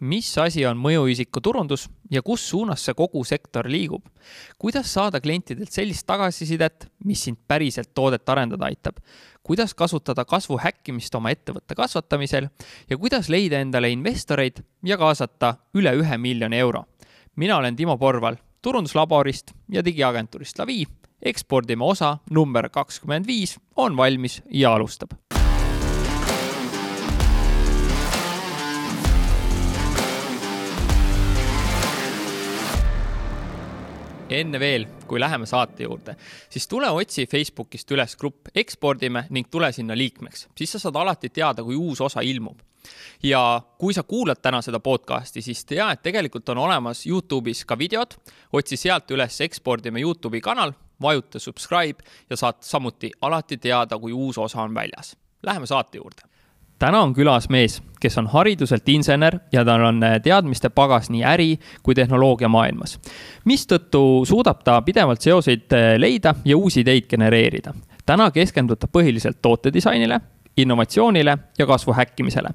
mis asi on mõjuisiku turundus ja kus suunas see kogu sektor liigub? kuidas saada klientidelt sellist tagasisidet, mis sind päriselt toodet arendada aitab? kuidas kasutada kasvu häkkimist oma ettevõtte kasvatamisel ja kuidas leida endale investoreid ja kaasata üle ühe miljoni euro? mina olen Timo Porval turunduslaborist ja digiagentuurist Lavi. ekspordime osa number kakskümmend viis on valmis ja alustab enne veel, kui läheme saate juurde, siis tule otsi Facebookist üles grupp Ekspordime ning tule sinna liikmeks, siis sa saad alati teada, kui uus osa ilmub. ja kui sa kuulad täna seda podcast'i, siis tea, et tegelikult on olemas Youtube'is ka videod, otsi sealt üles Ekspordime Youtube'i kanal, vajuta subscribe ja saad samuti alati teada, kui uus osa on väljas. Läheme saate juurde täna on külas mees, kes on hariduselt insener ja tal on äh, teadmiste pagas nii äri kui tehnoloogia maailmas. mistõttu suudab ta pidevalt seoseid äh, leida ja uusi ideid genereerida. täna keskendub ta põhiliselt tootedisainile, innovatsioonile ja kasvu häkkimisele.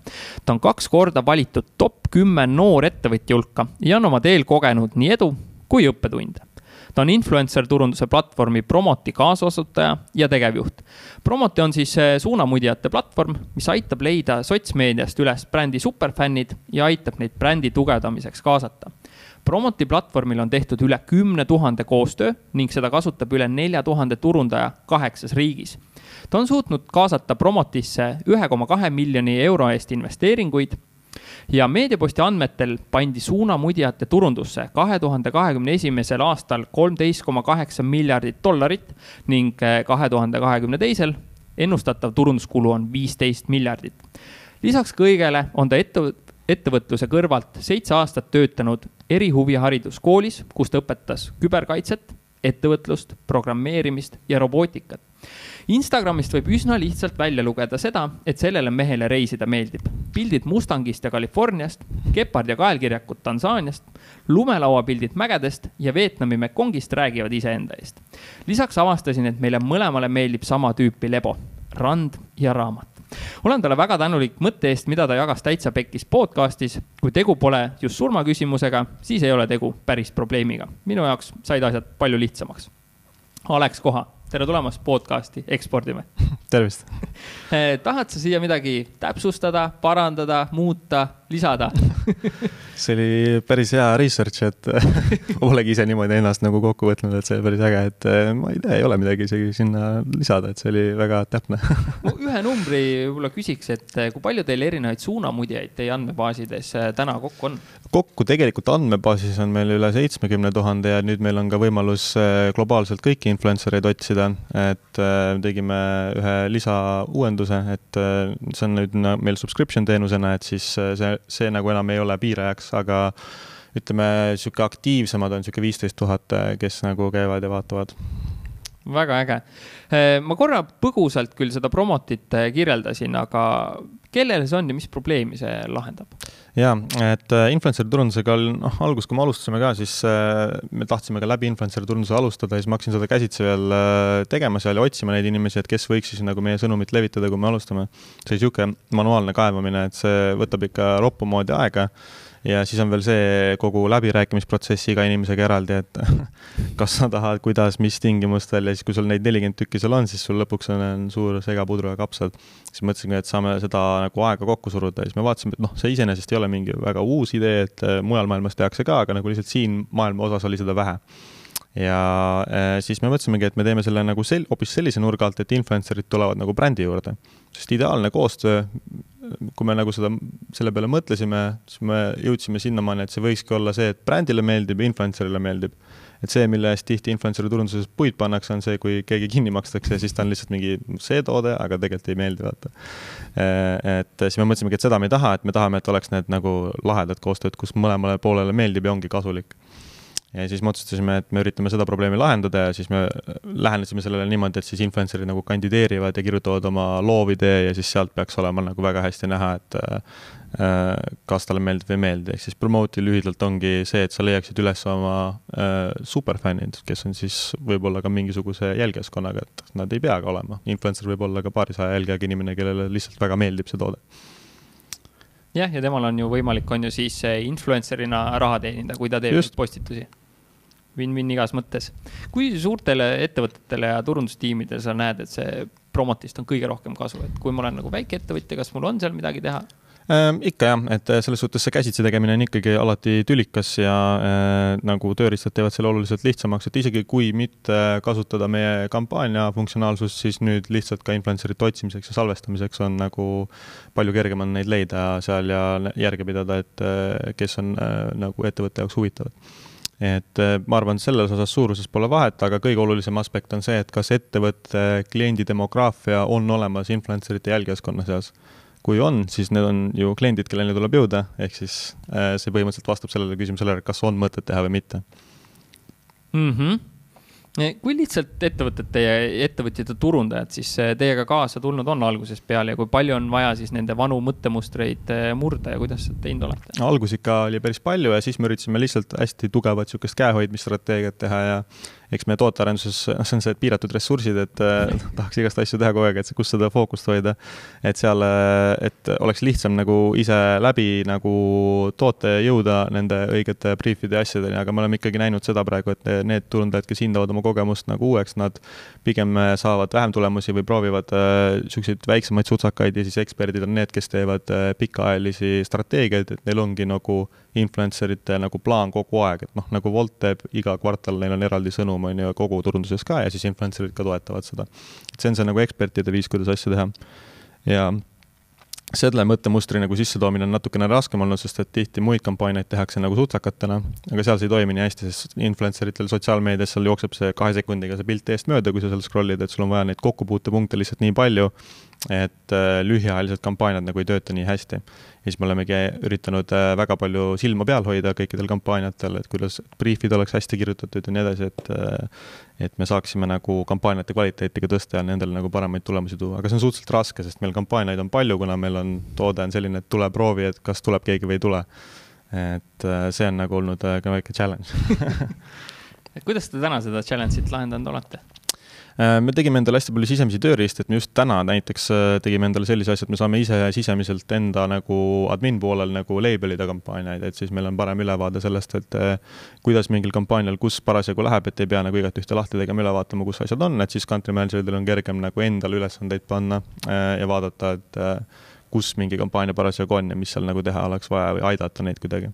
ta on kaks korda valitud top kümme noorettevõtja hulka ja on oma teel kogenud nii edu kui õppetunde ta on influencer turunduse platvormi Promoti kaasasutaja ja tegevjuht. Promoti on siis eh, suunamudjate platvorm, mis aitab leida sotsmeediast üles brändi superfännid ja aitab neid brändi tugevdamiseks kaasata. Promoti platvormil on tehtud üle kümne tuhande koostöö ning seda kasutab üle nelja tuhande turundaja kaheksas riigis ta on suutnud kaasata Promotisse ühe koma kahe miljoni euro eest investeeringuid ja meediaposti andmetel pandi suunamudjate turundusse kahe tuhande kahekümne esimesel aastal kolmteist koma kaheksa miljardit dollarit ning eh, kahe tuhande kahekümne teisel ennustatav turunduskulu on viisteist miljardit. lisaks kõigele on ta ette, ettevõtluse kõrvalt seitse aastat töötanud erihuvihariduskoolis, kus ta õpetas küberkaitset, ettevõtlust, programmeerimist ja robootikat Instagramist võib üsna lihtsalt välja lugeda seda, et sellele mehele reisida meeldib. pildid Mustangist ja Californiast, gepard ja kaelkirjakud Tansaaniast, lumelauapildid mägedest ja Vietnami Mekongist räägivad iseenda eest. lisaks avastasin, et meile mõlemale meeldib sama tüüpi lebo, rand ja raamat olen talle väga tänulik mõtte eest, mida ta jagas Täitsa Pekkis podcastis. kui tegu pole just surmaküsimusega, siis ei ole tegu päris probleemiga. minu jaoks said asjad palju lihtsamaks. Alex Koha tere tulemast podcast'i Ekspordime. Tervist. Eh, tahad sa siia midagi täpsustada, parandada, muuta, lisada see oli päris hea research, et ma polegi ise niimoodi ennast nagu kokku võtnud, et see oli päris äge, et eh, ma ei tea, ei ole midagi isegi sinna lisada, et see oli väga täpne no ühe numbri võib-olla küsiks, et eh, kui palju teil erinevaid suunamudjaid teie andmebaasides täna kokku on? kokku tegelikult andmebaasis on meil üle seitsmekümne tuhande ja nüüd meil on ka võimalus globaalselt kõiki influencer eid otsida et tegime ühe lisauuenduse, et see on nüüd meil subscription teenusena, et siis see, see nagu enam ei ole piirajaks, aga ütleme, niisugune aktiivsemad on niisugune viisteist tuhat, kes nagu käivad ja vaatavad väga äge. ma korra põgusalt küll seda promotit kirjeldasin, aga kellele see on ja mis probleemi see lahendab? ja, et äh, influencer turundusega oli, noh, alguses, kui me alustasime ka, siis äh, me tahtsime ka läbi influencer turunduse alustada ja siis ma hakkasin seda käsitsi veel äh, tegema seal ja otsima neid inimesi, et kes võiks siis nagu meie sõnumit levitada, kui me alustame. see niisugune manuaalne kaevamine, et see võtab ikka roppu moodi aega ja siis on veel see kogu läbirääkimisprotsess iga inimesega eraldi, et kas sa tahad, kuidas, mis tingimustel ja siis, kui sul neid nelikümmend tükki seal on, siis sul lõpuks on, on suur segapudru ja kapsad. siis mõtlesingi, et saame seda nagu aega kokku suruda ja siis me vaatasime, et noh, see iseenesest ei ole mingi väga uus idee, et äh, mujal maailmas tehakse ka, aga nagu lihtsalt siin maailma osas oli seda vähe ja äh, siis me mõtlesimegi, et me teeme selle nagu sel-, hoopis sellise nurga alt, et influencer'id tulevad nagu brändi juurde. sest ideaalne koostöö, kui me nagu seda, selle peale mõtlesime, siis me jõudsime sinnamaani, et see võikski olla see, et brändile meeldib influencer'ile meeldib. et see, mille eest tihti influencer'i turunduses puid pannakse, on see, kui keegi kinni makstakse, siis ta on lihtsalt mingi see toode, aga tegelikult ei meeldi, vaata. et siis me mõtlesimegi, et seda me ei taha, et me tahame, et oleks need nagu lahedad koostööd, kus mõlemale poolele meeldib ja ongi kasulik ja siis me otsustasime, et me üritame seda probleemi lahendada ja siis me lähenesime sellele niimoodi, et siis influencer'id nagu kandideerivad ja kirjutavad oma loovidee ja siis sealt peaks olema nagu väga hästi näha, et äh, kas talle meeldib või ei meeldi, ehk siis promote'i lühidalt ongi see, et sa leiaksid üles oma äh, superfännid, kes on siis võib-olla ka mingisuguse jälgijaskonnaga, et nad ei pea ka olema, influencer võib olla ka paarisaja jälgijaga inimene, kellele lihtsalt väga meeldib see toode jah, ja temal on ju võimalik, on ju siis influencer'ina raha teenida, kui ta teeb Just. postitusi. Win-win igas mõttes. kui suurtele ettevõtetele ja turundustiimidele sa näed, et see promotist on kõige rohkem kasu, et kui ma olen nagu väikeettevõtja, kas mul on seal midagi teha? Ehm, ikka jah, et äh, selles suhtes see käsitsi tegemine on ikkagi alati tülikas ja äh, nagu tööriistad teevad selle oluliselt lihtsamaks, et isegi kui mitte kasutada meie kampaania funktsionaalsust, siis nüüd lihtsalt ka influencerite otsimiseks ja salvestamiseks on nagu palju kergem on neid leida seal ja järge pidada, et äh, kes on äh, nagu ettevõtte jaoks huvitavad et äh, ma arvan, selles osas suuruses pole vahet, aga kõige olulisem aspekt on see, et kas ettevõtte kliendi demograafia on olemas influencerite jälgijaskonna seas kui on, siis need on ju kliendid, kelleni tuleb jõuda, ehk siis äh, see põhimõtteliselt vastab sellele küsimusele, kas on mõtet teha või mitte mm. -hmm kui lihtsalt ettevõtete ja ettevõtjate turundajad siis äh, teiega kaasa tulnud on algusest peale ja kui palju on vaja siis nende vanu mõttemustreid äh, murda ja kuidas teinud olete? algus ikka oli päris palju ja siis me üritasime lihtsalt hästi tugevat niisugust käehoidmisstrateegiat teha ja eks meie tootearenduses, see on see piiratud ressursid, et äh, tahaks igast asju teha kogu aeg, et kus seda fookust hoida. et seal, äh, et oleks lihtsam nagu ise läbi nagu toote jõuda nende õigete briifide ja asjadeni, aga me oleme ikkagi näinud seda praegu, et need turundajad, kes hindavad oma kogemust nagu uueks, nad pigem äh, saavad vähem tulemusi või proovivad niisuguseid väiksemaid sutsakaid ja siis eksperdid on need, kes teevad pikaajalisi strateegiaid, et neil ongi nagu influencer ite nagu plaan kogu aeg, et noh, nagu Wolt teeb iga kvartal, neil on eraldi sõnum, on ju, kogu turunduses ka ja siis influencer'id ka toetavad seda. et see on see nagu ekspertide viis, kuidas asju teha. ja selle mõttemustri nagu sissetoomine on natukene raskem olnud, sest et tihti muid kampaaniaid tehakse nagu sutsakatena, aga seal see ei toimi nii hästi, sest influencer itel sotsiaalmeedias seal jookseb see kahe sekundiga see pilt eest mööda, kui sa seal scroll'id, et sul on vaja neid kokkupuutepunkte lihtsalt nii palju, et äh, lühiajalised kampaaniad nagu ei tööta nii hästi. Ja siis me olemegi üritanud äh, väga palju silma peal hoida kõikidel kampaaniatel, et kuidas briifid oleks hästi kirjutatud ja nii edasi, et äh, et me saaksime nagu kampaaniate kvaliteeti ka tõsta ja nendele nagu paremaid tulemusi tuua, aga see on suhteliselt raske, sest meil kampaaniaid on palju, kuna meil on, toode on selline, et tule proovi, et kas tuleb keegi või ei tule. et äh, see on nagu olnud ka väike challenge kuidas te täna seda challenge'it lahendanud olete? Äh, me tegime endale hästi palju sisemisi tööriistu, et me just täna näiteks äh, tegime endale sellise asja, et me saame ise sisemiselt enda nagu admin poolel nagu label'ida kampaaniaid, et siis meil on parem ülevaade sellest, et äh, kuidas mingil kampaanial, kus parasjagu läheb, et ei pea nagu igat ühte lahti tegema, üle vaatama, kus asjad on, et siis country manager idel on kergem nagu endale ülesandeid panna ja vaadata, et kus mingi kampaania parasjagu on ja mis seal nagu teha oleks vaja või aidata neid kuidagi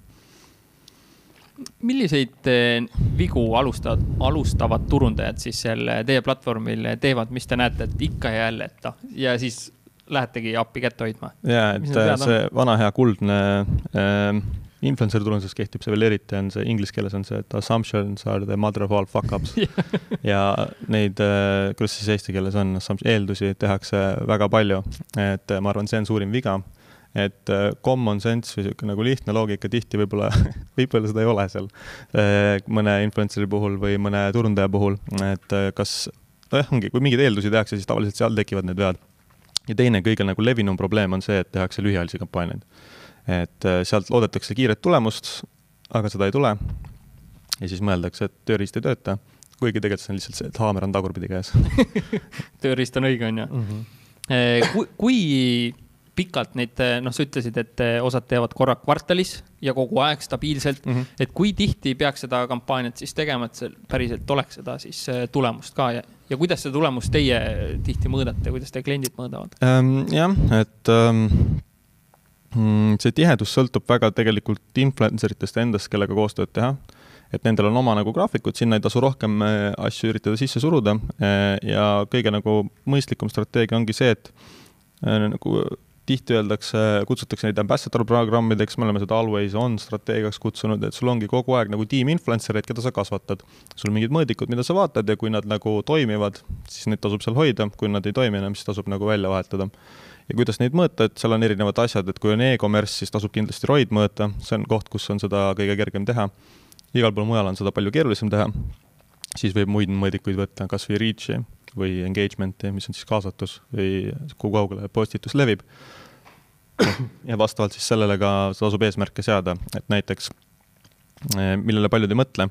milliseid eh, vigu alustavad, alustavad turundajad siis seal teie platvormil teevad, mis te näete, et ikka ja jälle, et noh, ja siis lähetegi appi kätt hoidma? ja, et see vana hea kuldne äh, influencer turunduses kehtib see veel eriti, on see inglise keeles on see, et assumptions are the mother of all fuck ups. Ja neid, äh, kuidas siis eesti keeles on, eeldusi tehakse väga palju, et ma arvan, see on suurim viga et äh, common sense või niisugune nagu lihtne loogika tihti võib-olla võib-olla seda ei ole seal äh, mõne influencer'i puhul või mõne turundaja puhul, et äh, kas, nojah, ongi, kui mingeid eeldusi tehakse, siis tavaliselt seal tekivad need vead. ja teine kõige nagu levinum probleem on see, et tehakse lühiajalisi kampaaniaid. et sealt loodetakse kiiret tulemust, aga seda ei tule. ja siis mõeldakse, et tööriist ei tööta, kuigi tegelikult see on lihtsalt see, et haamer on tagurpidi käes tööriist on õige, on ju. Mhm. kui, kui pikalt neid, noh, sa ütlesid, et eh, osad teevad korra kvartalis ja kogu aeg stabiilselt mm. -hmm. et kui tihti peaks seda kampaaniat siis tegema, et see päriselt oleks seda siis eh, tulemust ka ja, ja kuidas seda tulemust teie tihti mõõdate, kuidas teie kliendid mõõdavad ähm,? jah, et ähm, see tihedus sõltub väga tegelikult influencer itest endast, kellega koostööd teha et nendel on oma nagu graafikud, sinna ei tasu rohkem eh, asju üritada sisse suruda ja kõige nagu mõistlikum strateegia ongi see, et nagu tihti öeldakse, kutsutakse neid ambassador programmideks, me oleme seda always on strateegiaks kutsunud, et sul ongi kogu aeg nagu tiim influencer eid, keda sa kasvatad. sul mingid mõõdikud, mida sa vaatad ja kui nad nagu toimivad, siis neid tasub seal hoida, kui nad ei toimi enam, siis tasub nagu välja vahetada. ja kuidas neid mõõta, et seal on erinevad asjad, et kui on e-commerce, siis tasub kindlasti ROID mõõta, see on koht, kus on seda kõige kergem teha. igal pool mujal on seda palju keerulisem teha. siis võib muid mõõdikuid võtta, kas või reach'i või engagement'i, mis on siis kaasatus või kui kaugele postitus levib ja vastavalt siis sellele ka tasub eesmärke seada, et näiteks eh, millele paljud ei mõtle,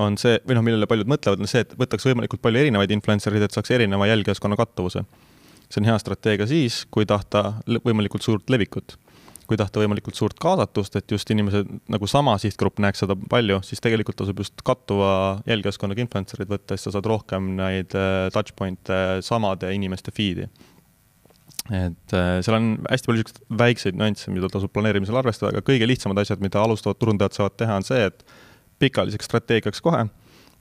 on see, või noh, millele paljud mõtlevad, on see, et võtaks võimalikult palju erinevaid influencer eid, et saaks erineva jälgijaskonna kattuvuse. see on hea strateegia siis, kui tahta võimalikult suurt levikut. kui tahta võimalikult suurt kaasatust, et just inimesed nagu sama sihtgrupp näeks seda palju, siis tegelikult tasub just kattuva jälgijaskonnaga influencer'id võtta, siis sa saad rohkem neid äh, touch point'e samade inimeste feed'i et äh, seal on hästi palju niisuguseid väikseid nüansse, mida tasub planeerimisel arvestada, aga kõige lihtsamad asjad, mida alustavad turundajad saavad teha, on see, et pikaajaliseks strateegiaks kohe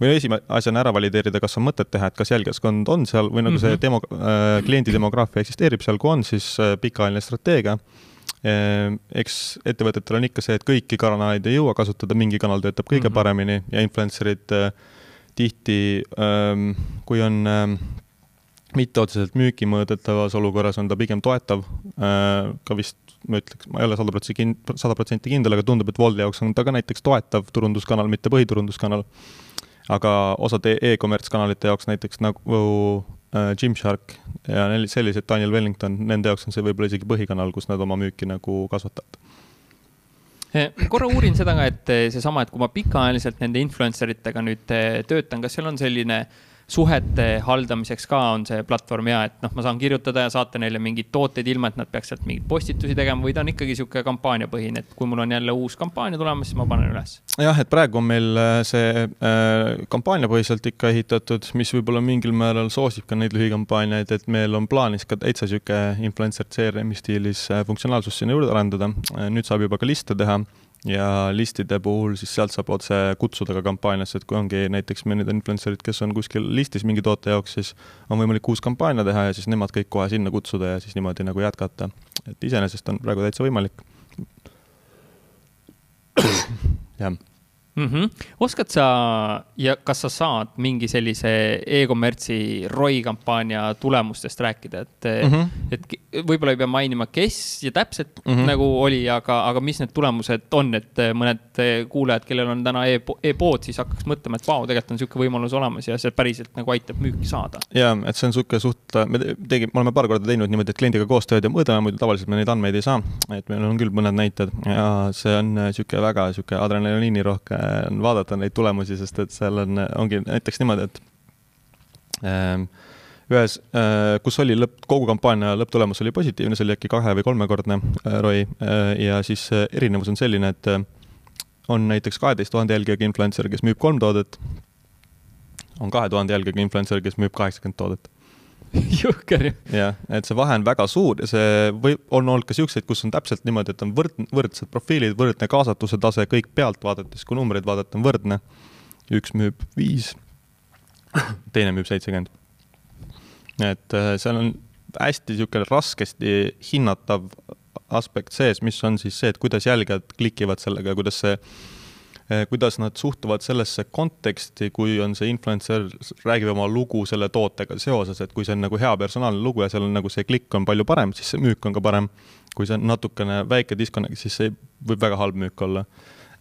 või esimese asjana ära valideerida, kas on mõtet teha, et kas jälgijaskond on seal või nagu mm -hmm. see mhm. demo äh,, kliendi demograafia eksisteerib seal, kui on, siis äh, pikaajaline strateegia äh,. eks ettevõtetel on ikka see, et kõiki kanaleid ei jõua kasutada, mingi kanal töötab kõige mm -hmm. paremini ja influencer'id äh, tihti ähm,, kui on ähm, mitte otseselt müüki mõõdetavas olukorras on ta pigem toetav, äh, ka vist ma ütleks, ma ei ole sada protsenti kind-, sada protsenti kindel, aga tundub, et Woldi jaoks on ta ka näiteks toetav turunduskanal, mitte põhiturunduskanal aga osade e-commerce kanalite jaoks näiteks nagu äh, Gymshark ja sellised Daniel Wellington, nende jaoks on see võib-olla isegi põhikanal, kus nad oma müüki nagu kasvatavad. Eh, korra uurin seda ka, et eh, seesama, et kui ma pikaajaliselt nende influencer itega nüüd eh, töötan, kas seal on selline äh, suhete haldamiseks ka on see platvorm hea, et noh, ma saan kirjutada ja saata neile mingeid tooteid, ilma et nad peaks sealt mingeid postitusi tegema või ta on ikkagi sihuke kampaaniapõhine, et kui mul on jälle uus kampaania tulemas, siis ma panen üles. jah, et praegu on meil äh, see äh, kampaaniapõhiselt ikka ehitatud, mis võib-olla mingil määral soosib ka neid lühikampaaniaid, et meil on plaanis ka täitsa sihuke influencer CRM-i stiilis äh, funktsionaalsust sinna juurde arendada. Äh, nüüd saab juba ka liste teha ja listide puhul siis sealt saab otse kutsuda ka kampaaniasse, et kui ongi näiteks meil need influencer'id, kes on kuskil listis mingi toote jaoks, siis on võimalik uus kampaania teha ja siis nemad kõik kohe sinna kutsuda ja siis niimoodi nagu jätkata. et iseenesest on praegu täitsa võimalik. jah mm. -hmm. oskad sa ja kas sa saad mingi sellise e-kommertsi ROI kampaania tulemustest rääkida, et mm, -hmm. et võib-olla ei pea mainima, kes ja täpselt mm -hmm. nagu oli, aga, aga mis need tulemused on, et mõned kuulajad, kellel on täna e-pood e, siis hakkaks mõtlema, et vau, tegelikult on niisugune võimalus olemas ja see päriselt nagu aitab müüki saada. ja, et see on niisugune suht, me tegime, me oleme paar korda teinud niimoodi, et kliendiga koostööd ja mõõdame, muidu tavaliselt me neid andmeid ei saa. et meil on küll mõned näited ja see on niisugune väga niisugune adrenaliinirohke on vaadata neid tulemusi, sest et seal on, ongi näiteks niimoodi, et ähm, ühes, äh, kus oli lõpp, kogu kampaania lõpptulemus oli positiivne, see oli äkki kahe- või kolmekordne äh, ROI äh, ja siis erinevus on selline, et on näiteks kaheteist tuhande jälgijaga influencer, kes müüb kolm toodet, on kahe tuhande jälgijaga influencer, kes müüb kaheksakümmend toodet jõhker ju. jah, et see vahe on väga suur ja see võib, on olnud ka siukseid, kus on täpselt niimoodi, et on võrd-, võrdsed profiilid, võrdne kaasatuse tase, kõik pealt vaadates, kui numbreid vaadata, on võrdne. üks müüb viis, teine müüb seitsekümmend. et äh, seal on hästi niisugune raskesti hinnatav aspekt sees, mis on siis see, et kuidas jälgijad klikivad sellega, kuidas see kuidas nad suhtuvad sellesse konteksti, kui on see influencer, räägib oma lugu selle tootega seoses, et kui see on nagu hea personaalne lugu ja seal on nagu see klikk on palju parem, siis see müük on ka parem. kui see on natukene väike disconnect, siis see võib väga halb müük olla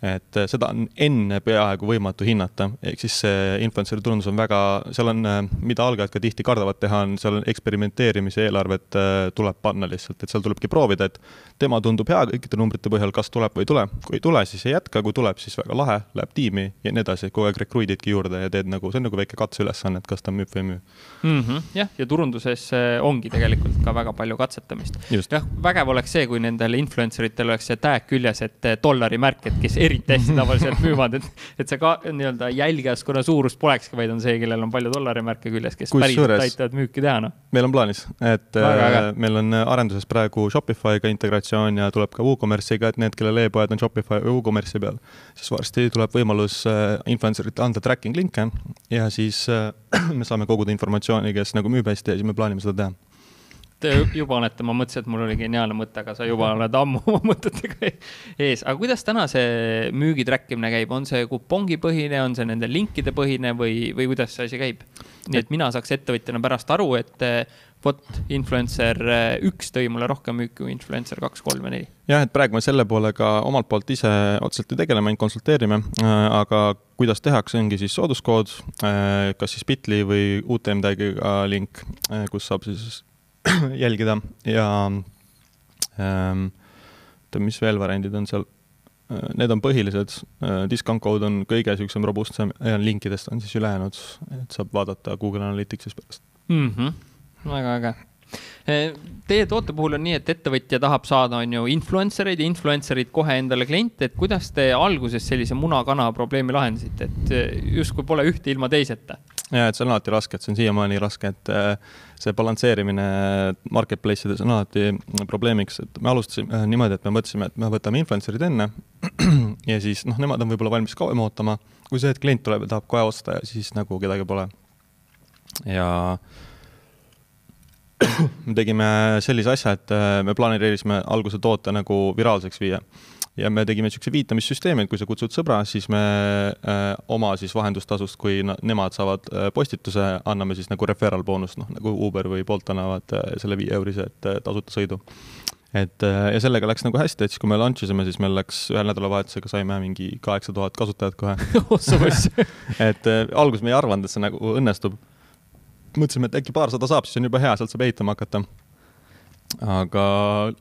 et äh, seda on enne peaaegu võimatu hinnata, ehk siis see influencer'i turundus on väga, seal on, äh, mida algajad ka tihti kardavad teha, on seal on eksperimenteerimise eelarvet äh, tuleb panna lihtsalt, et seal tulebki proovida, et tema tundub hea kõikide numbrite põhjal, kas tuleb või ei tule, kui ei tule, siis ei jätka, kui tuleb, siis väga lahe, läheb tiimi ja nii edasi, kogu aeg rekruididki juurde ja teed nagu, see on nagu väike katseülesanne, et kas ta müüb või ei müü. Mm. -hmm, jah, ja turunduses ongi tegelikult ka väga palju katsetamist. jah, vägev oleks see, kui nendel influencer itel oleks see tag küljes, et dollari märk, et kes eriti hästi tavaliselt müüvad, et, et see ka nii-öelda jälgijaskonna suurus polekski, vaid on see, kellel on palju dollarimärke küljes, kes Kus päriselt suures, aitavad müüki teha, noh. meil on plaanis, et Väga, äh, meil on arenduses praegu Shopify'ga integratsioon ja tuleb ka WooCommerce'iga, et need, kellel e-poed on Shopify või WooCommerce'i peal, siis varsti tuleb võimalus äh, influencer'ite anda tracking linke ja siis äh, me saame koguda informatsiooni, kes nagu müüb hästi ja siis me plaanime seda teha Te juba olete, ma mõtlesin, et mul oli geniaalne mõte, aga sa juba oled ammu oma mõtetega ees. aga kuidas täna see müügi track imine käib, on see kupongipõhine, on see nende linkide põhine või, või kuidas see asi käib? nii et mina saaks ettevõtjana pärast aru, et eh, vot, influencer eh, üks tõi mulle rohkem müüki kui influencer kaks, kolm ja neli. jah, et praegu me selle poolega omalt poolt ise otseselt ei tegele, me ainult konsulteerime, äh, aga kuidas tehakse, ongi siis sooduskood, äh, kas siis Bitly või UTM tag'iga link, äh, kus saab siis jälgida ja ähm, oota, mis veel variandid on seal? Äh, need on põhilised, äh, discount code on kõige niisugusem robustsem ja linkidest on siis ülejäänud, et saab vaadata Google Analytics'is pärast mm. -hmm. väga äge Teie toote puhul on nii, et ettevõtja tahab saada, on ju, influencer eid ja influencer'id kohe endale kliente, et kuidas te alguses sellise muna-kana probleemi lahendasite, et justkui pole ühte ilma teiseta? Ja, et see on alati raske, et see on siiamaani raske, et äh, see balansseerimine marketplace ides on alati probleemiks, et me alustasime niimoodi, et me mõtlesime, et me võtame influencer'id enne ja siis noh, nemad on võib-olla valmis kauem ootama, kui see hetk klient tuleb ja tahab kohe osta ja siis nagu kedagi pole. ja me tegime sellise asja, et äh, me planeerisime alguse toote nagu viraalseks viia ja me tegime niisuguse viitamissüsteemi, et kui sa kutsud sõbra, siis me äh, oma siis vahendustasust, kui nemad saavad äh, postituse, anname siis nagu referral boonust, noh nagu Uber või Bolt annavad äh, selle viie eurise äh, tasuta sõidu. et äh, ja sellega läks nagu hästi, et siis, kui me launch isime, siis meil läks ühel nädalavahetusega saime mingi kaheksa tuhat kasutajat kohe et äh, alguses me ei arvanud, et see nagu õnnestub. mõtlesime, et äkki paarsada saab, siis on juba hea, sealt saab ehitama hakata aga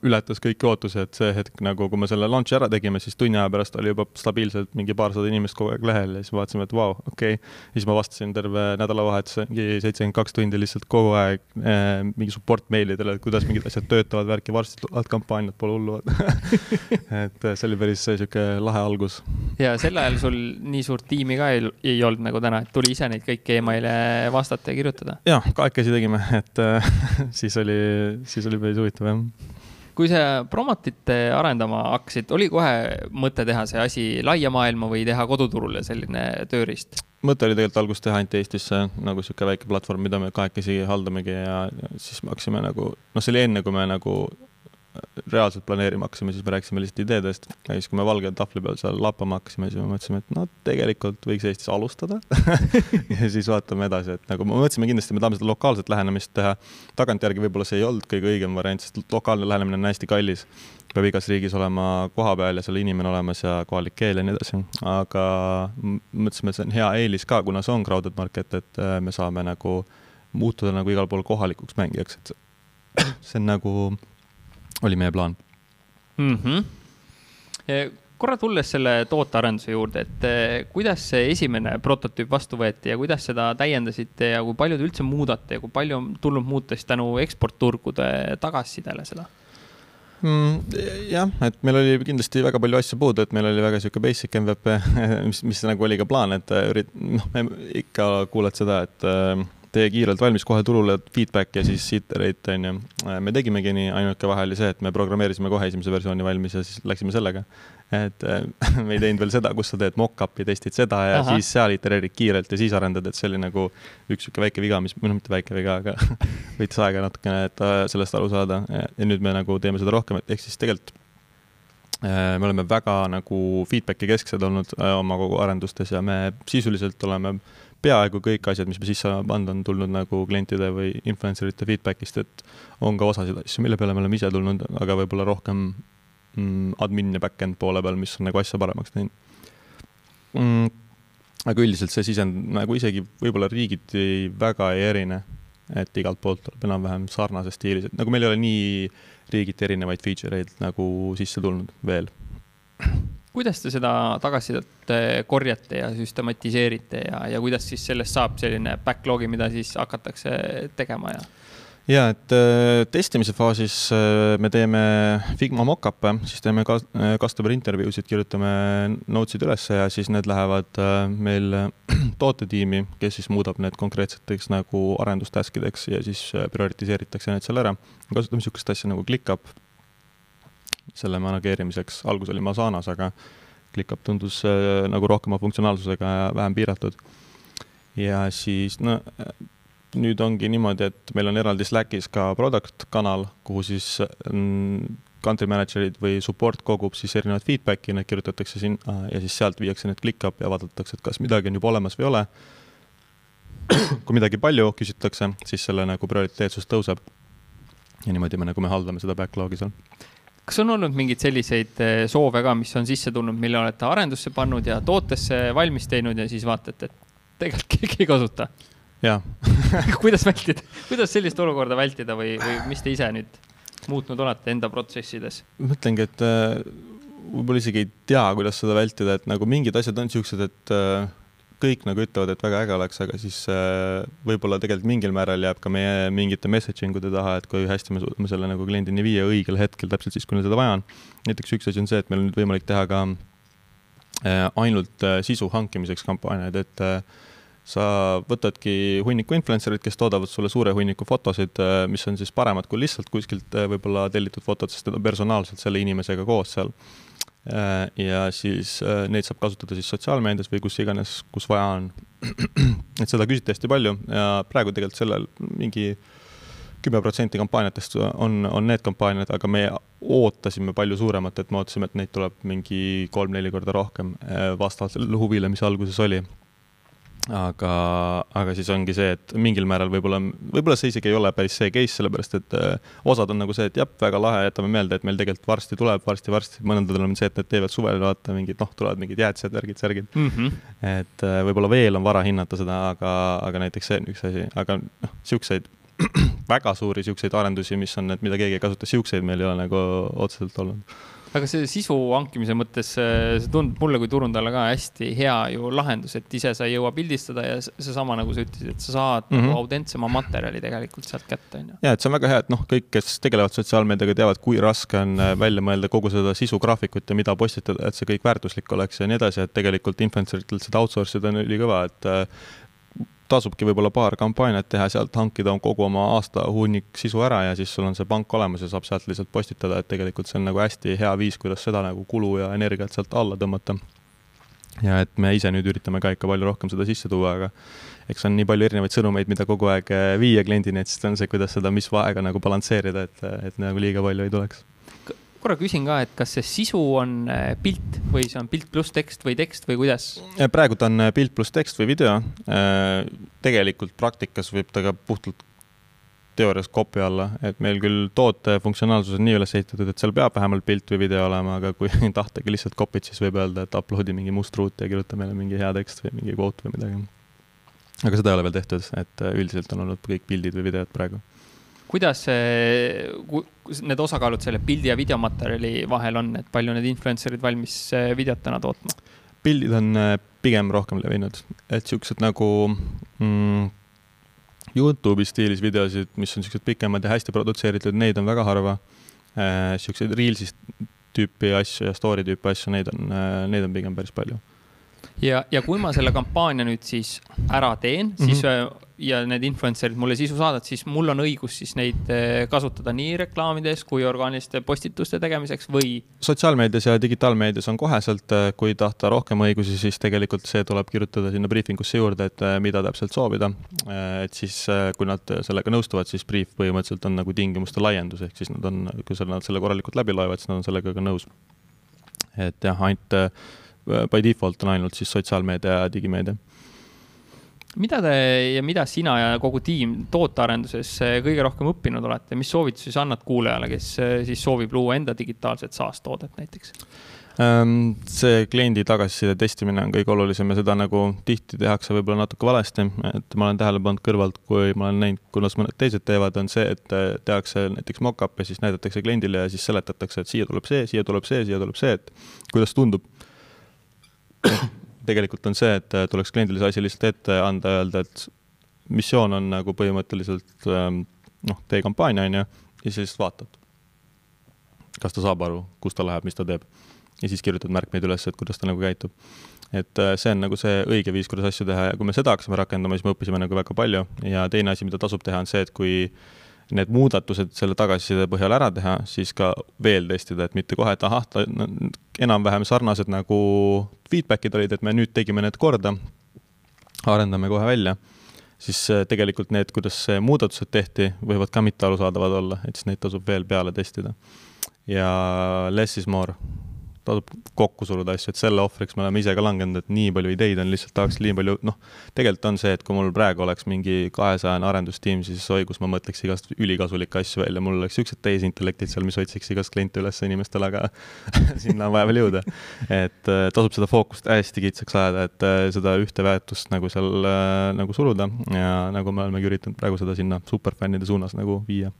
ületas kõiki ootusi, et see hetk nagu, kui me selle launch'i ära tegime, siis tunni aja pärast oli juba stabiilselt mingi paarsada inimest kogu aeg lehel ja siis vaatasime, et vau wow,, okei okay.. siis ma vastasin terve nädalavahetuse, mingi seitsekümmend kaks tundi lihtsalt kogu aeg eh, mingi support meilidele, et kuidas mingid asjad töötavad, värki, varsti tulevad kampaaniad, pole hullu et see oli päris sihuke lahe algus. ja sel ajal sul nii suurt tiimi ka ei, ei olnud nagu täna, et tuli ise neid kõiki email'e vastata ja kirjutada? jah, kahekesi tegime, et siis oli, siis oli päris huvitav jah kui sa Promotit arendama hakkasid, oli kohe mõte teha see asi laia maailma või teha koduturule selline tööriist? mõte oli tegelikult alguses teha ainult Eestisse nagu sihuke väike platvorm, mida me kahekesi haldamegi ja, ja siis me hakkasime nagu, noh, see oli enne, kui me nagu reaalselt planeerima hakkasime, siis me rääkisime lihtsalt ideedest ja siis, kui me valge tahvli peal seal lappama hakkasime, siis me mõtlesime, et no tegelikult võiks Eestis alustada ja siis vaatame edasi, et nagu me mõtlesime kindlasti, me tahame seda lokaalset lähenemist teha. tagantjärgi võib-olla see ei olnud kõige õigem variant, sest lokaalne lähenemine on hästi kallis. peab igas riigis olema kohapeal ja seal inimene olemas ja kohalik keel ja nii edasi, aga mõtlesime, et see on hea eelis ka, kuna see on crowded market, et äh, me saame nagu muutuda nagu igal pool kohalikuks mängijaks, et see on nagu oli meie plaan mm. -hmm. korra tulles selle tootearenduse juurde, et eh, kuidas see esimene prototüüp vastu võeti ja kuidas seda täiendasite ja kui palju te üldse muudate ja kui palju on tulnud muuta siis tänu eksportturgude tagasisidele seda? mm,? jah, et meil oli kindlasti väga palju asju puudu, et meil oli väga sihuke basic MVP, mis, mis nagu oli ka plaan, et ürit-, noh, me ikka kuuled seda, et äh, tee kiirelt valmis, kohe turule feedback ja siis iterate on ju. me tegimegi nii, ainuke vahe oli see, et me programmeerisime kohe esimese versiooni valmis ja siis läksime sellega. et me ei teinud veel seda, kus sa teed mock-up'i, testid seda ja Aha. siis seal itereerid kiirelt ja siis arendad, et see oli nagu üks sihuke väike viga, mis, noh mitte väike viga, aga võttis aega natukene, et äh, sellest aru saada ja nüüd me nagu teeme seda rohkem, et ehk siis tegelikult äh, me oleme väga nagu feedback'i kesksed olnud äh, oma kogu arendustes ja me sisuliselt oleme peaaegu kõik asjad, mis me sisse oleme pannud, on tulnud nagu klientide või influencer ite feedback'ist, et on ka osasid asju, mille peale me oleme ise tulnud, aga võib-olla rohkem mm, admin ja back-end poole peal, mis on nagu asja paremaks teinud mm,. aga üldiselt see sisend nagu isegi võib-olla riigiti väga ei erine, et igalt poolt tuleb enam-vähem sarnases stiilis, et nagu meil ei ole nii riigiti erinevaid feature eid nagu sisse tulnud veel kuidas te seda tagasisidet eh, korjate ja süstematiseerite ja, ja kuidas siis sellest saab selline backlog'i, mida siis hakatakse tegema ja? ja et äh, testimise faasis äh, me teeme Figma mock-up'e, siis teeme ka customer interview sid, kirjutame notes'id ülesse ja siis need lähevad äh, meil tootetiimi, kes siis muudab need konkreetseteks nagu arendustask ideks ja siis prioritiseeritakse need seal ära. kasutame niisugust asja nagu ClickUp selle manageerimiseks, alguses oli Masanas, aga ClickUp tundus äh, nagu rohkema funktsionaalsusega ja vähem piiratud. ja siis no nüüd ongi niimoodi, et meil on eraldi Slackis ka product kanal, kuhu siis mm, country manager'id või support kogub siis erinevat feedback'i, need kirjutatakse sinna ja siis sealt viiakse need ClickUp'i ja vaadatakse, et kas midagi on juba olemas või ei ole. kui midagi palju küsitakse, siis selle nagu prioriteetsus tõuseb. ja niimoodi me nagu me haldame seda backlog'i seal kas on olnud mingeid selliseid eh, soove ka, mis on sisse tulnud, mille olete arendusse pannud ja tootesse valmis teinud ja siis vaatate, et tegelikult keegi ei kasuta? jah kuidas vältida, kuidas sellist olukorda vältida või, või mis te ise nüüd muutnud olete enda protsessides? ma mõtlengi, et äh, võib-olla isegi ei tea, kuidas seda vältida, et nagu mingid asjad on siuksed, et äh, kõik nagu ütlevad, et väga äge oleks, aga siis äh, võib-olla tegelikult mingil määral jääb ka meie mingite messaging ude taha, et kui hästi me suudame selle nagu kliendini viia õigel hetkel, täpselt siis, kui neil seda vaja on. näiteks üks asi on see, et meil on nüüd võimalik teha ka äh, ainult äh, sisu hankimiseks kampaaniaid, et sa võtadki hunniku influencer'id, kes toodavad sulle suure hunniku fotosid, mis on siis paremad kui lihtsalt kuskilt võib-olla tellitud fotod, sest need on personaalselt selle inimesega koos seal ja siis äh, neid saab kasutada siis sotsiaalmeedias või kus iganes, kus vaja on. et seda küsiti hästi palju ja praegu tegelikult sellel mingi kümme protsenti kampaaniatest on, on need kampaaniad, aga me ootasime palju suuremat, et me ootasime, et neid tuleb mingi kolm-neli korda rohkem äh, vastavalt sellele huvile, mis alguses oli aga, aga siis ongi see, et mingil määral võib-olla, võib-olla see isegi ei ole päris see case, sellepärast et äh, osad on nagu see, et jah, väga lahe, jätame meelde, et meil tegelikult varsti tuleb varsti,, varsti-varsti, mõnedel on see, et need teevad suvel, vaata mingid noh, tulevad mingid jäätised, värgid, särgid mm. -hmm. et äh, võib-olla veel on vara hinnata seda, aga, aga näiteks see on üks asi, aga noh, siukseid väga suuri siukseid arendusi, mis on need, mida keegi ei kasuta, siukseid meil ei ole nagu otseselt olnud aga see sisu hankimise mõttes, see tundub mulle kui turundajale ka hästi hea ju lahendus, et ise sa ei jõua pildistada ja seesama, nagu sa ütlesid, et sa saad mm -hmm. nagu autentsema materjali tegelikult sealt kätte, on ju. ja, et see on väga hea, et noh, kõik, kes tegelevad sotsiaalmeediaga, teavad, kui raske on äh, välja mõelda kogu seda sisugraafikut ja mida postitada, et see kõik väärtuslik oleks ja nii edasi, et tegelikult influencer itelt seda outsource ida on ülikõva, et äh, tasubki võib-olla paar kampaaniat teha, sealt hankida kogu oma aasta hunnik sisu ära ja siis sul on see pank olemas ja saab sealt lihtsalt postitada, et tegelikult see on nagu hästi hea viis, kuidas seda nagu kulu ja energiat sealt alla tõmmata. ja et me ise nüüd üritame ka ikka palju rohkem seda sisse tuua, aga eks on nii palju erinevaid sõnumeid, mida kogu aeg viia kliendini, et siis on see, kuidas seda, mis vaega nagu balansseerida, et, et nagu liiga palju ei tuleks korra küsin ka, et kas see sisu on äh, pilt või see on pilt pluss tekst või tekst või kuidas? praegu ta on äh, pilt pluss tekst või video. Äh, tegelikult praktikas võib ta ka puhtalt teoorias kopi alla, et meil küll toote funktsionaalsus on nii üles ehitatud, et seal peab vähemalt pilt või video olema, aga kui tahtagi lihtsalt copy't, siis võib öelda, et upload'i mingi must ruut ja kirjuta meile mingi hea tekst või mingi quote või midagi. aga seda ei ole veel tehtud, et üldiselt on olnud kõik pildid või videod praegu kuidas see, need osakaalud selle pildi ja videomaterjali vahel on, et palju need influencer'id valmis eh, videot täna tootma? pildid on eh, pigem rohkem levinud, et siuksed nagu mm, Youtube'i stiilis videosid, mis on siuksed pikemad ja hästi produtseeritud, neid on väga harva. Eh, siukseid Reels'ist tüüpi asju ja story tüüpi asju, neid on, neid on pigem päris palju ja, ja kui ma selle kampaania nüüd siis ära teen mm, -hmm. Ja need influencer'id mulle sisu saadavad, siis mul on õigus siis neid äh, kasutada nii reklaamides kui orgaaniliste postituste tegemiseks või? sotsiaalmeedias ja digitaalmeedias on koheselt, äh, kui tahta rohkem õigusi, siis tegelikult see tuleb kirjutada sinna briefing usse juurde, et äh, mida täpselt soovida. et siis, kui nad sellega nõustuvad, siis brief põhimõtteliselt on nagu tingimuste laiendus, ehk siis nad on, kui nad selle korralikult läbi loevad, siis nad on sellega ka nõus. et jah, ainult by default on ainult siis sotsiaalmeedia ja digimeedia mida te ja mida sina ja kogu tiim tootearenduses eh, kõige rohkem õppinud olete, mis soovitusi sa annad kuulajale, kes eh, siis soovib luua enda digitaalset SaaS-toodet näiteks? Ehm, see kliendi tagasiside testimine on kõige olulisem ja seda nagu tihti tehakse võib-olla natuke valesti, et ma olen tähele pannud kõrvalt, kui ma olen näinud, kuidas mõned teised teevad, on see, et eh, tehakse näiteks mock-up ja siis näidatakse kliendile ja siis seletatakse, et siia tuleb see, siia tuleb see, siia tuleb see, et kuidas tundub tegelikult on see, et äh, tuleks kliendile see asi lihtsalt ette anda, öelda, et missioon on nagu põhimõtteliselt ähm, noh, tee kampaania, on ju, ja siis vaatad. kas ta saab aru, kus ta läheb, mis ta teeb. ja siis kirjutad märkmeid üles, et kuidas ta nagu käitub. et äh, see on nagu see õige viis, kuidas asju teha ja kui me seda hakkasime rakendama, siis me õppisime nagu väga palju ja teine asi, mida tasub teha, on see, et kui need muudatused selle tagasiside põhjal ära teha, siis ka veel testida, et mitte kohe, et ahah, ta enam-vähem sarnased nagu feedback'id olid, et me nüüd tegime need korda, arendame kohe välja, siis äh, tegelikult need, kuidas muudatused tehti, võivad ka mitte arusaadavad olla, et siis neid tasub veel peale testida. ja less is more tasub kokku suruda asju, et selle ohvriks me oleme ise ka langenud, et nii palju ideid on, lihtsalt tahaks nii palju, noh, tegelikult on see, et kui mul praegu oleks mingi kahesajane arendustiim, siis oi, kus ma mõtleks igast ülikasulikke asju välja, mul oleks siuksed tehisintellektid seal, mis otsiks igast kliente üles inimestele, aga sinna on vaja veel jõuda. et äh, tasub seda fookust hästi kitsaks ajada, et äh, seda ühte väärtust nagu seal äh, nagu suruda. Ja nagu me olemegi üritanud praegu seda sinna superfännide suunas nagu viia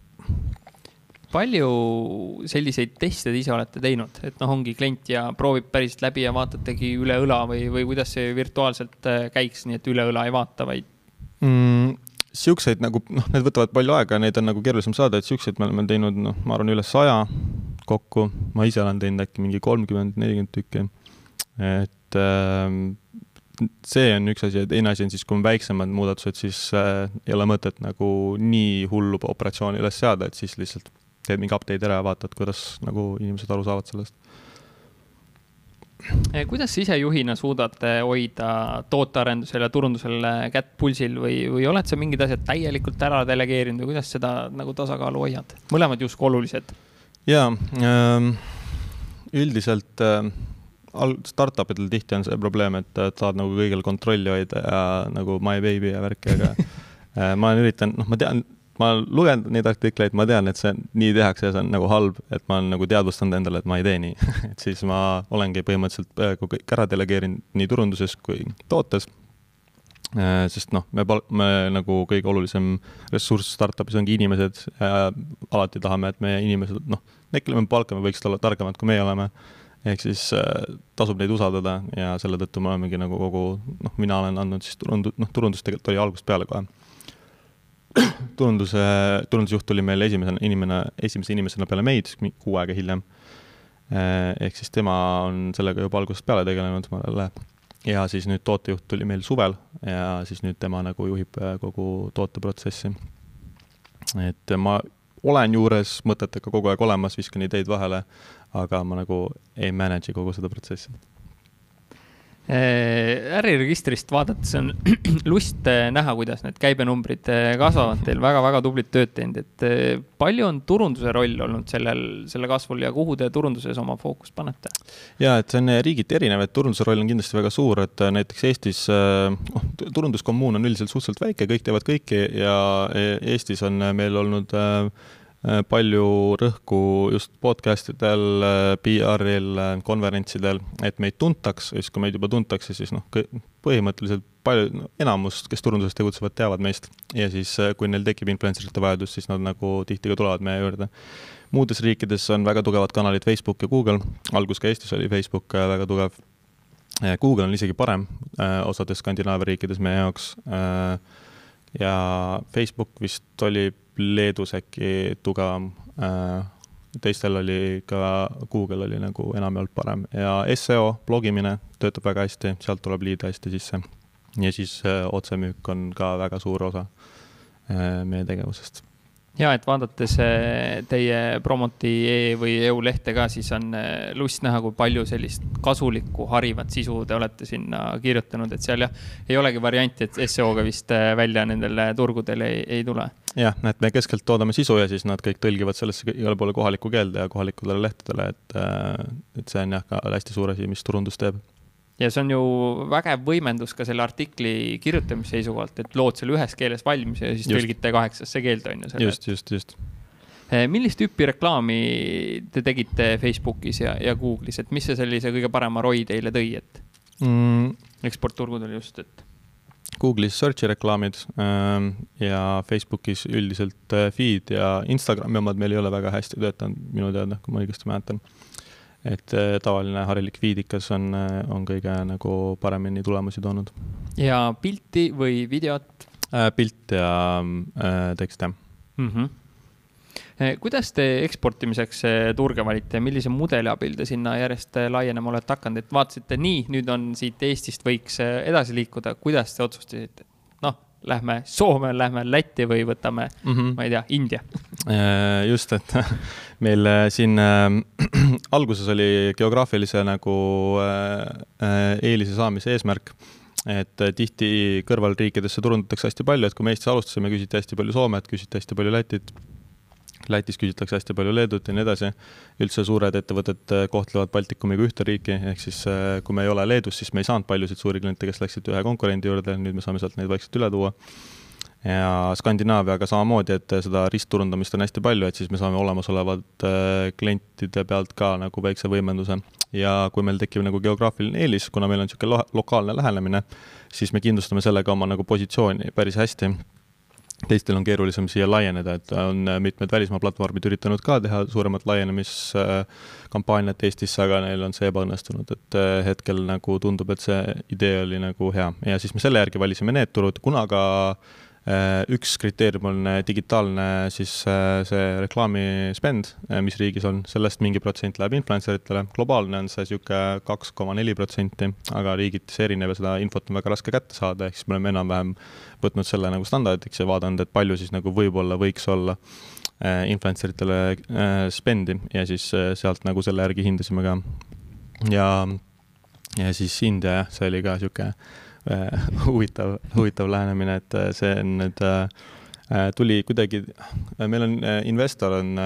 palju selliseid teste te ise olete teinud, et noh, ongi klient ja proovib päriselt läbi ja vaatategi üle õla või, või kuidas see virtuaalselt äh, käiks, nii et üle õla ei vaata, vaid mm,? Siukseid nagu noh, need võtavad palju aega, neid on nagu keerulisem saada, et siukseid me oleme teinud, noh, ma arvan, üle saja kokku. ma ise olen teinud äkki mingi kolmkümmend, nelikümmend tükki. et äh, see on üks asi ja teine asi on siis, kui on väiksemad muudatused, siis äh, ei ole mõtet nagu nii hullu operatsiooni üles seada, et siis lihtsalt teed mingi update ära ja vaatad, kuidas nagu inimesed aru saavad sellest. Eh, kuidas ise juhina suudad hoida tootearendusel ja turundusel kätt pulsil või, või oled sa mingid asjad täielikult ära delegeerinud või kuidas seda nagu tasakaalu hoiad? mõlemad justkui olulised. jaa ähm,, üldiselt äh, startup idel tihti on see probleem, et tahad nagu kõigil kontrolli hoida ja nagu my baby ja värki, aga äh, ma olen üritanud, noh, ma tean, ma lugenud neid artikleid, ma tean, et see nii tehakse ja see on nagu halb, et ma olen nagu teadvustanud endale, et ma ei tee nii et siis ma olengi põhimõtteliselt peaaegu kõik ära delegeerinud nii turunduses kui tootes. Äh, sest noh, me pal-, me nagu kõige olulisem ressurss startup'is ongi inimesed ja alati tahame, et meie inimesed, noh, need, kelle me palkame, võiksid olla targemad, kui meie oleme ehk siis äh, tasub neid usaldada ja selle tõttu me olemegi nagu kogu, noh, mina olen andnud siis turundu-, noh, turundus tegelikult oli algusest peale kohe. Turunduse, turundusjuht oli meil esimesena inimene, esimese inimesena peale meid, kuu aega hiljem. Äh, ehk siis tema on sellega juba algusest peale tegelenud, ma jälle ja siis nüüd tootejuht tuli meil suvel ja siis nüüd tema nagu juhib äh, kogu tooteprotsessi. et ma olen juures mõtetega kogu aeg olemas, viskan ideid vahele, aga ma nagu ei manage'i kogu seda protsessi äriregistrist vaadates on lust äh, näha, kuidas need käibenumbrid äh, kasvavad teil väga-väga tublit tööd teinud, et palju on turunduse roll olnud sellel, selle kasvul ja kuhu te turunduses oma fookust panete? ja, et see on riigiti erinev, et turunduse roll on kindlasti väga suur, et näiteks Eestis, noh, turunduskommuun on üldiselt suhteliselt väike, kõik teevad kõiki ja Eestis on meil olnud äh, Äh, palju rõhku just podcast idel, äh, PR-il, äh, konverentsidel, et meid tuntaks, siis kui meid juba tuntakse, siis noh, põhimõtteliselt palju enamus, kes turunduses tegutsevad, teavad meist. ja siis, kui neil tekib influencerite vajadus, siis nad nagu tihti ka tulevad meie juurde. muudes riikides on väga tugevad kanalid Facebook ja Google, algus ka Eestis oli Facebook väga tugev. Google on isegi parem osades Skandinaavia riikides meie jaoks. ja Facebook vist oli Leedus äkki tugevam äh,. teistel oli ka, Google oli nagu enamjaolt parem ja seo, blogimine töötab väga hästi, sealt tuleb liide hästi sisse. ja siis äh, otsemüük on ka väga suur osa äh, meie tegevusest ja et vaadates teie Promoti.ee või EU lehte ka, siis on eh, lust näha, kui palju sellist kasulikku harivat sisu te olete sinna kirjutanud, et seal jah, ei olegi varianti, et seo-ga vist eh, välja nendel turgudel ei, ei tule. jah, et me keskelt toodame sisu ja siis nad kõik tõlgivad sellesse igale poole kohalikku keelde ja kohalikule lehtedele, et, et see on jah, ka hästi suur asi, mis turundus teeb ja see on ju vägev võimendus ka selle artikli kirjutamise seisukohalt, et lood selle ühes keeles valmis ja siis just. tõlgite kaheksasse keelde, on ju. just, just, just. Eh, millist tüüpi reklaami te tegite Facebookis ja, ja Google'is, et mis see sellise kõige parema ROI teile tõi, et mm. eksportturgudel just, et? Google'is search'i reklaamid ähm, ja Facebookis üldiselt äh, feed ja Instagrami omad meil ei ole väga hästi töötanud minu teada, kui ma õigesti mäletan et äh, tavaline harilik viidikas on, äh, on kõige nagu paremini tulemusi toonud. ja pilti või videot äh,? pilt ja tekst, jah mm. -hmm kuidas te eksportimiseks turge valite, millise mudeli abil te sinna järjest laienema olete hakanud, et vaatasite nii, nüüd on siit Eestist võiks edasi liikuda, kuidas te otsustasite? Lähme Soome, lähme Lätti või võtame mm, -hmm. ma ei tea, India just, et meil äh, siin äh, alguses oli geograafilise nagu äh, äh, eelise saamise eesmärk, et äh, tihti kõrvalriikidesse turundatakse hästi palju, et kui me Eestis alustasime, küsiti hästi palju Soomet, küsiti hästi palju Lätit. Lätis küsitakse hästi palju Leedut ja nii edasi. üldse suured ettevõtted äh, kohtlevad Baltikumiga ühte riiki, ehk siis kui me ei ole Leedus, siis me ei saanud paljusid suuri kliente, kes läksid ühe konkurendi juurde, nüüd me saame sealt neid vaikselt üle tuua ja Skandinaaviaga samamoodi, et seda ristturundamist on hästi palju, et siis me saame olemasolevate äh, klientide pealt ka nagu väikse võimenduse. ja kui meil tekib nagu geograafiline eelis, kuna meil on niisugune lokaalne lähenemine, siis me kindlustame sellega oma nagu positsiooni päris hästi. Teistel on keerulisem siia laieneda, et on mitmed välismaa platvormid üritanud ka teha suuremat laienemiskampaaniat Eestisse, aga neil on see ebaõnnestunud, et hetkel nagu tundub, et see idee oli nagu hea. Ja siis me selle järgi valisime need turud, kuna ka äh, Äh, üks kriteerium on äh, digitaalne siis äh, see reklaami spend, mis riigis on, sellest mingi protsent läheb influencer itele, globaalne on see niisugune kaks koma neli protsenti, aga riigiti see erineb ja seda infot on väga raske kätte saada, ehk siis me oleme enam-vähem võtnud selle nagu standardiks ja vaadanud, et palju siis nagu võib-olla võiks olla influencer itele spend'i ja siis sealt nagu selle järgi hindasime ka. ja, ja siis India jah, see oli ka Äh, huvitav, huvitav lähenemine, et äh, see on nüüd äh, tuli kuidagi, meil on investor on,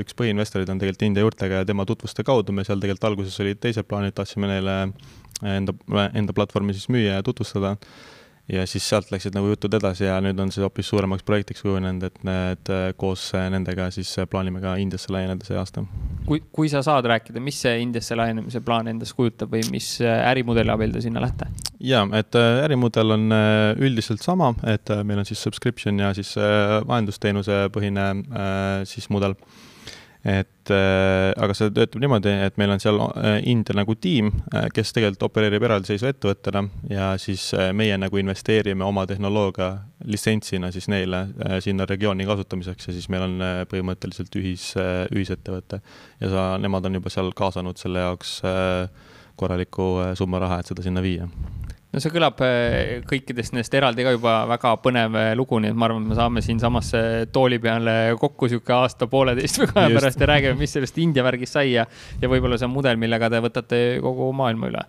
üks põhiinvestorid on tegelikult India juurtega ja tema tutvuste kaudu me seal tegelikult alguses olid teised plaanid, tahtsime neile enda, enda platvormi siis müüa ja tutvustada ja siis sealt läksid nagu jutud edasi ja nüüd on see hoopis suuremaks projektiks kujunenud, et need koos nendega siis plaanime ka Indiasse laieneda see aasta. kui, kui sa saad rääkida, mis see Indiasse laienemise plaan endast kujutab või mis ärimudeli abil te sinna lähete? ja, et äh, ärimudel on äh, üldiselt sama, et äh, meil on siis subscription ja siis vahendusteenuse põhine siis mudel et äh, aga see töötab niimoodi, et meil on seal äh, India nagu tiim, äh, kes tegelikult opereerib eraldiseisva ettevõttena ja siis meie nagu investeerime oma tehnoloogia litsentsina siis neile sinna regiooni kasutamiseks ja siis meil on põhimõtteliselt ühis, ühisettevõte. ja sa, nemad on juba seal kaasanud selle jaoks korraliku summa raha, et seda sinna viia no see kõlab äh, kõikidest nendest eraldi ka juba väga põnev äh, lugu, nii et ma arvan, et me saame siinsamas tooli peale kokku sihuke aasta-pooleteist või kahe pärast ja räägime, mis sellest India värgist sai ja, ja võib-olla see on mudel, millega te võtate kogu maailma üle.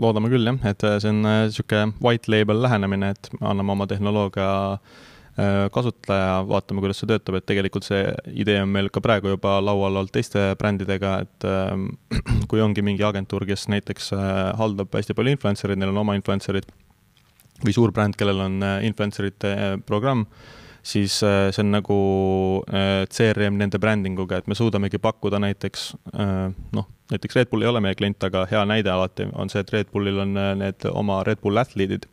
loodame küll jah, et see on äh, sihuke white label lähenemine, et me anname oma tehnoloogia Äh, kasutaja, vaatame, kuidas see töötab, et tegelikult see idee on meil ka praegu juba laual olnud teiste brändidega, et ähm, kui ongi mingi agentuur, kes näiteks äh, haldab hästi palju influencer'id, neil on oma influencer'id, või suur bränd, kellel on äh, influencer'ite programm, siis see on nagu CRM nende brändinguga, et me suudamegi pakkuda näiteks noh, näiteks Red Bull ei ole meie klient, aga hea näide alati on see, et Red Bullil on need oma Red Bull athlete'id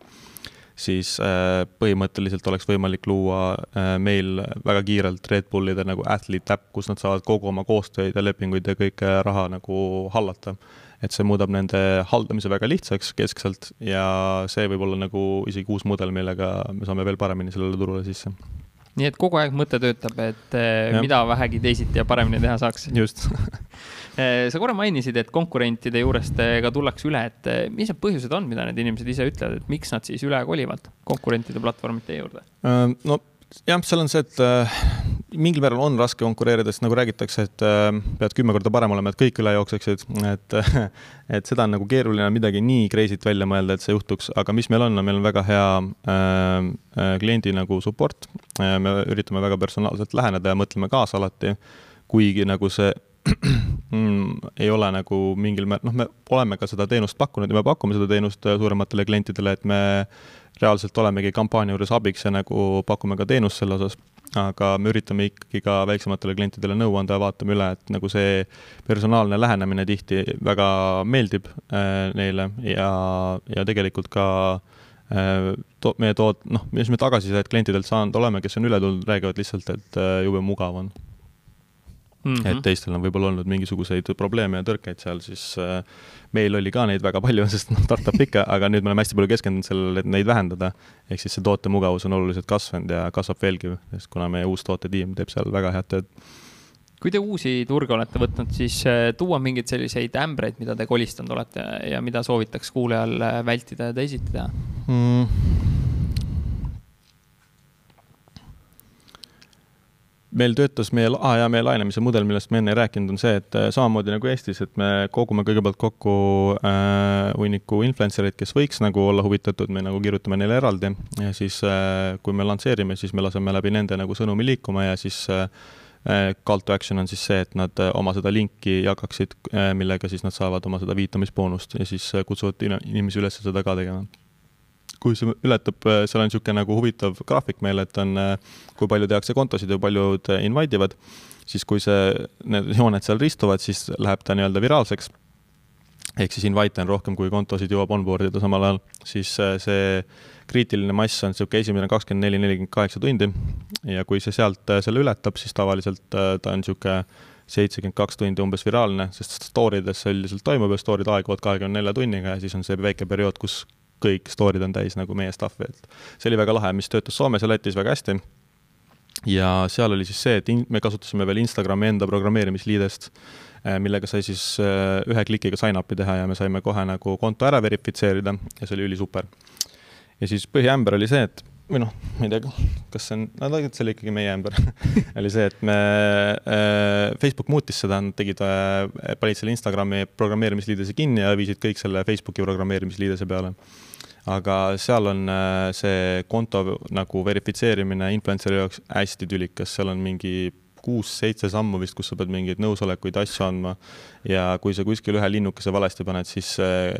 siis äh, põhimõtteliselt oleks võimalik luua äh, meil väga kiirelt Red Bullide nagu athlete äpp, kus nad saavad kogu oma koostöid ja lepinguid ja kõike raha nagu hallata. et see muudab nende haldamise väga lihtsaks keskselt ja see võib olla nagu isegi uus mudel, millega me saame veel paremini sellele turule sisse nii et kogu aeg mõte töötab, et äh, ja. mida vähegi teisiti ja paremini teha saaks. just Eh, sa korra mainisid, et konkurentide juurest eh, ka tullakse üle, et eh, mis need põhjused on, mida need inimesed ise ütlevad, et miks nad siis üle kolivad konkurentide platvormide juurde? no jah, seal on see, et äh, mingil määral on raske konkureerida, sest nagu räägitakse, et äh, pead kümme korda parem olema, et kõik üle jookseksid, et et seda on nagu keeruline midagi nii crazy't välja mõelda, et see juhtuks, aga mis meil on, on meil on väga hea äh, kliendi nagu support. Äh,. me üritame väga personaalselt läheneda ja mõtleme kaasa alati, kuigi nagu see mm, ei ole nagu mingil määral, noh, me oleme ka seda teenust pakkunud ja me pakume seda teenust äh, suurematele klientidele, et me reaalselt olemegi kampaania juures abiks ja nagu pakume ka teenust selle osas, aga me üritame ikkagi ka väiksematele klientidele nõu anda ja vaatame üle, et nagu see personaalne lähenemine tihti väga meeldib äh, neile ja, ja tegelikult ka äh, to-, meie tood-, noh, mis me tagasisidet klientidelt saanud oleme, kes on üle tulnud, räägivad lihtsalt, et äh, jube mugav on mm. -hmm. et teistel on võib-olla olnud mingisuguseid probleeme ja tõrkeid seal, siis äh, meil oli ka neid väga palju, sest noh, startup ikka, aga nüüd me oleme hästi palju keskendunud sellele, et neid vähendada. ehk siis see toote mugavus on oluliselt kasvanud ja kasvab veelgi, sest kuna meie uus tootetiim teeb seal väga head tööd kui te uusi turge olete võtnud, siis äh, tuua mingeid selliseid ämbreid, mida te kolistanud olete ja mida soovitaks kuulajal äh, vältida ja teisiti teha mm.? Meil töötas meie ah,, ja meie laenamise mudel, millest me enne ei rääkinud, on see, et äh, samamoodi nagu Eestis, et me kogume kõigepealt kokku äh, hunniku influencer eid, kes võiks nagu olla huvitatud, me nagu kirjutame neile eraldi ja siis äh, kui me lansseerime, siis me laseme läbi nende nagu sõnumi liikuma ja siis äh, äh call to action on siis see, et nad äh, oma seda linki jagaksid, millega siis nad saavad oma seda viitamisboonust ja siis kutsuvad inimesi üles seda ka tegema kui see ületab, äh, seal on niisugune nagu huvitav graafik meil, et on, äh, kui palju tehakse kontosid ja paljud äh, invite ivad, siis kui see, need jooned seal ristuvad, siis läheb ta nii-öelda viraalseks. ehk siis invite on rohkem, kui kontosid jõuab onboard ida samal ajal, siis see kriitiline mass on niisugune esimene kakskümmend neli, nelikümmend kaheksa tundi ja kui see sealt selle ületab, siis tavaliselt ta on niisugune seitsekümmend kaks tundi umbes viraalne, sest story des see üldiselt toimub ja story'd aeguvad kahekümne nelja tunniga ja siis on see väike periood, kus kõik story'd on täis nagu meie stuff'i, et see oli väga lahe, mis töötas Soomes ja Lätis väga hästi. ja seal oli siis see, et in, me kasutasime veel Instagrami enda programmeerimisliidest, äh, millega sai siis äh, ühe klikiga sign-up'i teha ja me saime kohe nagu konto ära verifitseerida ja see oli ülisuper. ja siis põhiämber oli see, et või noh, ma ei tea, kas see on, no tegelikult see oli ikkagi meie ämber oli see, et me äh,, Facebook muutis seda, nad tegid äh,, panid selle Instagrami programmeerimisliidese kinni ja viisid kõik selle Facebooki programmeerimisliidese peale. Aga seal on äh, see konto nagu verifitseerimine influencer'i jaoks hästi tülikas, seal on mingi kuus-seitse sammu vist, kus sa pead mingeid nõusolekuid, asju andma. ja kui sa kuskil ühe linnukese valesti paned, siis äh,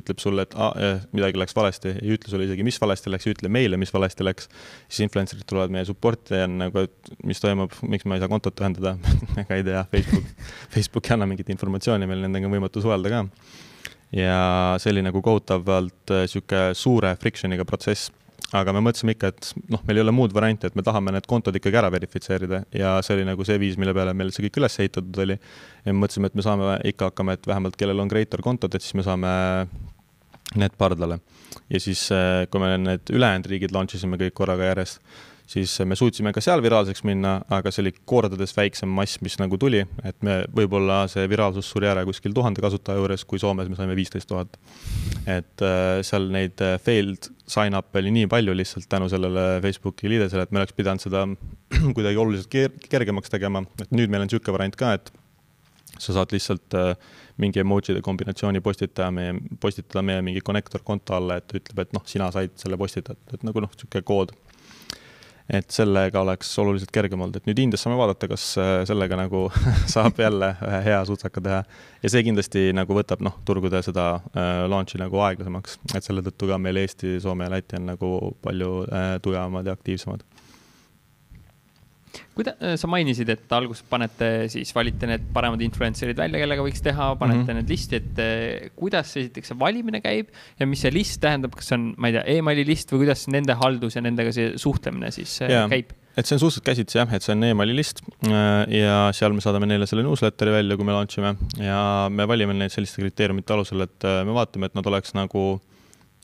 ütleb sulle, et ah, äh, midagi läks valesti, ei ütle sulle isegi, mis valesti läks, ei ütle meile, mis valesti läks. siis influencer'id tulevad meie support'i ja on nagu, et mis toimub, miks ma ei saa kontot ühendada ega ei tea, Facebook, Facebook ei anna mingit informatsiooni, meil nendega on võimatu suhelda ka. Ja see oli nagu kohutavalt äh, suure friction'iga protsess aga me mõtlesime ikka, et noh, meil ei ole muud varianti, et me tahame need kontod ikkagi ära verifitseerida ja see oli nagu see viis, mille peale meil see kõik üles ehitatud oli. ja me mõtlesime, et me saame ikka hakkama, et vähemalt kellel on creator kontod, et siis me saame need pardale. ja siis, eh, kui me need ülejäänud riigid launch isime kõik korraga järjest, siis me suutsime ka seal viraalseks minna, aga see oli kordades väiksem mass, mis nagu tuli, et me, võib-olla see viraalsus suri ära kuskil tuhande kasutaja juures, kui Soomes me saime viisteist tuhat. et äh, seal neid äh, failed sign-up'e oli nii palju lihtsalt tänu sellele Facebooki liidesele, et me oleks pidanud seda kuidagi oluliselt ker kergemaks tegema, et nüüd meil on niisugune variant ka, et sa saad lihtsalt äh, mingi emoji'de kombinatsiooni postitada meie, postitada meie mingi connector konto alla, et ütleb, et noh, sina said selle postitada, et nagu noh, niisugune kood et sellega oleks oluliselt kergem olnud, et nüüd Indias saame vaadata, kas äh, sellega nagu saab jälle ühe hea sutsaka teha. ja see kindlasti nagu võtab noh, turgude seda äh, launch'i nagu aeglasemaks, et selle tõttu ka meil Eesti, Soome ja Läti on nagu palju äh, tugevamad ja aktiivsemad kuida-, äh, sa mainisid, et alguses panete siis, valite need paremad influencer'id välja, kellega võiks teha, panete mm -hmm. need listi, et äh, kuidas esiteks see valimine käib ja mis see list tähendab, kas on, ma ei tea e, emaili list või kuidas nende haldus ja nendega see suhtlemine siis yeah. Äh, käib? et see on suhteliselt käsitsi jah, et see on emaili list ja seal me saadame neile selle newsletter'i välja, kui me launch ime ja me valime neid selliste kriteeriumite alusel, et me vaatame, et nad oleks nagu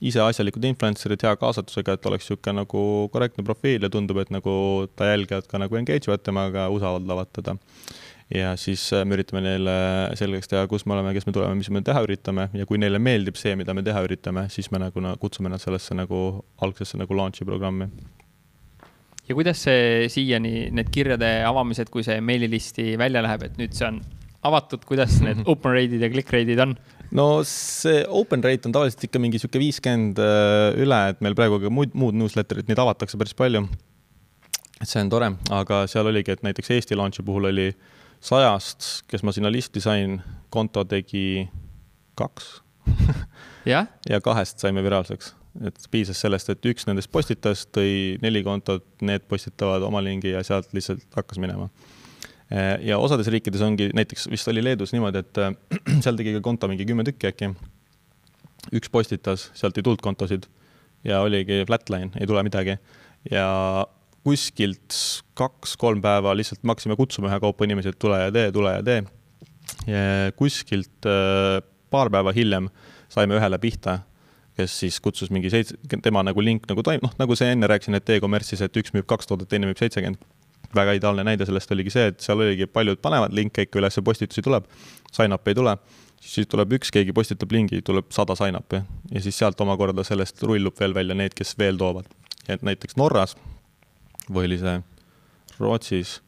ise asjalikud influencer'id hea kaasatusega, et oleks niisugune nagu korrektne profiil ja tundub, et nagu ta jälgijad ka nagu engage ivad temaga, usaldavad teda. ja siis äh, me üritame neile selgeks teha, kus me oleme, kes me tuleme, mis me teha üritame ja kui neile meeldib see, mida me teha üritame, siis me nagu kutsume nad sellesse nagu algsesse nagu launch'i programmi ja kuidas see siiani, need kirjade avamised, kui see meililisti välja läheb, et nüüd see on avatud, kuidas need open rate'id ja click rate'id on? No see open rate on tavaliselt ikka mingi sihuke viiskümmend äh, üle, et meil praegu ka muud, muud newsletterid, neid avatakse päris palju. et see on tore, aga seal oligi, et näiteks Eesti launch'i puhul oli sajast, kes ma sinna listi sain, konto tegi kaks ja? ja kahest saime viraalseks, et piisas sellest, et üks nendest postitas, tõi neli kontot, need postitavad oma lingi ja sealt lihtsalt hakkas minema ja osades riikides ongi, näiteks vist oli Leedus niimoodi, et äh, seal tegi ka konto mingi kümme tükki äkki. üks postitas, sealt ei tulnud kontosid ja oligi flatline, ei tule midagi. ja kuskilt kaks-kolm päeva lihtsalt me hakkasime kutsuma ühekaupa inimesi, et tule ja tee, tule ja tee. kuskilt äh, paar päeva hiljem saime ühele pihta, kes siis kutsus mingi seitse, tema nagu link nagu toim-, noh, nagu see enne rääkisin, et e-kommertsis, et üks müüb kaks toodet, teine müüb seitsekümmend väga ideaalne näide sellest oligi see, et seal oligi, paljud panevad linke ikka üles, postitusi tuleb, sign-up ei tule, siis tuleb üks, keegi postitab lingi, tuleb sada sign-up'i ja siis sealt omakorda sellest rullub veel välja need, kes veel toovad. et näiteks Norras või oli see Rootsis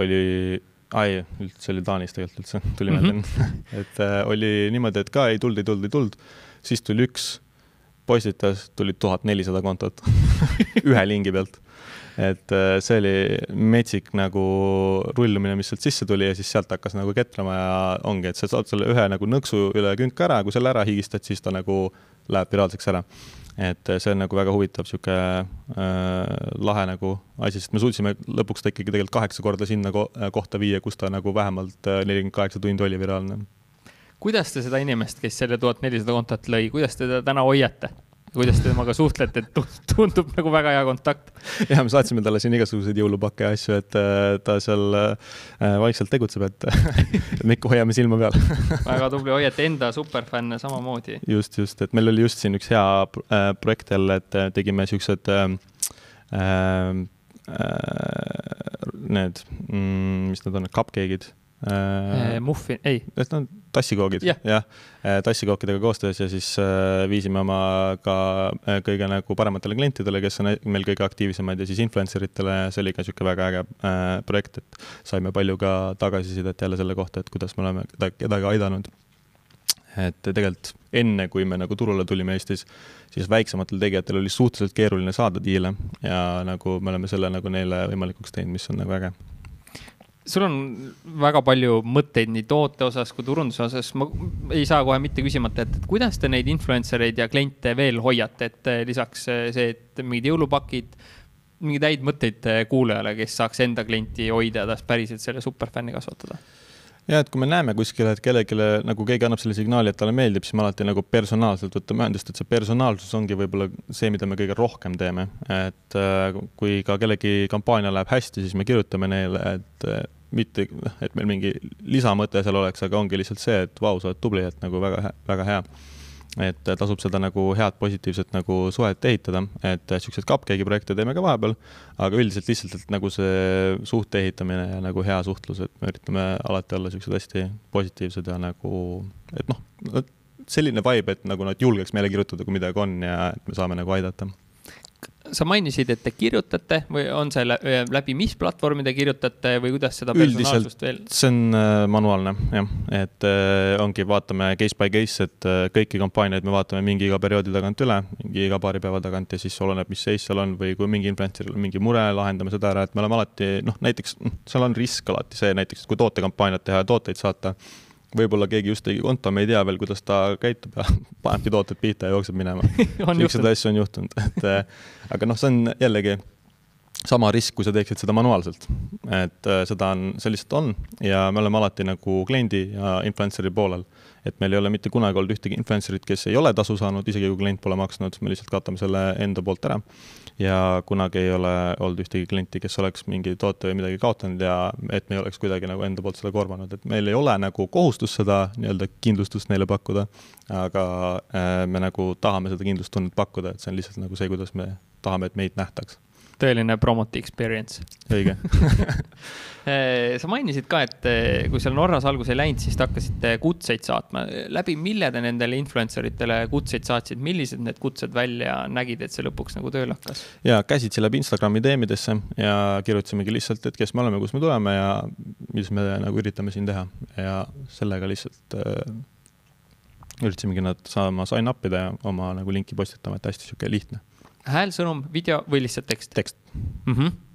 oli, ai, üldse oli Taanis tegelikult üldse, tuli meelde mm -hmm. et äh, oli niimoodi, et ka ei tulnud, ei tulnud, ei tulnud, siis tuli üks, postitas, tuli tuhat nelisada kontot ühe lingi pealt et äh, see oli metsik nagu rullumine, mis sealt sisse tuli ja siis sealt hakkas nagu ketrama ja ongi, et sa saad selle ühe nagu nõksu üle künka ära, kui selle ära higistad, siis ta nagu läheb viraalseks ära. et äh, see on nagu väga huvitav sihuke äh, lahe nagu asi, sest me suutsime lõpuks ta ikkagi tegelikult kaheksa korda sinna ko kohta viia, kus ta nagu vähemalt äh, nelikümmend kaheksa tundi oli viraalne kuidas te seda inimest, kes selle tuhat nelisada kontot lõi, kuidas te teda täna hoiate? kuidas te temaga suhtlete, et tundub nagu väga hea kontakt. ja me saatsime talle siin igasuguseid jõulupakke ja asju, et äh, ta seal äh, vaikselt tegutseb, et me ikka hoiame silma peal väga tubli, hoiate enda superfänne samamoodi. just, just, et meil oli just siin üks hea äh, projekt jälle, et tegime siuksed äh, äh, need mm,, mis need on, cupcake'id äh,. Muffin, ei. Need on tassikoogid yeah., jah, äh, tassikookidega koostöös ja siis äh, viisime oma ka äh, kõige nagu parematele klientidele, kes on meil kõige aktiivsemad ja siis influencer itele, see oli ka niisugune väga äge projekt, et saime palju ka tagasisidet jälle selle kohta, et kuidas me oleme kedagi aidanud. et tegelikult enne, kui me nagu turule tulime Eestis, siis väiksematel tegijatel oli suhteliselt keeruline saada diile ja nagu me oleme selle nagu neile võimalikuks teinud, mis on nagu äge sul on väga palju mõtteid nii toote osas kui turunduse osas, ma ei saa kohe mitte küsimata et kuidas te neid influencer eid ja kliente veel hoiate, et eh, lisaks eh, see, et mingid jõulupakid, mingeid häid mõtteid eh, kuulajale, kes saaks enda klienti hoida ja tast päriselt selle superfänni kasvatada? Ja et kui me näeme kuskil, et kellelegi nagu keegi annab selle signaali, et talle meeldib, siis me alati nagu personaalselt võtame ühendust, et see personaalsus ongi võib-olla see, mida me kõige rohkem teeme. et äh, kui ka kellegi kampaania läheb hästi, siis me kirjutame neile, et äh, mitte, et meil mingi lisamõte seal oleks, aga ongi lihtsalt see, et vau, sa oled tubli, et nagu väga, väga hea et tasub seda nagu head positiivset nagu suhet ehitada, et siukseid cupcake'i projekte teeme ka vahepeal, aga üldiselt lihtsalt, et nagu see suhte ehitamine ja nagu hea suhtlus, et me üritame alati olla siuksed hästi positiivsed ja nagu, et noh, selline vibe, et nagu nad julgeks meile kirjutada, kui midagi on ja et me saame nagu aidata sa mainisid, et te kirjutate või on see läbi mis platvormi te kirjutate või kuidas seda personaalsust veel? see on äh, manuaalne jah, et äh, ongi, vaatame case by case, et äh, kõiki kampaaniaid me vaatame mingi iga perioodi tagant üle, mingi iga paari päeva tagant ja siis oleneb, mis seis seal on või kui mingi influencer'il on mingi mure, lahendame seda ära, et me oleme alati noh, näiteks noh, seal on risk alati see näiteks, kui tootekampaaniat teha ja tooteid saata võib-olla keegi just tegi konto, me ei tea veel, kuidas ta käitub ja panebki tooted pihta ja jookseb minema niisuguseid asju on juhtunud, et äh, aga noh, see on jällegi sama risk, kui sa teeksid seda manuaalselt. et äh, seda on, see lihtsalt on ja me oleme alati nagu kliendi ja influencer'i poolel. Et meil ei ole mitte kunagi olnud ühtegi influencer'it, kes ei ole tasu saanud, isegi kui klient pole maksnud, me lihtsalt katame selle enda poolt ära. Ja kunagi ei ole olnud ühtegi klienti, kes oleks mingi toote või midagi kaotanud ja et me ei oleks kuidagi nagu enda poolt seda korvanud, et meil ei ole nagu kohustust seda nii-öelda kindlustust neile pakkuda, aga äh, me nagu tahame seda kindlustunnet pakkuda, et see on lihtsalt nagu see, kuidas me tahame, et meid nähtaks tõeline promote experience. õige eh, sa mainisid ka, et eh, kui seal Norras algus ei läinud, siis te hakkasite kutseid saatma. läbi mille te nendele influencer itele kutseid saatsid, millised need kutsed välja nägid, et see lõpuks nagu tööle hakkas? ja käsitsi läbi Instagrami DM-idesse ja kirjutasimegi lihtsalt, et kes me oleme, kust me tuleme ja mis me nagu üritame siin teha ja sellega lihtsalt äh, üritasimegi nad saama sign up ida ja oma nagu linki postitama, et hästi sihuke lihtne häälsõnum, video või lihtsalt tekst? tekst mm. -hmm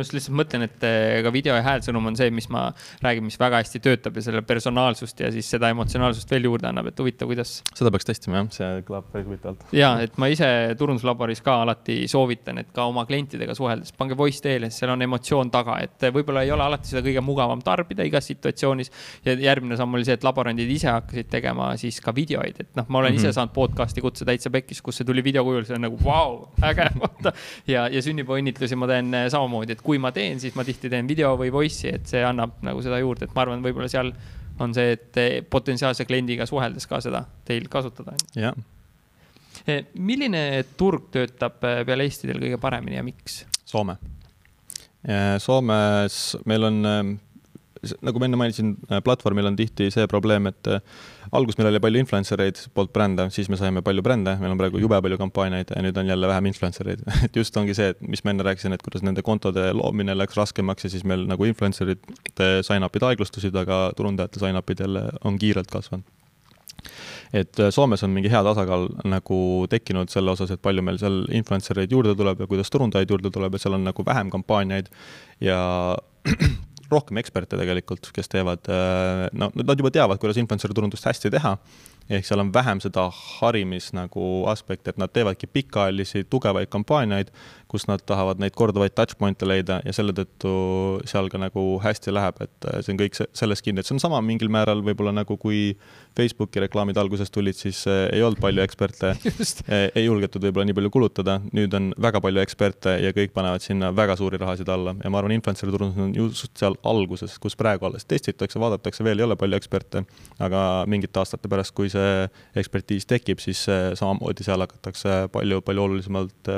ma just lihtsalt mõtlen, et eh, ka video ja häälsõnum on see, mis ma räägin, mis väga hästi töötab ja selle personaalsust ja siis seda emotsionaalsust veel juurde annab, et huvitav, kuidas. seda peaks testima jah, see kõlab päris huvitavalt. ja, et ma ise turunduslaboris ka alati soovitan, et ka oma klientidega suheldes pange voice teele, seal on emotsioon taga, et võib-olla ei ole alati seda kõige mugavam tarbida igas situatsioonis. ja järgmine samm oli see, et laborandid ise hakkasid tegema siis ka videoid, et noh, ma olen mm -hmm. ise mhm. saanud podcast'i kutse täitsa pekkis, kus see tuli video kujul, see on nagu vau wow,, äge, vaata. ja, ja sünnipäevaõnnitlusi ma teen eh, samamoodi, et kui ma teen, siis ma tihti teen video või voice'i, et see annab nagu seda juurde, et ma arvan, võib-olla seal on see, et potentsiaalse kliendiga suheldes ka seda teil kasutada. jah. Eh, milline turg töötab eh, peale Eesti teil kõige paremini ja miks? Soome. Eh, Soomes meil on nagu ma enne mainisin, äh, platvormil on tihti see probleem, et äh, alguses meil oli palju influencer eid poolt brände, siis me saime palju brände, meil on praegu jube palju kampaaniaid ja nüüd on jälle vähem influencer eid et just ongi see, et mis ma enne rääkisin, et kuidas nende kontode loomine läks raskemaks ja siis meil nagu influencer'ite sign-up'id aeglustusid, aga turundajate sign-up'id jälle on kiirelt kasvanud. Et äh, Soomes on mingi hea tasakaal nagu tekkinud selle osas, et palju meil seal influencer eid juurde tuleb ja kuidas turundajaid juurde tuleb ja seal on nagu vähem kampaaniaid ja rohkem eksperte tegelikult, kes teevad, äh, no nad juba teavad, kuidas influencer turundust hästi teha. Ehk seal on vähem seda harimis nagu aspekti, et nad teevadki pikaajalisi tugevaid kampaaniaid, kus nad tahavad neid korduvaid touch point'e leida ja selle tõttu seal ka nagu hästi läheb, et äh, see on kõik selles kinni, et see on sama mingil määral võib-olla nagu kui Facebooki reklaamid alguses tulid, siis äh, ei olnud palju eksperte, ei julgetud võib-olla nii palju kulutada, nüüd on väga palju eksperte ja kõik panevad sinna väga suuri rahasid alla. Ja ma arvan, influencer'i turundus on just seal alguses, kus praegu alles testitakse, vaadatakse, veel ei ole palju eksperte, aga mingite aastate pärast, kui see ekspertiis tekib, siis äh, samamoodi seal hakatakse palju-palju olulisemalt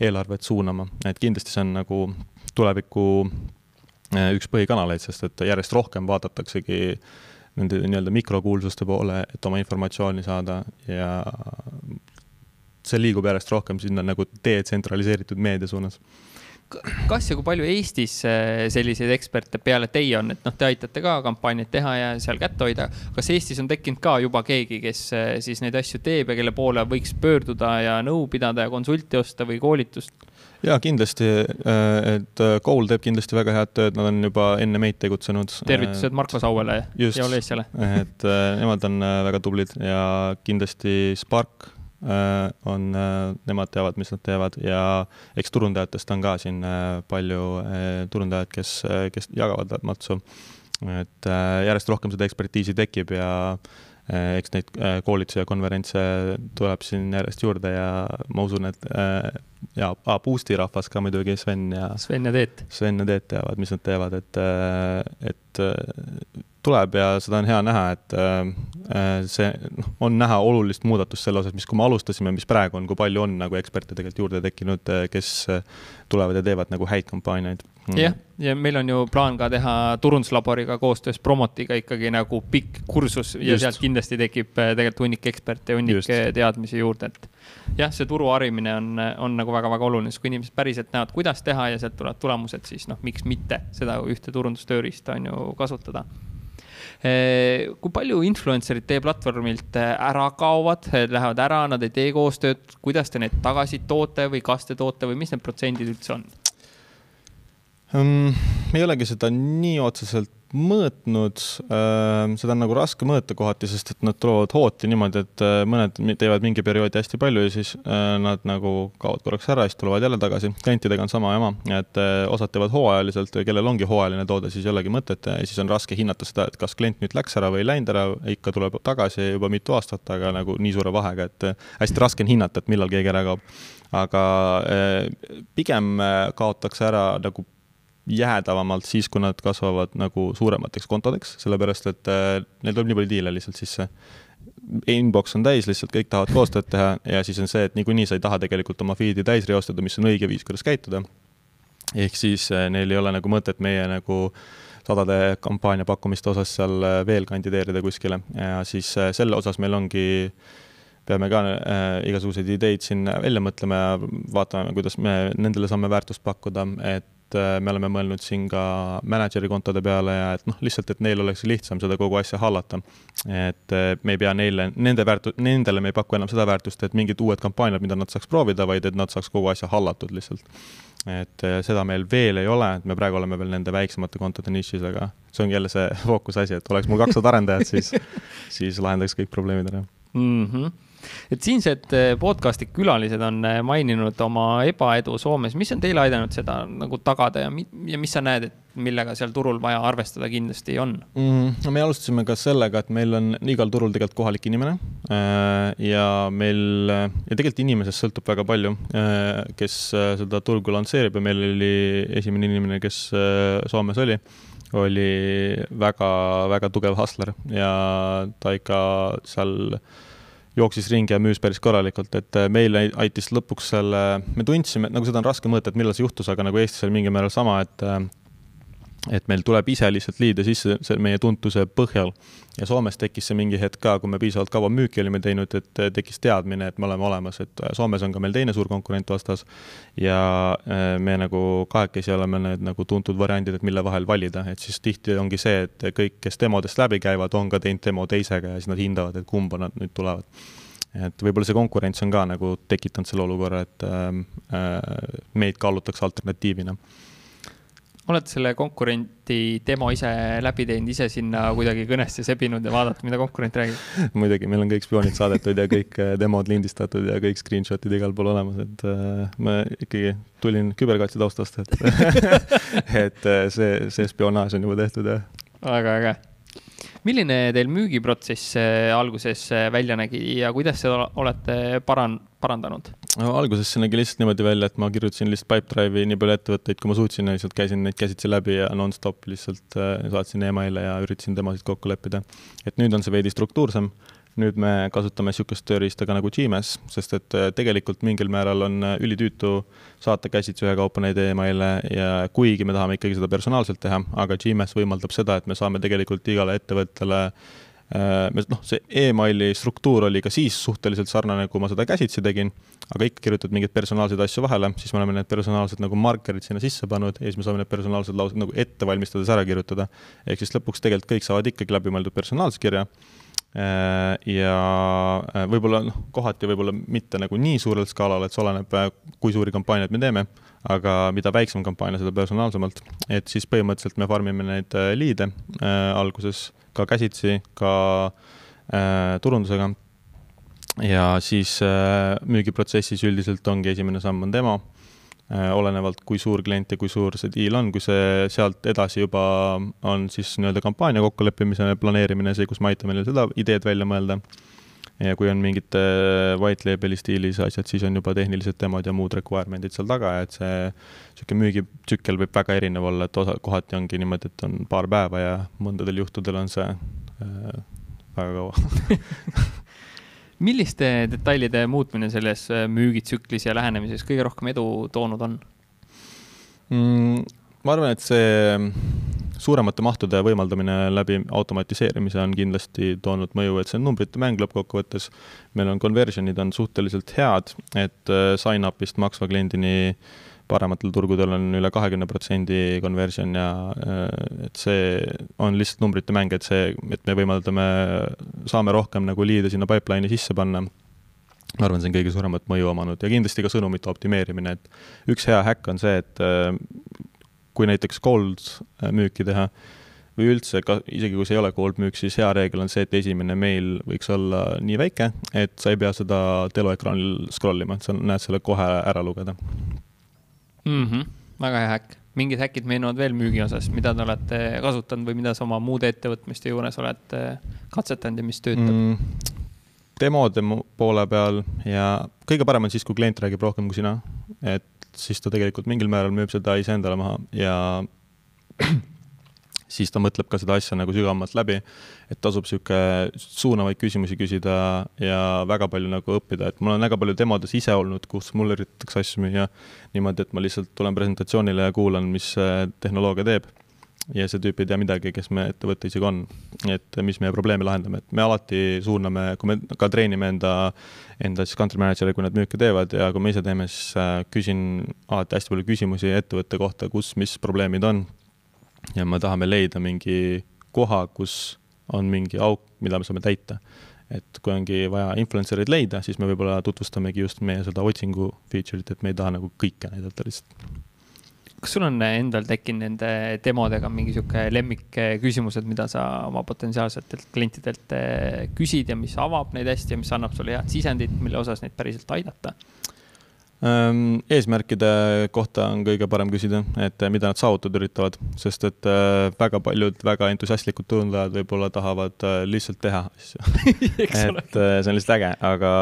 eelarvet eelarvet suunama, et kindlasti see on nagu tuleviku eh, üks põhikanaleid, sest et järjest rohkem vaadataksegi nende nii-öelda mikrokuulsuste poole, et oma informatsiooni saada ja see liigub järjest rohkem sinna nagu detsentraliseeritud meedia suunas kas ja kui palju Eestis eh, selliseid eksperte peale teie on, et noh, te aitate ka kampaaniaid teha ja seal kätt hoida. kas Eestis on tekkinud ka juba keegi, kes eh, siis neid asju teeb ja kelle poole võiks pöörduda ja nõu pidada ja konsulti osta või koolitust? ja kindlasti, äh, et Kool äh, teeb kindlasti väga head tööd, nad on juba enne meid tegutsenud. tervitused Marko Sauele ja Olesiale. et äh, nemad on väga tublid ja kindlasti Spark on, nemad teavad, mis nad teevad ja eks turundajatest on ka siin palju turundajad, kes, kes jagavad matsu. et järjest rohkem seda ekspertiisi tekib ja eks neid koolitusi ja konverentse tuleb siin järjest juurde ja ma usun, et ja ah, Boost'i rahvas ka muidugi, Sven ja. Sven ja Teet. Sven ja Teet teavad, mis nad teevad, et, äh, et äh, tuleb ja seda on hea näha, et äh, see noh, on näha olulist muudatust selle osas, mis, kui me alustasime, mis praegu on, kui palju on nagu eksperte tegelikult juurde tekkinud, kes tulevad ja teevad nagu häid kampaaniaid mm.. jah, ja meil on ju plaan ka teha turunduslaboriga koostöös Promotiga ikkagi nagu pikk kursus ja Just. sealt kindlasti tekib tegelikult hunnik eksperte ja hunnik Just. teadmisi juurde, et jah, see turu harimine on, on nagu väga-väga oluline, sest kui inimesed päriselt näevad, kuidas teha ja sealt tulevad tulemused, siis noh, miks mitte seda ühte turundustööriista on ju kasutada kui palju influencer'id teie platvormilt ära kaovad, lähevad ära, nad ei tee koostööd, kuidas te neid tagasi toote või kas te toote või mis need protsendid üldse on? me ei olegi seda nii otseselt mõõtnud, ähm, seda on nagu raske mõõta kohati, sest et nad tulevad hooti niimoodi, et äh, mõned teevad mingi perioodi hästi palju ja siis äh, nad nagu kaovad korraks ära ja siis tulevad jälle tagasi. klientidega on sama jama, et äh, osad teevad hooajaliselt, kellel ongi hooajaline toode, siis ei olegi mõtet ja siis on raske hinnata seda, et kas klient nüüd läks ära või ei läinud ära, ikka tuleb tagasi juba mitu aastat, aga nagu nii suure vahega, et hästi raske on hinnata, et millal keegi ära kaob. aga pigem kaotakse ära nagu jäädavamalt siis, kui nad kasvavad nagu suuremateks kontodeks, sellepärast et äh, neil tuleb nii palju diile lihtsalt sisse. Inbox on täis, lihtsalt kõik tahavad koostööd teha ja siis on see, et niikuinii sa ei taha tegelikult oma feed'i täis reostada, mis on õige viis, kuidas käituda. ehk siis äh, neil ei ole nagu mõtet meie nagu sadade kampaania pakkumiste osas seal äh, veel kandideerida kuskile ja siis selle osas meil ongi peame ka äh, igasuguseid ideid siin välja mõtlema ja vaatame, kuidas me nendele saame väärtust pakkuda, et et äh, me oleme mõelnud siin ka mänedžeri kontode peale ja et noh, lihtsalt, et neil oleks lihtsam seda kogu asja hallata. et äh, me ei pea neile, nende väärtu-, nendele me ei paku enam seda väärtust, et mingid uued kampaaniad, mida nad saaks proovida, vaid et nad saaks kogu asja hallatud lihtsalt. et äh, seda meil veel ei ole, et me praegu oleme veel nende väiksemate kontode nišis, aga see ongi jälle see fookuse asi, et oleks mul kakssada arendajat, siis, siis lahendaks kõik probleemid ära mm. -hmm et siinsed eh, podcast'i külalised on eh, maininud oma ebaedu Soomes, mis on teile aidanud seda nagu tagada ja, ja mis sa näed, et millega seal turul vaja arvestada kindlasti on mm,? no me alustasime ka sellega, et meil on igal turul tegelikult kohalik inimene äh, ja meil ja tegelikult inimesest sõltub väga palju, äh, kes äh, seda turgu lansseerib ja meil oli esimene inimene, kes Soomes oli oli väga-väga tugev hustler ja ta ikka seal äh, jooksis ringi ja müüs päris korralikult, et äh, meile aitas lõpuks selle, me tundsime, nagu seda on raske mõõta, et millal see juhtus, aga nagu Eestis oli mingil määral sama, et äh, et meil tuleb ise lihtsalt liide sisse see meie tuntuse põhjal. ja Soomes tekkis see mingi hetk ka, kui me piisavalt kaua müüki olime teinud, et tekkis teadmine, et me oleme olemas, et Soomes on ka meil teine suur konkurent vastas. ja äh, me nagu kahekesi oleme need nagu tuntud variandid, et mille vahel valida, et siis tihti ongi see, et kõik, kes demodest läbi käivad, on ka teinud demo teisega ja siis nad hindavad, et kumba nad nüüd tulevad et võib-olla see konkurents on ka nagu tekitanud selle olukorra, et äh, äh meid kaalutakse alternatiivina olete selle konkurenti demo ise läbi teinud, ise sinna kuidagi kõnesse sebinud ja vaadata, mida konkurent räägib? muidugi, meil on kõik spioonid saadetud ja kõik äh, demod lindistatud ja kõik screenshot'id igal pool olemas, et äh, ma ikkagi tulin küberkaitse taustast, et et äh, see, see spionaaž on juba tehtud ja. väga äge milline teil müügiprotsess alguses välja nägi ja kuidas seda olete paran-, parandanud no,? alguses see nägi lihtsalt niimoodi välja, et ma kirjutasin lihtsalt Pipedrive'i nii palju ettevõtteid, kui ma suutsin ja lihtsalt käisin neid käsitsi läbi ja nonstop lihtsalt äh, saatsin email'e ja üritasin demosid kokku leppida. et nüüd on see veidi struktuursem nüüd me kasutame niisugust tööriista ka nagu Gmail, sest et äh, tegelikult mingil määral on äh, ülitüütu saata käsitsi ühekaupa neid email'e ja kuigi me tahame ikkagi seda personaalselt teha, aga Gmail võimaldab seda, et me saame tegelikult igale ettevõttele äh, noh, see emaili struktuur oli ka siis suhteliselt sarnane, kui ma seda käsitsi tegin, aga ikka kirjutad mingeid personaalseid asju vahele, siis me oleme need personaalsed nagu markerid sinna sisse pannud ja siis me saame need personaalsed laused nagu ette valmistades ära kirjutada. ehk siis lõpuks tegelikult kõik saavad ikkagi läbimõeldud personaalskirja Äh, ja äh, võib-olla noh, kohati võib-olla mitte nagu nii suurel skaalal, et see oleneb, äh, kui suuri kampaaniaid me teeme, aga mida väiksem kampaania, seda personaalsemalt. et siis põhimõtteliselt me farm ime neid liide äh, alguses ka käsitsi, ka äh, turundusega. ja siis äh, müügiprotsessis üldiselt ongi esimene samm on demo Äh, olenevalt, kui suur klient ja kui suur see diil on, kui see sealt edasi juba on siis nii-öelda kampaania kokkuleppimise planeerimine, see, kus me aitame neil seda ideed välja mõelda. Ja kui on mingid white label'i stiilis asjad, siis on juba tehnilised demod ja muud requirement'id seal taga et see niisugune müügitsükkel võib väga erinev olla, et osa, kohati ongi niimoodi, et on paar päeva ja mõndadel juhtudel on see äh, väga kaua milliste detailide muutmine selles äh, müügitsüklis ja lähenemises kõige rohkem edu toonud on mm,? ma arvan, et see suuremate mahtude võimaldamine läbi automatiseerimise on kindlasti toonud mõju, et see on numbrite mäng lõppkokkuvõttes. meil on conversion'id on suhteliselt head, et äh, sign-up'ist maksva kliendini parematel turgudel on üle kahekümne protsendi conversion ja äh, et see on lihtsalt numbrite mäng, et see, et me võimaldame, saame rohkem nagu liide sinna pipeline'i sisse panna. ma arvan, see on kõige suuremat mõju omanud ja kindlasti ka sõnumite optimeerimine, et üks hea häkk on see, et äh, kui näiteks cold äh, müüki teha või üldse ka, isegi kui see ei ole cold müük, siis hea reegel on see, et esimene meil võiks olla nii väike, et sa ei pea seda teloekraanil scroll ima, et sa näed selle kohe ära lugeda mm. -hmm. väga hea häkk. mingid häkid meenuvad veel müügi osas, mida te olete kasutanud või mida sa oma muude ettevõtmiste juures oled katsetanud ja mis töötab mm,? demode poole peal ja kõige parem on siis, kui klient räägib rohkem kui sina. et siis ta tegelikult mingil määral müüb seda iseendale maha ja siis ta mõtleb ka seda asja nagu sügavamalt läbi. et tasub niisugune suunavaid küsimusi küsida ja väga palju nagu õppida, et mul on väga palju demodes ise olnud, kus mulle üritatakse asju müüa niimoodi, et ma lihtsalt tulen presentatsioonile ja kuulan, mis tehnoloogia teeb. Ja see tüüp ei tea midagi, kes me ettevõte isegi on, et mis meie probleeme lahendame, et me alati suuname, kui me ka treenime enda, enda siis country manager'e, kui nad müüke teevad ja kui me ise teeme, siis äh, küsin alati hästi palju küsimusi ettevõtte kohta, kus, mis probleemid on ja me tahame leida mingi koha, kus on mingi auk, mida me saame täita. et kui ongi vaja influencer eid leida, siis me võib-olla tutvustamegi just meie seda otsingu feature'it, et me ei taha nagu kõike näidata lihtsalt. Kas sul on endal tekkinud nende demodega mingi sihuke lemmikküsimused, mida sa oma potentsiaalsetelt klientidelt eh, küsid ja mis avab neid hästi ja mis annab sulle head sisendit, mille osas neid päriselt aidata? Ehm, eesmärkide kohta on kõige parem küsida, et eh, mida nad saavutada üritavad, sest et eh, väga paljud väga entusiastlikud turundajad võib-olla tahavad eh, lihtsalt teha asju. Et see on lihtsalt äge, aga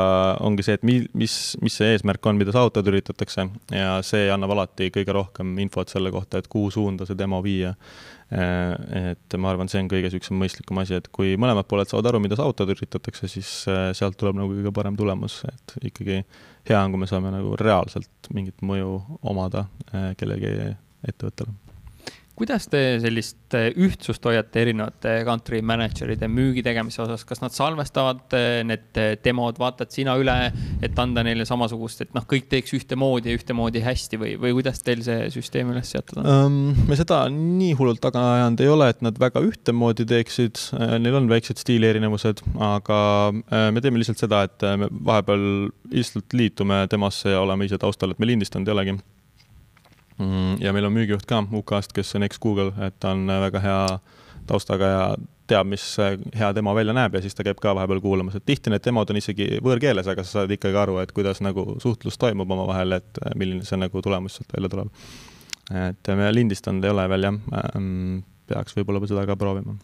ongi see, et mi-, mis, mis see eesmärk on, mida saavutada üritatakse ja see annab alati kõige rohkem infot selle kohta, et kuhu suunda see demo viia et ma arvan, see on kõige niisugusem mõistlikum asi, et kui mõlemad pooled saavad aru, mida saavutada üritatakse, siis sealt tuleb nagu kõige parem tulemus, et ikkagi hea on, kui me saame nagu reaalselt mingit mõju omada äh, kellegi ettevõttele kuidas te sellist äh, ühtsust hoiate erinevate country manager'ide müügi tegemise osas, kas nad salvestavad äh, need demod, vaatad sina üle, et anda neile samasugust, et noh, kõik teeks ühtemoodi ja ühtemoodi hästi või, või kuidas teil see süsteem üles seatud on um,? me seda nii hullult taga ajanud ei ole, et nad väga ühtemoodi teeksid, neil on väiksed stiilierinevused, aga me teeme lihtsalt seda, et me vahepeal lihtsalt liitume temasse ja oleme ise taustal, et me lindistanud ei olegi. Ja meil on müügijuht ka UK-st, kes on eks-Google, et ta on väga hea taustaga ja teab, mis hea demo välja näeb ja siis ta käib ka vahepeal kuulamas, et tihti need demod on isegi võõrkeeles, aga sa saad ikkagi aru, et kuidas nagu suhtlus toimub omavahel, et milline see nagu tulemus sealt välja tuleb. et me lindistanud ei ole veel jah, mm, peaks võib-olla seda ka proovima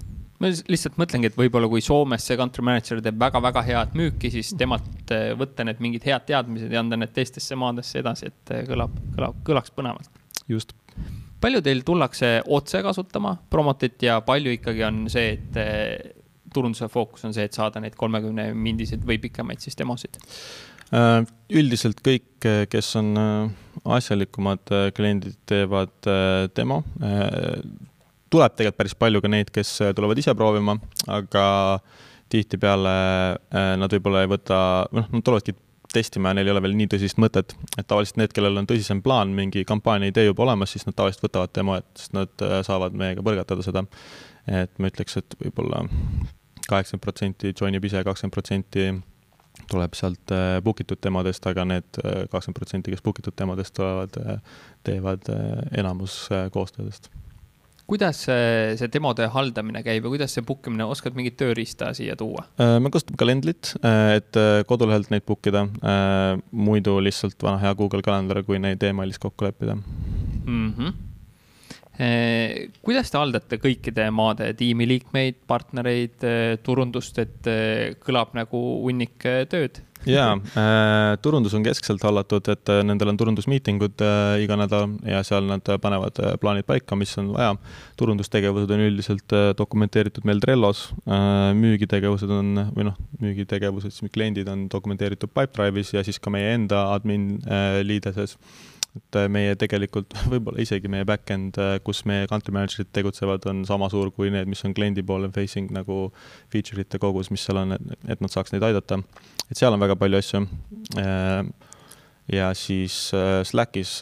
ma lihtsalt mõtlengi, et võib-olla kui Soomes see country manager teeb väga-väga head müüki, siis temalt võtta need mingid head teadmised ja anda need teistesse maadesse edasi, et kõlab, kõlab, kõlaks põnevalt. Just. palju teil tullakse otse kasutama Promotit ja palju ikkagi on see, et eh, turunduse fookus on see, et saada neid kolmekümne mindiseid või pikemaid siis demosid? üldiselt kõik, kes on asjalikumad kliendid, teevad demo tuleb tegelikult päris palju ka neid, kes äh, tulevad ise proovima, aga tihtipeale äh, nad võib-olla ei võta, noh, nad tulevadki testima ja neil ei ole veel nii tõsist mõtet, et tavaliselt need, kellel on tõsisem plaan, mingi kampaania idee juba olemas, siis nad tavaliselt võtavad demo, et sest nad äh, saavad meiega põrgatada seda. et ma ütleks, et võib-olla kaheksakümmend protsenti join ib ise, kakskümmend protsenti tuleb sealt book itud demodest, aga need kakskümmend protsenti, kes book itud demodest tulevad, teevad enamus koostöödest kuidas see, see demode haldamine käib ja kuidas see book imine, oskad mingit tööriista siia tuua? Äh, me kasutame Calendlit, äh, et äh, kodulehelt neid book ida. muidu lihtsalt vana hea Google Calendar, kui neid emailis kokku leppida mm. -hmm. Kuidas te haldate kõikide maade tiimiliikmeid, partnereid, turundust, et kõlab nagu hunnik tööd? jaa turundus on keskselt hallatud, et nendel on turundusmiitingud iga nädal ja seal nad panevad plaanid paika, mis on vaja. turundustegevused on üldiselt dokumenteeritud meil Trellos müügitegevused on, või noh, müügitegevused, siis kliendid on dokumenteeritud Pipedrive'is ja siis ka meie enda admin liideses et äh, meie tegelikult, võib-olla isegi meie back-end, äh, kus meie country manager'id tegutsevad, on sama suur kui need, mis on kliendi poole facing nagu feature ite kogus, mis seal on, et nad saaks neid aidata. et seal on väga palju asju. Äh, ja siis Slackis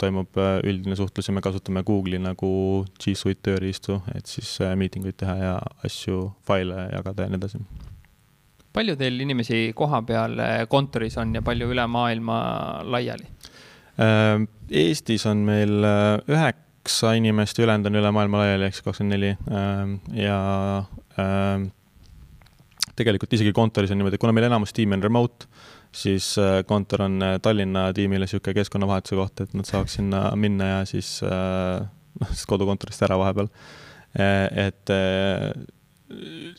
toimub üldine suhtlus ja me kasutame Google'i nagu G Suite tööriistu, et siis miiting uid teha ja asju, faile jagada ja nii edasi palju teil inimesi koha peal kontoris on ja palju üle maailma laiali? Äh, Eestis on meil äh, üheksa inimest ülejäänud on üle maailma laiali, ehk siis kakskümmend neli ähm, ja ähm, tegelikult isegi kontoris on niimoodi, kuna meil enamus tiimi on remote, siis äh, kontor on Tallinna tiimile niisugune keskkonnavahetuse koht, et nad saaks sinna minna ja siis noh, siis kodukontorist ära vahepeal. et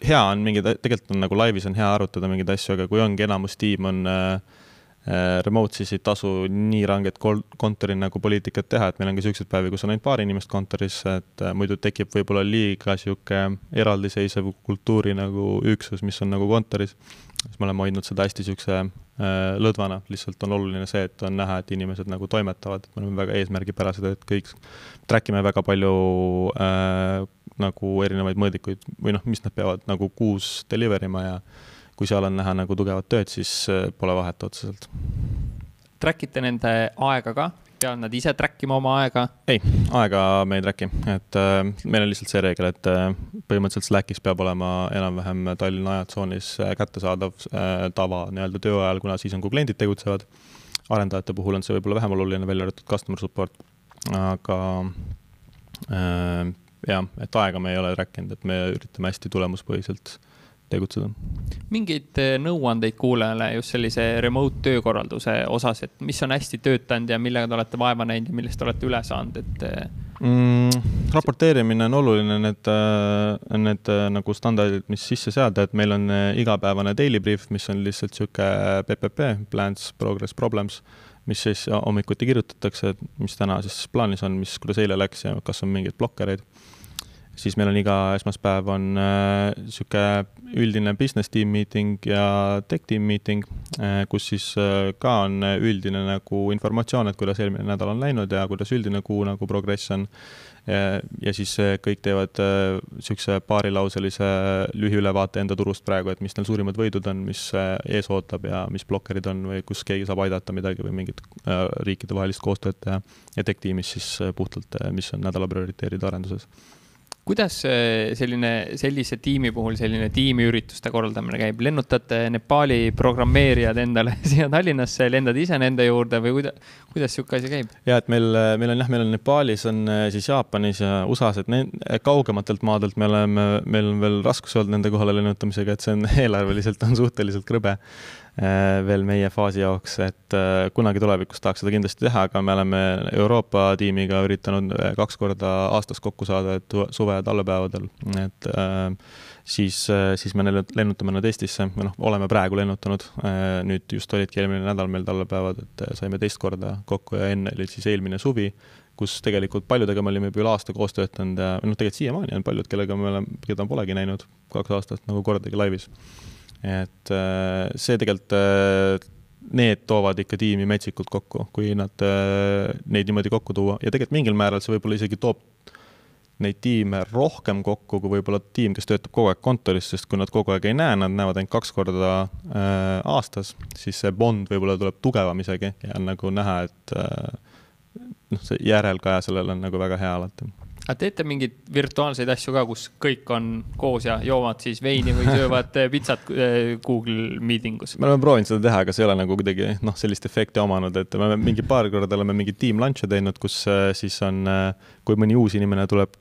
hea on mingid, tegelikult on nagu laivis on hea arutada mingeid asju, aga kui ongi enamus tiim on Äh, remote siis ei tasu nii ranget kontori nagu poliitikat teha, et meil on ka niisuguseid päevi, kus on ainult paar inimest kontoris, et äh, muidu tekib võib-olla liiga niisugune eraldiseisev kultuuri nagu üksus, mis on nagu kontoris. siis me oleme hoidnud seda hästi niisuguse äh, lõdvana, lihtsalt on oluline see, et on näha, et inimesed nagu toimetavad, et me oleme väga eesmärgipärased, et kõik, track ime väga palju äh, nagu erinevaid mõõdikuid või noh, mis nad peavad nagu kuus deliver ima ja kui seal on näha nagu tugevat tööd, siis äh, pole vahet otseselt. Track ite nende aega ka? peavad nad ise track ima oma aega? ei, aega me ei track'i, et äh, meil on lihtsalt see reegel, et äh, põhimõtteliselt Slackis peab olema enam-vähem Tallinna ajatsoonis äh, kättesaadav äh, tava nii-öelda tööajal, kuna siis on, kui kliendid tegutsevad. arendajate puhul on see võib-olla vähem oluline, välja arvatud customer support, aga äh, jah, et aega me ei ole track inud, et me üritame hästi tulemuspõhiselt tegutseda. mingeid eh, nõuandeid kuulajale just sellise remote töökorralduse osas, et mis on hästi töötanud ja millega te olete vaeva näinud ja millest olete üle saanud, et eh, mm,? raporteerimine on oluline, need, eh, need nagu standardid, mis sisse seada, et meil on igapäevane daily brief, mis on lihtsalt sihuke PPP, plans, progress, problems, mis siis hommikuti kirjutatakse, et mis täna siis plaanis on, mis, kuidas eile läks ja kas on mingeid blokkereid siis meil on iga esmaspäev on äh, üldine business team meeting ja tech team meeting äh,, kus siis äh, ka on üldine nagu informatsioon, et kuidas eelmine nädal on läinud ja kuidas üldine kuu nagu progress on. ja siis kõik teevad äh, paarilauselise lühiülevaate enda turust praegu, et mis neil suurimad võidud on, mis ees ootab ja mis blokkerid on või kus keegi saab aidata midagi või mingit riikidevahelist koostööd teha. ja tech tiimis siis puhtalt, mis on nädala prioriteerid arenduses kuidas selline, sellise tiimi puhul selline tiimiürituste korraldamine käib, lennutate Nepaali programmeerijad endale siia Tallinnasse, lendad ise nende juurde või kuida-, kuidas niisugune asi käib? ja et meil, meil on jah, meil on Nepaalis, on siis Jaapanis ja USA-s, et need kaugematelt maadelt me oleme, meil on veel raskusi olnud nende kohale lennutamisega, et see on eelarveliselt on suhteliselt krõbe Äh, veel meie faasi jaoks, et äh, kunagi tulevikus tahaks seda kindlasti teha, aga me oleme Euroopa tiimiga üritanud äh, kaks korda aastas kokku saada, et suve- ja talvepäevadel, et siis, siis me lennutame nad Eestisse, või noh, oleme praegu lennutanud. nüüd just olidki eelmine nädal meil talvepäevad, et saime teist korda kokku ja enne oli siis eelmine suvi, kus tegelikult paljudega me olime juba üle aasta koos töötanud ja noh, tegelikult siiamaani on paljud, kellega me oleme, keda polegi näinud kaks aastat nagu kordagi laivis et äh, see tegelikult, äh, need toovad ikka tiimi metsikult kokku, kui nad, äh, neid niimoodi kokku tuua. Ja tegelikult mingil määral see võib-olla isegi toob neid tiime rohkem kokku kui võib-olla tiim, kes töötab kogu aeg kontoris, sest kui nad kogu aeg ei näe, nad näevad ainult kaks korda äh, aastas, siis see bond võib-olla tuleb tugevam isegi ja on nagu näha, et äh, noh, see järelkaja sellel on nagu väga hea alati aga teete mingeid virtuaalseid asju ka, kus kõik on koos ja joovad siis veini või söövad eh, pitsat eh, Google Meeting us? me oleme proovinud seda teha, aga see ei ole nagu kuidagi noh, sellist efekti omanud, et me mingi paar korda oleme mingeid team lunch'e teinud, kus eh, siis on, kui mõni uus inimene tuleb,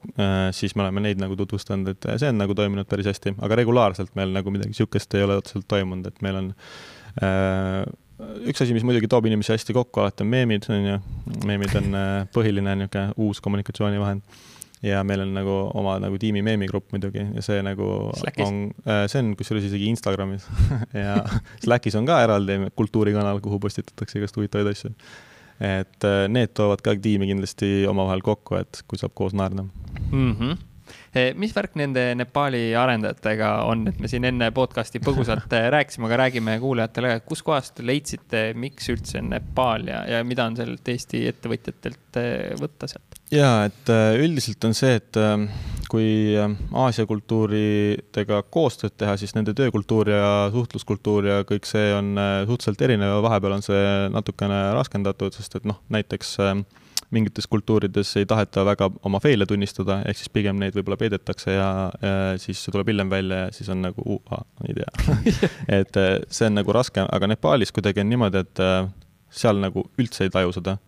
siis me oleme neid nagu tutvustanud, et see on nagu toiminud päris hästi, aga regulaarselt meil nagu midagi niisugust ei ole otseselt toimunud, et meil on äh, üks asi, mis muidugi toob inimesi hästi kokku, alati on meemid, on ju. meemid on põhiline niisugune uus kommunikatsioonivahend ja meil on nagu oma nagu tiimi meemigrupp muidugi ja see nagu Slackis. on, äh, see on kusjuures isegi Instagramis ja Slackis on ka eraldi kultuurikanal, kuhu postitatakse igast huvitavaid asju. et äh, need toovad ka tiimi kindlasti omavahel kokku, et kui saab koos naerda mm. -hmm mis värk nende Nepaali arendajatega on, et me siin enne podcast'i põgusalt äh, rääkisime, aga räägime kuulajatele, kuskohast leidsite, miks üldse Nepaal ja, ja mida on sellelt Eesti ettevõtjatelt võtta sealt? jaa, et äh, üldiselt on see, et äh, kui äh, Aasia kultuuridega koostööd teha, siis nende töökultuur ja suhtluskultuur ja kõik see on suhteliselt erinev ja vahepeal on see natukene raskendatud, sest et noh, näiteks mingites kultuurides ei taheta väga oma feile tunnistada, ehk siis pigem neid võib-olla peidetakse ja, ja siis see tuleb hiljem välja ja siis on nagu uh,, ei tea et see on nagu raske, aga Nepaalis kuidagi on niimoodi, et seal nagu üldse ei taju seda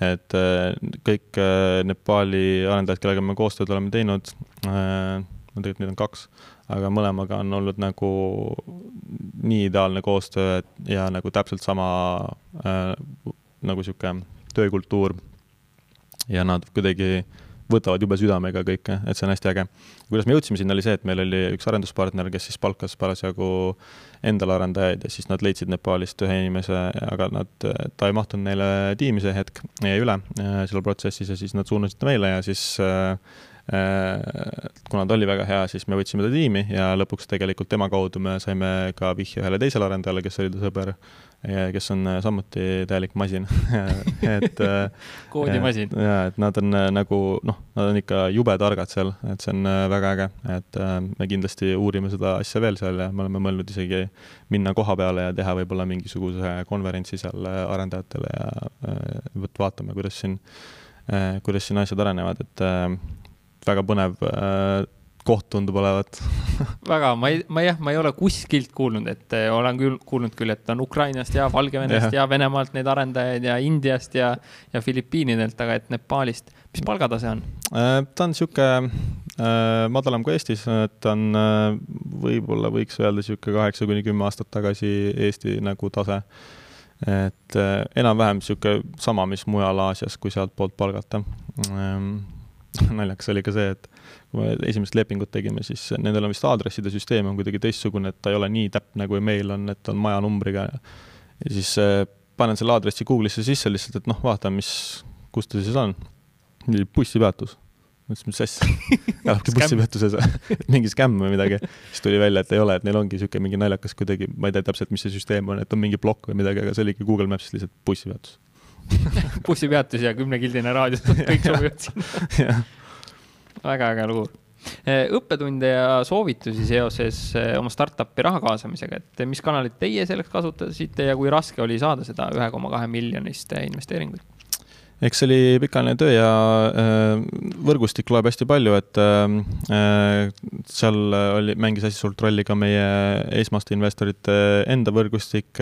et äh, kõik Nepaali arendajad, kellega me koostööd oleme teinud, no tegelikult neid on kaks, aga mõlemaga on olnud nagu nii ideaalne koostöö ja nagu täpselt sama nagu sihuke töökultuur. Ja nad kuidagi võtavad jube südamega kõike, et see on hästi äge. kuidas me jõudsime sinna, oli see, et meil oli üks arenduspartner, kes siis palkas parasjagu endale arendajaid ja siis nad leidsid Nepaalist ühe inimese, aga nad, ta ei mahtunud neile tiimi see hetk, jäi üle äh, seal protsessis ja siis nad suunasid ta meile ja siis äh, äh, kuna ta oli väga hea, siis me võtsime ta tiimi ja lõpuks tegelikult tema kaudu me saime ka vihje ühele teisele arendajale, kes oli ta sõber kes on äh, samuti täielik masin. Et äh, koodimasin. ja, et nad on äh, nagu noh, nad on ikka jube targad seal, et see on väga äge, et me kindlasti uurime seda asja veel seal ja me oleme mõelnud isegi minna koha peale ja teha võib-olla mingisuguse konverentsi seal arendajatele ja vot vaatame, kuidas siin, kuidas siin asjad arenevad, et väga põnev koht tundub olevat väga, ma ei, ma jah, ma ei ole kuskilt kuulnud, et eh, olen küll kuulnud küll, et on Ukrainast ja Valgevenest ja, ja Venemaalt neid arendajaid ja Indiast ja, ja Filipiinidelt, aga et Nepaalist, mis palgatase on? Äh, ta on sihuke äh, madalam kui Eestis, et on äh, võib-olla võiks öelda sihuke kaheksa kuni kümme aastat tagasi Eesti nagu tase. et äh, enam-vähem sihuke sama, mis mujal Aasias, kui sealtpoolt palgata ähm, naljakas oli ka see, et kui me esimest lepingut tegime, siis nendel on vist aadresside süsteem on kuidagi teistsugune, et ta ei ole nii täpne, kui meil on, et on majanumbriga. ja siis äh, panen selle aadressi Google'isse sisse lihtsalt, et noh, vaatan, mis, kus ta siis on. bussipeatus. mõtlesin, mis asja elavadki bussipeatuses mingi skämm või midagi. siis tuli välja, et ei ole, et neil ongi niisugune mingi naljakas kuidagi, ma ei tea täpselt, mis see süsteem on, et on mingi plokk või midagi, aga see oligi Google Maps'is lihtsalt bussipeatus bussipeatus ja kümnekildine raadius, kõik sobivad sinna väga äge lugu. Eh, õppetunde ja soovitusi seoses eh, oma startup'i raha kaasamisega, et mis kanalit teie selleks kasutasite ja kui raske oli saada seda ühe koma kahe miljonist investeeringut? eks see oli pikaajaline töö ja võrgustik loeb hästi palju, et seal oli, mängis hästi suurt rolli ka meie esmaste investorite enda võrgustik,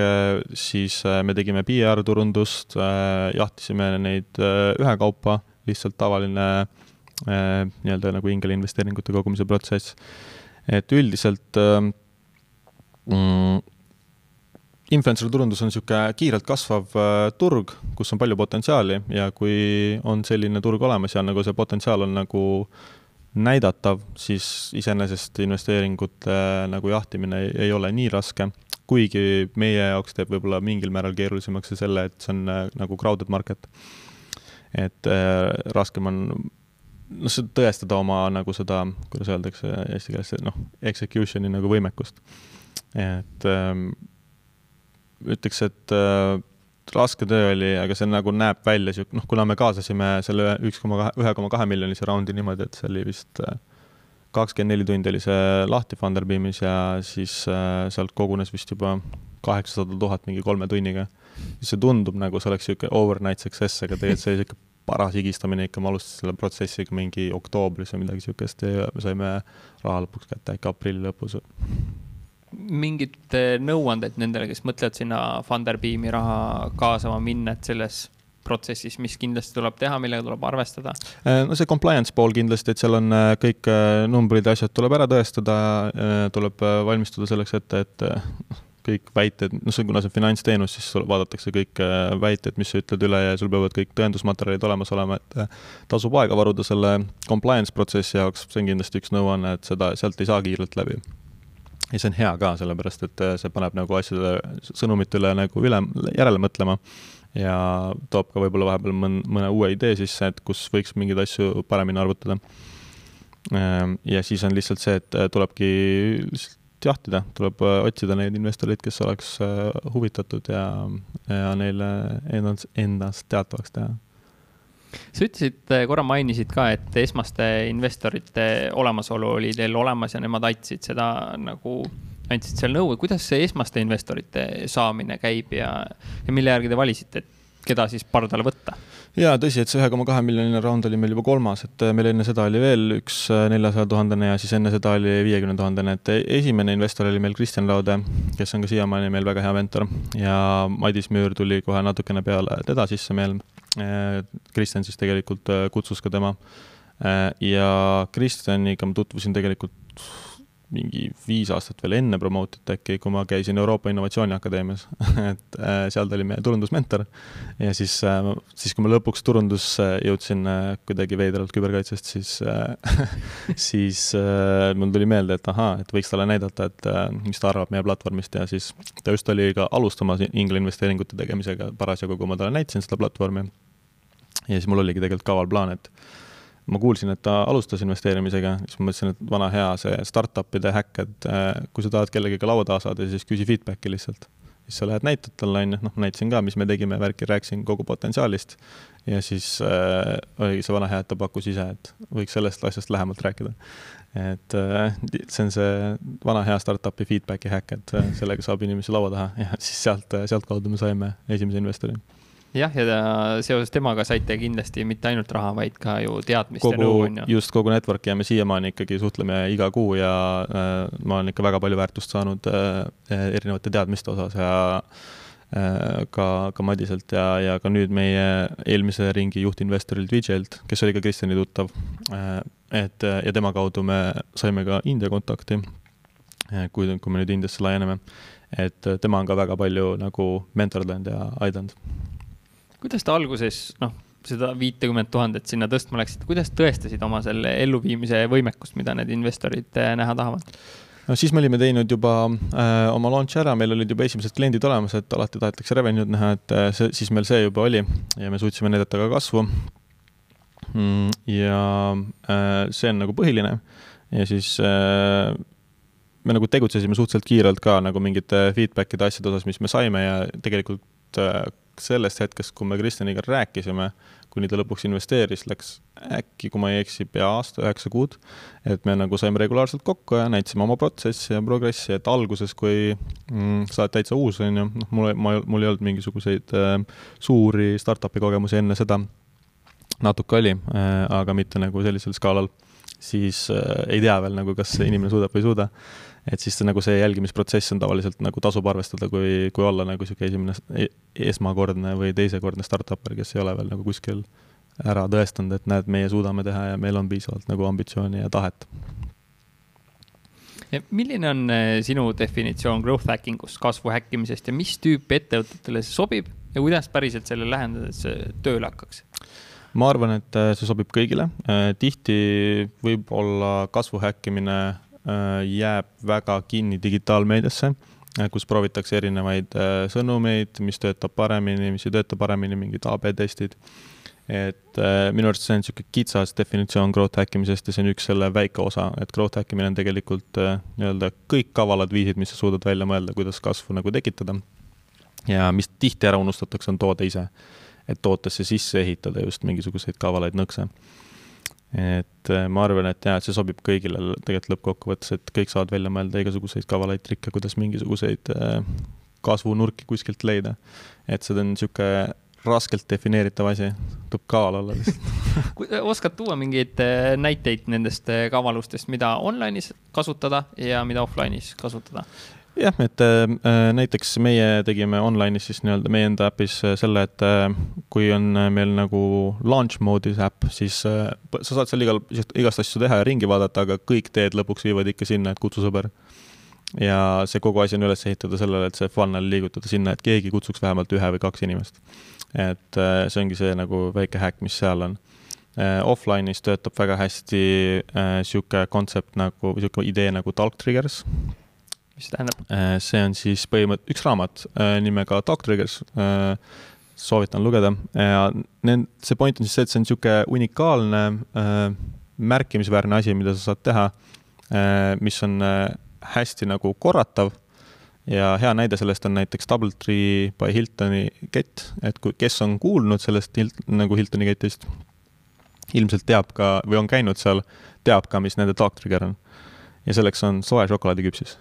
siis me tegime PR-turundust, jahtisime neid ühekaupa, lihtsalt tavaline nii-öelda nagu ingelinvesteeringute kogumise protsess. et üldiselt mm, influencer turundus on niisugune kiirelt kasvav äh, turg, kus on palju potentsiaali ja kui on selline turg olemas ja nagu see potentsiaal on nagu näidatav, siis iseenesest investeeringute äh, nagu jahtimine ei, ole nii raske, kuigi meie jaoks teeb võib-olla mingil määral keerulisemaks see selle, et see on äh, nagu crowded market. et äh, raskem on noh, tõestada oma nagu seda, kuidas öeldakse eesti keeles, noh, execution'i nagu võimekust. et ähm, ütleks, et äh, raske töö oli, aga see nagu näeb välja sihuke, noh, kuna me kaasasime selle üks koma kahe, ühe koma kahe miljonise raundi niimoodi, et see oli vist äh, kakskümmend neli tundi oli see lahti Funderbeamis ja siis äh, sealt kogunes vist juba kaheksasada tuhat mingi kolme tunniga. see tundub nagu see oleks niisugune overnight success, aga tegelikult see oli niisugune paras higistamine ikka, ma alustasin selle protsessiga mingi oktoobris või midagi niisugust ja me saime raha lõpuks kätte äkki aprilli lõpus mingid nõuanded nendele, kes mõtlevad sinna Funderbeami raha kaasama minna, et selles protsessis, mis kindlasti tuleb teha, millega tuleb arvestada? Äh, no see compliance pool kindlasti, et seal on äh, kõik numbrid ja asjad tuleb ära tõestada, tuleb valmistuda selleks ette, et kõik väited, noh, see, kuna see on finantsteenus, siis vaadatakse kõik väited, mis sa ütled üle ja sul peavad kõik tõendusmaterjalid olemas olema, et tasub aega varuda selle compliance protsessi jaoks, see on kindlasti üks nõuanne, et seda, sealt ei saa kiirelt läbi ja see on hea ka, sellepärast et äh, see paneb nagu asjade, sõnumite üle nagu üle, järele mõtlema ja toob ka võib-olla vahepeal mõn-, mõne uue idee sisse, et kus võiks mingeid asju paremini arvutada. Ja siis on lihtsalt see, et äh, tulebki lihtsalt jahtida, tuleb äh, otsida neid investoreid, kes oleks huvitatud ja, ja neile ennast, endast teatavaks teha. Sa ütlesid, äh, korra mainisid ka, et esmaste investorite olemasolu oli teil olemas ja nemad aitasid seda nagu, andsid seal nõu, kuidas see esmaste investorite saamine käib ja, ja mille järgi te valisite, et keda siis pardale võtta? jaa, tõsi, et see ühe koma kahe miljoniline raund oli meil juba kolmas, et äh, meil enne seda oli veel üks äh, neljasaja tuhandene ja siis enne seda oli viiekümne tuhandene, et esimene investor oli meil Kristjan Laude, kes on ka siiamaani meil väga hea mentor ja Madis Müür tuli kohe natukene peale teda sisse meil Äh, Kristjan siis tegelikult äh, kutsus ka tema. Äh, ja Kristjaniga ma tutvusin tegelikult mingi viis aastat veel enne Promotit äkki, kui ma käisin Euroopa Innovatsiooni Akadeemias et äh, seal ta oli meie turundusmentor. ja siis äh,, siis kui ma lõpuks turundusse jõudsin äh, kuidagi veidralt küberkaitsest, siis siis mul tuli meelde, et ahaa, et võiks talle näidata, et mis ta arvab meie platvormist ja siis ta just oli ka alustamas Ingli investeeringute tegemisega parasjagu, kui ma talle näitasin seda platvormi. ja siis mul oligi tegelikult kaval plaan, et ma kuulsin, et ta alustas investeerimisega, siis ma mõtlesin, et vana hea see startup'ide häkk, et äh, kui sa tahad kellegagi laua taha saada, siis küsi feedback'i lihtsalt. siis sa lähed näitad talle, on ju, noh, näitasin ka, mis me tegime, värki, rääkisin kogu potentsiaalist. ja siis äh, oligi see vana hea, et ta pakkus ise, et võiks sellest asjast lähemalt rääkida. et äh, see on see vana hea startup'i feedback'i häkk, et äh, sellega saab inimesi laua taha ja siis sealt, sealtkaudu me saime esimese investori jah, ja ta, seoses temaga saite kindlasti mitte ainult raha, vaid ka ju teadmist kogu, ja nõu, on ju. just, kogu network'i ja me siiamaani ikkagi suhtleme iga kuu ja äh, ma olen ikka väga palju väärtust saanud äh, erinevate teadmiste osas ja äh, ka, ka Madiselt ja, ja ka nüüd meie eelmise ringi juhtinvestorilt Vijaylt, kes oli ka Kristjani tuttav äh,. et ja tema kaudu me saime ka India kontakti, äh, kui, kui me nüüd Indiasse laieneme. et tema on ka väga palju nagu mentordanud ja aidanud kuidas te alguses, noh, seda viitekümmet tuhandet sinna tõstma läksite, kuidas tõestasid oma selle elluviimise võimekust, mida need investorid eh, näha tahavad? no siis me olime teinud juba äh, oma launch ära, meil olid juba esimesed kliendid olemas, et alati tahetakse revenue'd näha, et äh, see, siis meil see juba oli ja me suutsime näidata ka kasvu mm,. ja äh, see on nagu põhiline ja siis äh, me nagu tegutsesime suhteliselt kiirelt ka nagu mingite feedback'ide asjade osas, mis me saime ja tegelikult sellest hetkest, kui me Kristjaniga rääkisime, kuni ta lõpuks investeeris, läks äkki, kui ma ei eksi, pea aasta, üheksa kuud. et me nagu saime regulaarselt kokku ja näitasime oma protsessi ja progressi, et alguses, kui mm, sa oled täitsa uus, on ju, noh, mul, ma, mul ei olnud mingisuguseid äh, suuri startup'i kogemusi enne seda natuke oli, aga mitte nagu sellisel skaalal, siis ei tea veel nagu, kas inimene suudab või ei suuda et siis see nagu see jälgimisprotsess on tavaliselt nagu tasub arvestada, kui, kui olla nagu niisugune esimene e-, esmakordne või teisekordne startup'er, kes ei ole veel nagu kuskil ära tõestanud, et näed, meie suudame teha ja meil on piisavalt nagu ambitsiooni ja tahet. milline on eh, sinu definitsioon growth hacking ust, kasvu häkkimisest ja mis tüüpi ettevõtetele see sobib ja kuidas päriselt sellele lähendades tööle hakkaks? ma arvan, et eh, see sobib kõigile. Eh, tihti võib olla kasvu häkkimine jääb väga kinni digitaalmeediasse, äh, kus proovitakse erinevaid äh, sõnumeid, mis töötab paremini, mis ei tööta paremini, mingid AB testid. et minu arust see on niisugune kitsas definitsioon growth hackimisest ja see on üks selle väike osa, et growth hackimine on tegelikult nii-öelda kõik kavalad viisid, mis sa suudad välja mõelda, kuidas kasvu nagu tekitada. ja mis tihti ära unustatakse, on toode ise. et tootesse sisse ehitada just mingisuguseid kavalaid nõkse et äh, ma arvan, et jaa, et see sobib kõigile tegelikult lõppkokkuvõttes, et kõik saavad välja mõelda igasuguseid kavalaid trikke, kuidas mingisuguseid äh, kasvunurki kuskilt leida. et see on niisugune raskelt defineeritav asi, tuleb kaval olla lihtsalt oskad tuua mingeid äh, näiteid nendest kavalustest, mida online'is kasutada ja mida offline'is kasutada? Jah, et äh, näiteks meie tegime online'is siis nii-öelda meie enda äpis äh, selle, et äh, kui on äh, meil nagu launch mode'is äpp, siis äh, sa saad seal igal, igast asju teha ja ringi vaadata, aga kõik teed lõpuks viivad ikka sinna, et kutsu sõber. ja see kogu asi on üles ehitada sellele, et see funnel liigutada sinna, et keegi kutsuks vähemalt ühe või kaks inimest. et äh, see ongi see nagu väike häkk, mis seal on äh, offline'is töötab väga hästi äh, kontsept nagu, niisugune idee nagu talk triggers mis see tähendab? Äh, see on siis põhimõtteliselt üks raamat äh, nimega Dog Triggers. Äh, soovitan lugeda ja need, see point on siis see, et see on niisugune unikaalne märkimisväärne asi, mida sa saad teha, mis on hästi nagu korratav ja hea näide sellest on näiteks Doubletree by Hiltoni kett, et kui, kes on kuulnud sellest Hilt, nagu Hiltoni ketist, ilmselt teab ka või on käinud seal, teab ka, mis nende dog trigger on. ja selleks on soe šokolaadiküpsis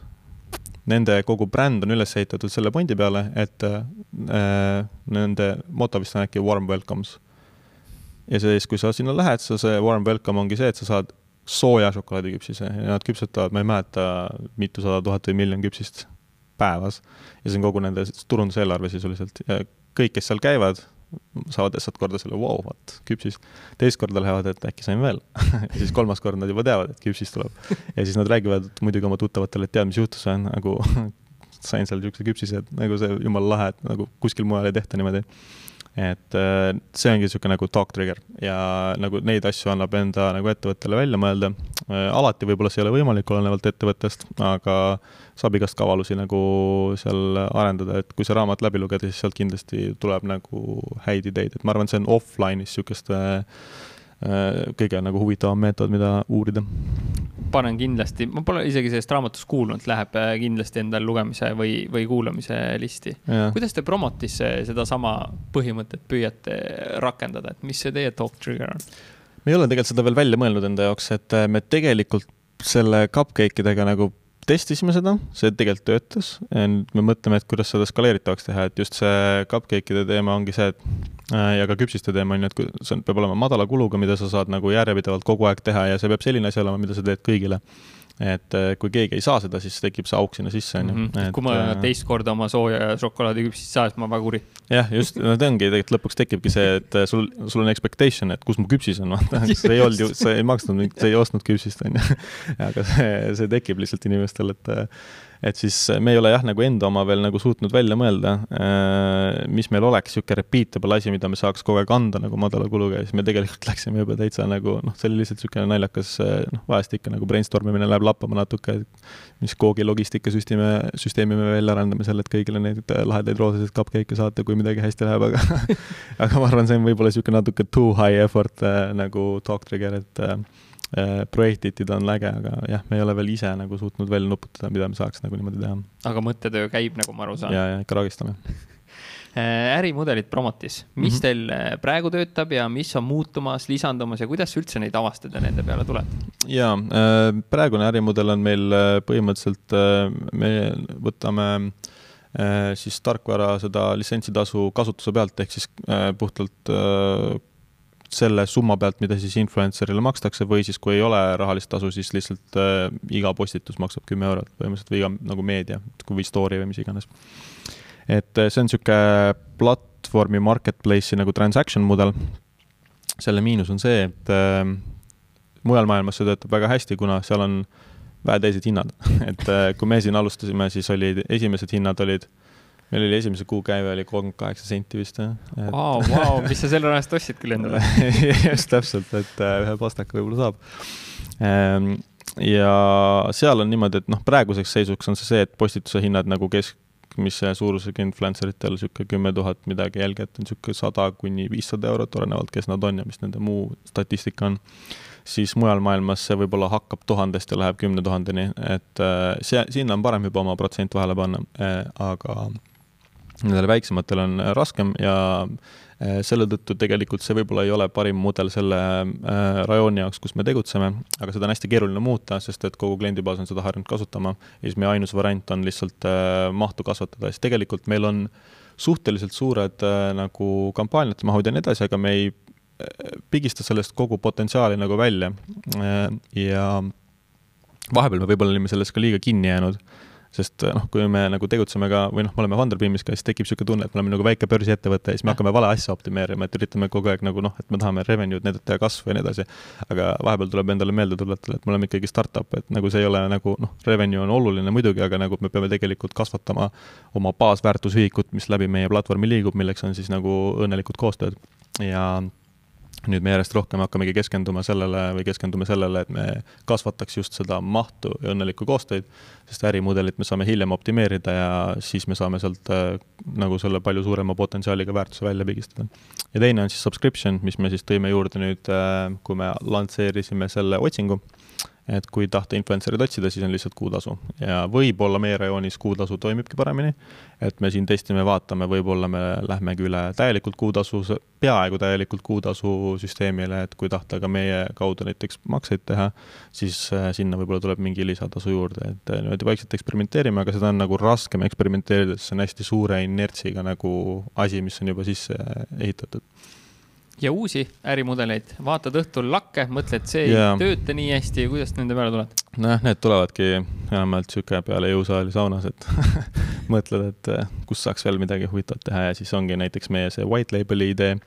nende kogu bränd on üles ehitatud selle pointi peale, et äh, nende moto vist on äkki warm welcomes. ja siis, kui sa sinna lähed, sa, see warm welcome ongi see, et sa saad sooja šokolaadiküpsise ja nad küpsetavad, ma ei mäleta, mitusada tuhat või miljon küpsist päevas. ja see on kogu nende turunduseelarve sisuliselt ja kõik, kes seal käivad, saavad lihtsalt korda selle, vau, vot, küpsis. teist korda lähevad, et äkki sain veel ja siis kolmas kord nad juba teavad, et küpsis tuleb. ja siis nad räägivad muidugi oma tuttavatele, et tead, mis juhtus, nagu sain seal niisuguse küpsise, et nagu see jumala lahe, et nagu kuskil mujal ei tehta niimoodi et äh, see ongi niisugune nagu talk trigger ja nagu neid asju annab enda nagu ettevõttele välja mõelda. Äh, alati võib-olla see ei ole võimalik, olenevalt ettevõttest, aga saab igast kavalusi nagu seal arendada, et kui see raamat läbi lugeda, siis sealt kindlasti tuleb nagu häid ideid, et ma arvan, see on offline'is niisuguste äh, kõige nagu huvitavam meetod, mida uurida. Panen kindlasti, ma pole isegi sellest raamatust kuulnud, läheb äh, kindlasti endal lugemise või, või kuulamise listi. kuidas te promotis sedasama põhimõtet püüate rakendada, et mis see teie top trigger on? me ei ole tegelikult seda veel välja mõelnud enda jaoks, et äh, me tegelikult selle cupcake idega nagu testisime seda, see tegelikult töötas. nüüd me mõtleme, et kuidas seda skaleeritavaks teha, et just see cupcake'ide teema ongi see, et äh, ja ka küpsiste teema on ju, et see on, peab olema madala kuluga, mida sa saad nagu järjepidevalt kogu aeg teha ja see peab selline asi olema, mida sa teed kõigile et äh, kui keegi ei saa seda, siis tekib see auk sinna sisse, on ju. Mhm. kui ma äh, teist korda oma sooja šokolaadiküpsist saan, siis ma väga kuri. jah, just, no ta ongi, tegelikult lõpuks tekibki see, et äh, sul, sul on expectation, et kus mu küpsis on, vaata, see ei olnud ju, sa ei maksnud, sa ei ostnud küpsist, on ju. aga see, see tekib lihtsalt inimestel, et et siis me ei ole jah, nagu enda oma veel nagu suutnud välja mõelda, äh, mis meil oleks niisugune repeatable asi, mida me saaks kogu aeg anda nagu madala kuluga. Ja siis me tegelikult läksime juba täitsa nagu noh, see oli lihtsalt niisugune naljakas äh, noh, vahest ikka nagu brainstorm imine läheb lappama natuke, mis koogi logistikasüsteemi, süsteemi me välja arendame seal, et kõigile neid äh, lahedaid roosasid cupcake'e saata, kui midagi hästi läheb, aga aga ma arvan, see on võib-olla niisugune natuke too high effort äh, nagu talk trigger, et äh, Äh, projektitid on äge, aga jah, me ei ole veel ise nagu suutnud välja nuputada, mida me saaks nagu niimoodi teha. aga mõttetöö käib, nagu ma aru saan? ja, ja ikka ragistame äh, ärimudelid Promotis, mis mm -hmm. teil äh, praegu töötab ja mis on muutumas, lisandumas ja kuidas üldse neid avastada ja nende peale tuled? jaa, praegune ärimudel on meil põhimõtteliselt, me võtame siis tarkvara seda litsentsitasu kasutuse pealt, ehk siis puhtalt selle summa pealt, mida siis influencer'ile makstakse või siis, kui ei ole rahalist tasu, siis lihtsalt äh, iga postitus maksab kümme eurot põhimõtteliselt või iga nagu meedia või story või mis iganes. et äh, see on niisugune platvormi marketplace'i nagu transaction mudel. selle miinus on see, et äh, mujal maailmas see töötab väga hästi, kuna seal on väeteised hinnad et äh, kui me siin alustasime, siis olid, esimesed hinnad olid äh, meil oli esimese kuu käive oli kolmkümmend kaheksa senti vist jah. Et.... Vau, vau, mis sa selle rahast ostsid küll endale just täpselt, et äh, ühe pastaka võib-olla saab. Ehm, ja seal on niimoodi, et noh, praeguseks seisuks on see see, et postituse hinnad nagu keskmise suurusega influencer itel niisugune kümme tuhat midagi jälgijat on niisugune sada kuni viissada eurot, olenevalt, kes nad on ja mis nende muu statistika on. Siis mujal maailmas see võib-olla hakkab tuhandest ja läheb kümne tuhandeni, et äh, see, sinna on parem juba oma protsent vahele panna, äh, aga nendel väiksematel on äh, raskem ja äh, selle tõttu tegelikult see võib-olla ei ole parim mudel selle äh, rajooni jaoks, kus me tegutseme, aga seda on hästi keeruline muuta, sest et kogu kliendibaas on seda harjunud kasutama ja siis meie ainus variant on lihtsalt mahtu kasvatada, siis tegelikult meil on suhteliselt suured nagu kampaaniate mahud ja nii edasi, aga me ei pigista sellest kogu potentsiaali nagu välja. ja vahepeal me võib-olla olime selles ka liiga kinni jäänud sest noh, kui me nagu tegutseme ka või noh, me oleme Funderbeamis ka, siis tekib niisugune tunne, et me oleme nagu väike börsiettevõte ja siis me hakkame vale asja optimeerima, et üritame kogu aeg nagu noh, et me tahame revenue'd näidata ja kasvu ja nii edasi. aga vahepeal tuleb endale meelde tuletada, et me oleme ikkagi startup, et nagu see ei ole nagu noh, revenue on oluline muidugi, aga nagu me peame tegelikult kasvatama oma baasväärtusühikut, mis läbi meie platvormi liigub, milleks on siis nagu õnnelikud koostööd ja nüüd me järjest rohkem hakkamegi keskenduma sellele või keskendume sellele, et me kasvataks just seda mahtu ja õnnelikku koostööd, sest ärimudelit me saame hiljem optimeerida ja siis me saame sealt äh, nagu selle palju suurema potentsiaaliga väärtuse välja pigistada. ja teine on siis subscription, mis me siis tõime juurde nüüd, äh, kui me lansseerisime selle otsingu et kui tahta influencer'id otsida, siis on lihtsalt kuutasu. Ja võib-olla meie rajoonis kuutasu toimibki paremini. et me siin testime, vaatame, võib-olla me lähmegi üle täielikult kuutasu, peaaegu täielikult kuutasu süsteemile, et kui tahta ka meie kaudu näiteks makseid teha, siis äh, sinna võib-olla tuleb mingi lisatasu juurde, et äh, niimoodi vaikselt eksperimenteerime, aga seda on nagu raskem eksperimenteerida, sest see on hästi suure inertsiga nagu asi, mis on juba sisse ehitatud ja uusi ärimudeleid, vaatad õhtul lakke, mõtled, see yeah. ei tööta nii hästi, kuidas nende peale tuled? nojah, need tulevadki enamjaolt sihuke peale jõusaali saunas, et mõtled, et eh, kus saaks veel midagi huvitavat teha ja siis ongi näiteks meie see white label'i idee.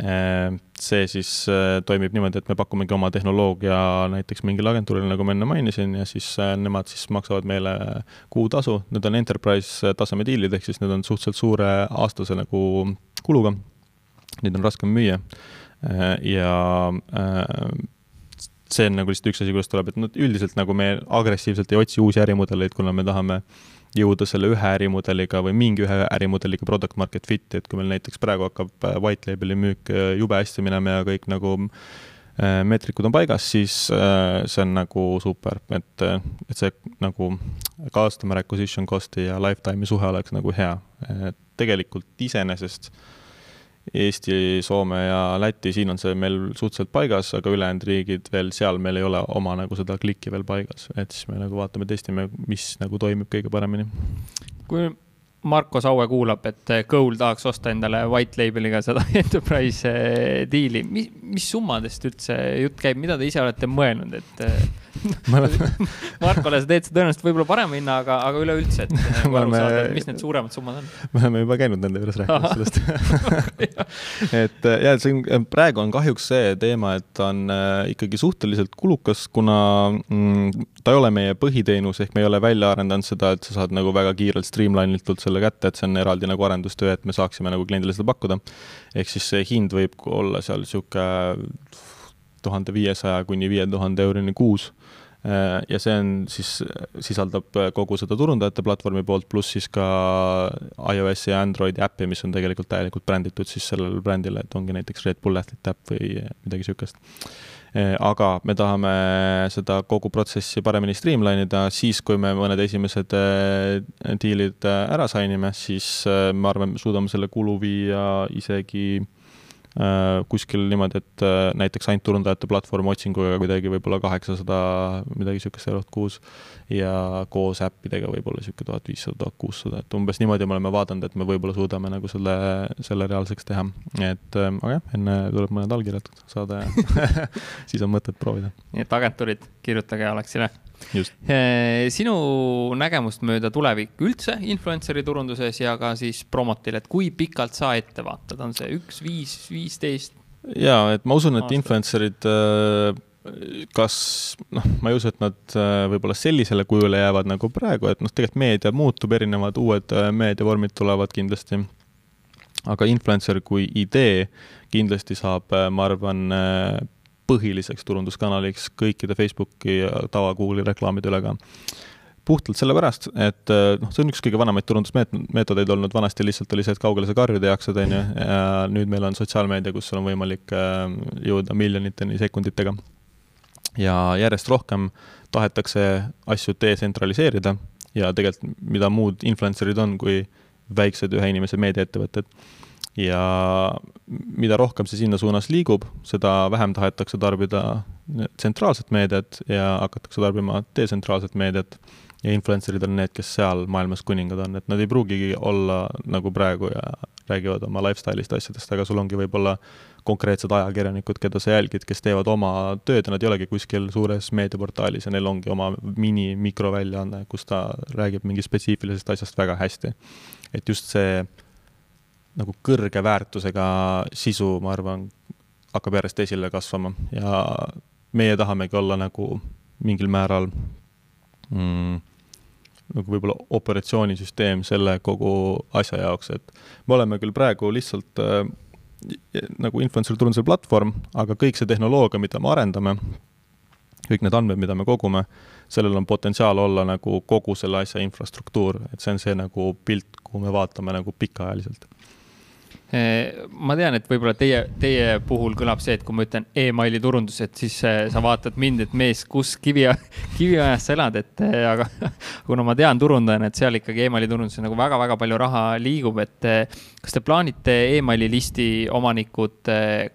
Eh, see siis eh, toimib niimoodi, et me pakumegi oma tehnoloogia näiteks mingile agentuurile, nagu ma enne mainisin, ja siis nemad siis maksavad meile kuutasu, need on enterprise taseme diilid, ehk siis need on suhteliselt suure aastase nagu kuluga neid on raskem müüa. Äh, ja äh, see on nagu lihtsalt üks asi, kuidas tuleb, et noh, üldiselt nagu me agressiivselt ei otsi uusi ärimudeleid, kuna me tahame jõuda selle ühe ärimudeliga või mingi ühe ärimudeliga product market fit'i, et kui meil näiteks praegu hakkab äh, white label'i müük jube hästi minema ja kõik nagu meetrikud on paigas, siis see on nagu super, et, et see nagu customer acquisition cost'i ja lifetime'i suhe oleks nagu hea. tegelikult iseenesest äh, Eesti, Soome ja Läti, siin on see meil suhteliselt paigas, aga ülejäänud riigid veel, seal meil ei ole oma nagu seda klikki veel paigas, et siis me nagu vaatame, testime, mis nagu toimib kõige paremini. kui Marko Saue kuulab, et Goal tahaks osta endale white label'iga seda enterprise eh, diili, mis, mis summadest üldse jutt käib, mida te ise olete mõelnud, et eh, Markole sa teed seda tõenäoliselt võib-olla parema hinna, aga, aga üleüldse, et nagu aru saada, et mis need suuremad summad on? me oleme juba käinud nende juures rääkimas sellest et äh, ja see on, äh, praegu on kahjuks see teema, et ta on äh, ikkagi suhteliselt kulukas, kuna mm, ta ei ole meie põhiteenus, ehk me ei ole välja arendanud seda, et sa saad nagu väga kiirelt streamline itult selle kätte, et see on eraldi nagu arendustöö, et me saaksime nagu kliendile seda pakkuda. ehk siis see hind võib olla seal niisugune tuhande viiesaja kuni viie tuhande eurini kuus Äh, ja see on siis, sisaldab kogu seda turundajate platvormi poolt, pluss siis ka iOS-i ja Androidi äppi, mis on tegelikult täielikult bränditud siis sellele brändile, et ongi näiteks Red Bull Athlete äpp või midagi niisugust. Äh, aga me tahame seda kogu protsessi paremini streamline ida, siis kui me mõned esimesed äh, diilid ära sign ime, siis me suudame selle kulu viia isegi kuskil niimoodi, et äh, näiteks ainult turundajate platvorm otsinguga kuidagi võib-olla kaheksasada, midagi niisugust eurot kuus ja koos äppidega võib-olla niisugune tuhat viissada, tuhat kuussada, et umbes niimoodi me oleme vaadanud, et me võib-olla suudame nagu selle, selle reaalseks teha. et äh, aga jah, enne tuleb mõned allkirjad saada ja siis on mõtet proovida. nii et agentuurid, kirjutage just. Sinu nägemust mööda tulevik üldse influencer'i turunduses ja ka siis promotil, et kui pikalt sa ette vaatad, on see üks, viis, viisteist? ja, et ma usun, et influencer'id kas noh, ma ei usu, et nad võib-olla sellisele kujule jäävad nagu praegu, et noh, tegelikult meedia muutub, erinevad uued meediavormid tulevad kindlasti. aga influencer kui idee kindlasti saab, ma arvan, põhiliseks turunduskanaliks kõikide Facebooki ja tava Google'i reklaamide üle ka. puhtalt sellepärast, et noh, see on üks kõige vanemaid turundusmeetodeid olnud, vanasti lihtsalt oli see, et kaugele sa karjuda jaksad, on ju, ja nüüd meil on sotsiaalmeedia, kus sul on võimalik äh, jõuda miljoniteni sekunditega. ja järjest rohkem tahetakse asju detsentraliseerida ja tegelikult mida muud influencer'id on, kui väiksed ühe inimese meediaettevõtted ja mida rohkem see sinna suunas liigub, seda vähem tahetakse tarbida tsentraalset meediat ja hakatakse tarbima detsentraalset meediat. ja influencer'id on need, kes seal maailmas kuningad on, et nad ei pruugigi olla nagu praegu ja räägivad oma lifestyle'ist asjadest, aga sul ongi võib-olla konkreetsed ajakirjanikud, keda sa jälgid, kes teevad oma tööd ja nad ei olegi kuskil suures meediaportaalis ja neil ongi oma mini-mikroväljaanne, kus ta räägib mingi spetsiifilisest asjast väga hästi. et just see nagu kõrge väärtusega sisu, ma arvan, hakkab järjest esile kasvama ja meie tahamegi olla nagu mingil määral mm, nagu võib-olla operatsioonisüsteem selle kogu asja jaoks, et me oleme küll praegu lihtsalt äh, nagu influencer turunduse platvorm, aga kõik see tehnoloogia, mida me arendame, kõik need andmed, mida me kogume, sellel on potentsiaal olla nagu kogu selle asja infrastruktuur, et see on see nagu pilt, kuhu me vaatame nagu pikaajaliselt ma tean, et võib-olla teie, teie puhul kõlab see, et kui ma ütlen emaili turundus, et siis eh, sa vaatad mind, et mees, kus kivi, kiviajas sa elad, et eh, aga kuna ma tean turundajana, et seal ikkagi emaili turunduses nagu väga-väga palju raha liigub, et kas te plaanite emaili listi omanikud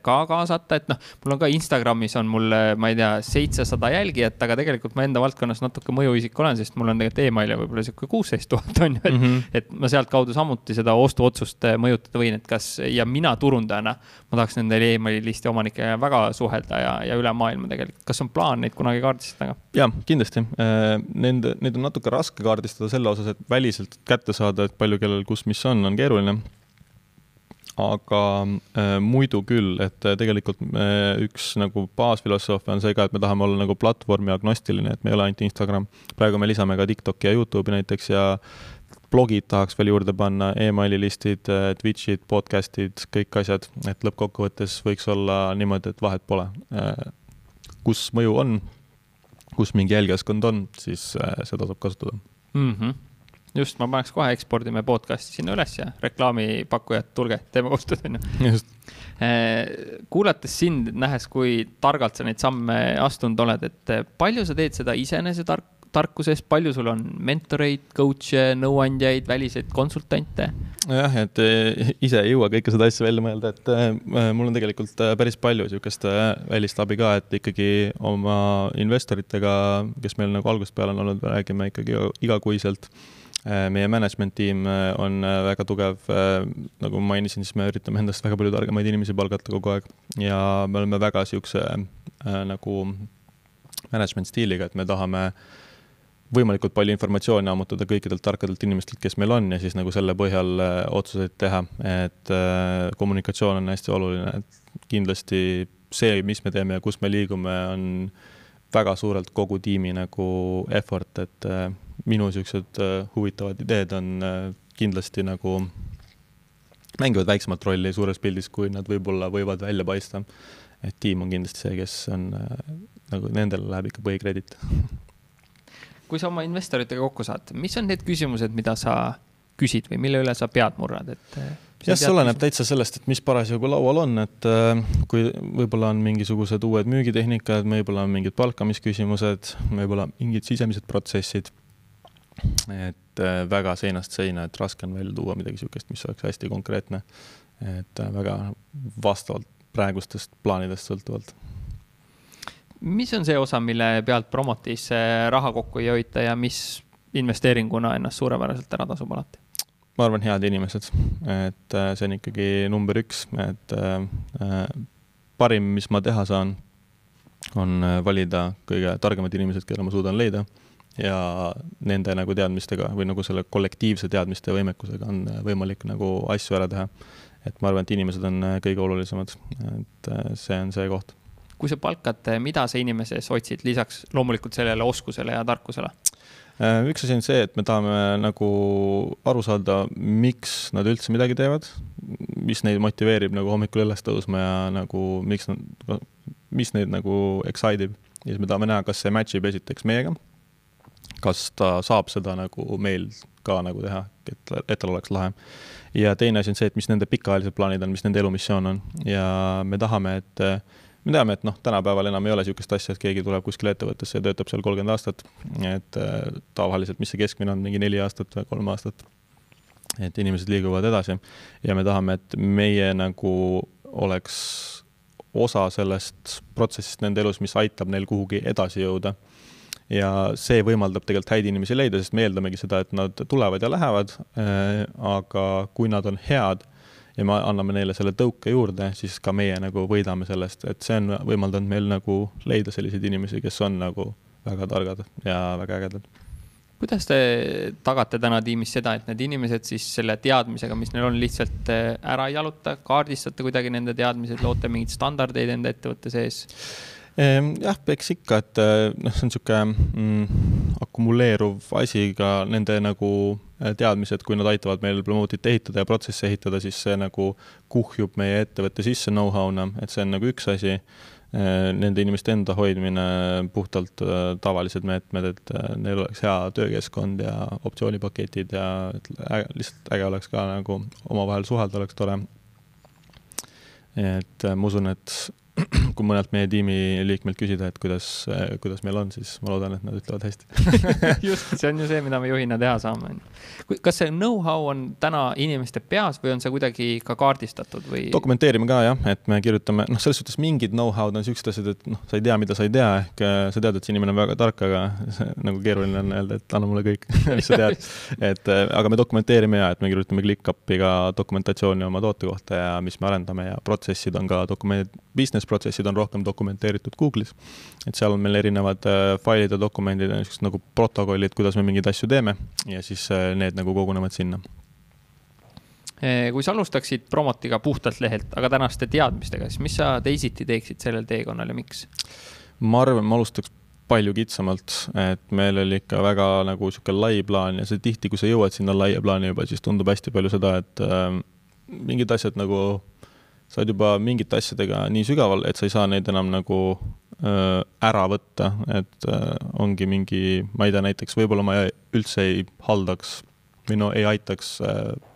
ka kaasata, et noh, mul on ka Instagramis on mul, ma ei tea, seitsesada jälgijat, aga tegelikult ma enda valdkonnas natuke mõjuisik olen, sest mul on tegelikult emaili võib-olla sihuke kuusteist tuhat on ju, et mm, -hmm. et ma sealtkaudu samuti seda ostuotsust mõjutada võin, et kas kas ja mina turundajana, ma tahaks nende emaili listi omanikega väga suhelda ja, ja üle maailma tegelikult. kas on plaan neid kunagi kaardistada? jah, kindlasti. Äh, nende, neid on natuke raske kaardistada selle osas, et väliselt kätte saada, et palju kellel kus mis on, on keeruline aga äh, muidu küll, et äh, tegelikult äh, üks nagu baasfilosoofia on see ka, et me tahame olla nagu platvormi agnostiline, et me ei ole ainult Instagram. praegu me lisame ka TikToki ja Youtube'i näiteks ja blogid tahaks veel juurde panna e, emaili listid, äh, Twitch'id, podcast'id, kõik asjad, et lõppkokkuvõttes võiks olla niimoodi, et vahet pole. Äh, kus mõju on, kus mingi jälgijaskond on, siis äh, seda saab kasutada mm. -hmm just, ma paneks kohe ekspordime podcast'i sinna üles ja reklaamipakkujad, tulge, teeme koostööd, onju. kuulates sind, nähes, kui targalt sa neid samme astunud oled, et palju sa teed seda isenesetark-, tarkusest, palju sul on mentoreid, coach'e, nõuandjaid, väliseid konsultante? jah, et eh, ise ei jõua kõike seda asja välja mõelda, et äh, mul on tegelikult päris palju äh, välist abi ka, et ikkagi oma investoritega, kes meil nagu algusest peale on olnud, räägime ikkagi igakuiselt meie management tiim on väga tugev, nagu ma mainisin, siis me üritame endast väga palju targemaid inimesi palgata kogu aeg ja me oleme väga niisuguse nagu management stiiliga, et me tahame äh, võimalikult palju informatsiooni ammutada kõikidelt tarkadelt inimestelt, kes meil on ja siis nagu selle põhjal äh, otsuseid teha, et äh, kommunikatsioon on hästi oluline, et kindlasti see, mis me teeme ja kus me liigume, on väga suurelt kogu tiimi nagu effort, et äh, minu niisugused huvitavad ideed on kindlasti nagu mängivad väiksemat rolli suures pildis, kui nad võib-olla võivad välja paista. et tiim on kindlasti see, kes on nagu nendele läheb ikka põhikrediit kui sa oma investoritega kokku saad, mis on need küsimused, mida sa küsid või mille üle sa pead murrad, et? Eh, jah, see oleneb täitsa sellest, et mis parasjagu laual on, et eh, kui võib-olla on mingisugused uued müügitehnikad, võib-olla on mingid palkamisküsimused, võib-olla mingid sisemised protsessid. et eh, väga seinast seina, et raske on välja tuua midagi niisugust, mis oleks hästi konkreetne. et väga vastavalt praegustest plaanidest sõltuvalt. Mis on see osa, mille pealt promotis raha kokku ei hoita ja mis investeeringuna ennast suurepäraselt ära tasub alati? ma arvan, head inimesed, et äh, see on ikkagi number üks, et äh, äh, parim, mis ma teha saan, on valida kõige targemad inimesed, kelle ma suudan leida ja nende nagu teadmistega või nagu selle kollektiivse teadmiste võimekusega on võimalik nagu asju ära teha. et ma arvan, et inimesed on kõige olulisemad, et see on see koht. Kui sa palkad, mida sa inimeses otsid lisaks loomulikult sellele oskusele ja tarkusele? Äh, üks asi on see, et me tahame nagu aru saada, miks nad üldse midagi teevad, mis neid motiveerib nagu hommikul üles tõusma ja nagu miks nad, mis neid nagu excite ib. ja siis me tahame näha, kas see match ib esiteks meiega, kas ta saab seda nagu meil ka nagu teha, et, et tal oleks lahe. ja teine asi on see, et mis nende pikaajalised plaanid on, mis nende elumissioon on ja me tahame, et me teame, et noh, tänapäeval enam ei ole niisugust asja, et keegi tuleb kuskile ettevõttesse ja töötab seal kolmkümmend aastat. et äh, tavaliselt, mis see keskmine on, mingi neli aastat või kolm aastat. et inimesed liiguvad edasi ja me tahame, et meie nagu oleks osa sellest protsessist nende elus, mis aitab neil kuhugi edasi jõuda. ja see võimaldab tegelikult häid inimesi leida, sest me eeldamegi seda, et nad tulevad ja lähevad äh,. aga kui nad on head ja me anname neile selle tõuke juurde, siis ka meie nagu võidame sellest, et see on võimaldanud meil nagu leida selliseid inimesi, kes on nagu väga targad ja väga ägedad kuidas te tagate täna tiimis seda, et need inimesed siis selle teadmisega, mis neil on, lihtsalt äh, ära ei jaluta, kaardistate kuidagi nende teadmised, loote mingeid standardeid enda ettevõtte sees? Ehm, jah, eks ikka, et eh, noh, see on niisugune mm, akumuleeruv asi ka nende nagu eh, teadmised, kui nad aitavad meil Promote'it ehitada ja protsesse ehitada, siis see nagu kuhjub meie ettevõtte sisse know-how'na, et see on nagu üks asi. Eh, nende inimeste enda hoidmine, puhtalt tavalised meetmed, et neil oleks hea töökeskkond ja optsioonipaketid ja et äge, lihtsalt äge oleks ka nagu omavahel suhelda, oleks tore. et ma usun, et kui mõnelt meie tiimiliikmelt küsida, et kuidas, kuidas meil on, siis ma loodan, et nad ütlevad hästi just, see on ju see, mida me juhina teha saame, on ju. kas see know-how on täna inimeste peas või on see kuidagi ka kaardistatud või? dokumenteerime ka jah, et me kirjutame, noh, selles suhtes mingid know-how'd on siuksed asjad, et noh, sa ei tea, mida sa ei tea, ehk äh, sa tead, et see inimene on väga tark, aga see, nagu keeruline on öelda, et anna mulle kõik mis sa tead. et äh, aga me dokumenteerime ja, et me kirjutame ClickUpi ka dokumentatsiooni oma toote kohta ja mis me arendame ja protsessid on ka dokument, business protsessid on rohkem dokumenteeritud Google'is. et seal on meil erinevad äh, failid ja dokumendid ja niisugused nagu protokollid, kuidas me mingeid asju teeme ja siis äh, need nagu kogunevad sinna äh, kui sa alustaksid Promotiga puhtalt lehelt, aga tänaste teadmistega, siis mis sa teisiti teeksid sellel teekonnal ja miks? ma arvan, ma alustaks palju kitsamalt, et meil oli ikka väga nagu niisugune lai plaan ja see tihti, kui sa jõuad sinna laia plaani juba, siis tundub hästi palju seda, et äh, mingid asjad nagu sa oled juba mingite asjadega nii sügaval, et sa ei saa neid enam nagu ära võtta, et ongi mingi, ma ei tea, näiteks võib-olla ma üldse ei haldaks või no ei aitaks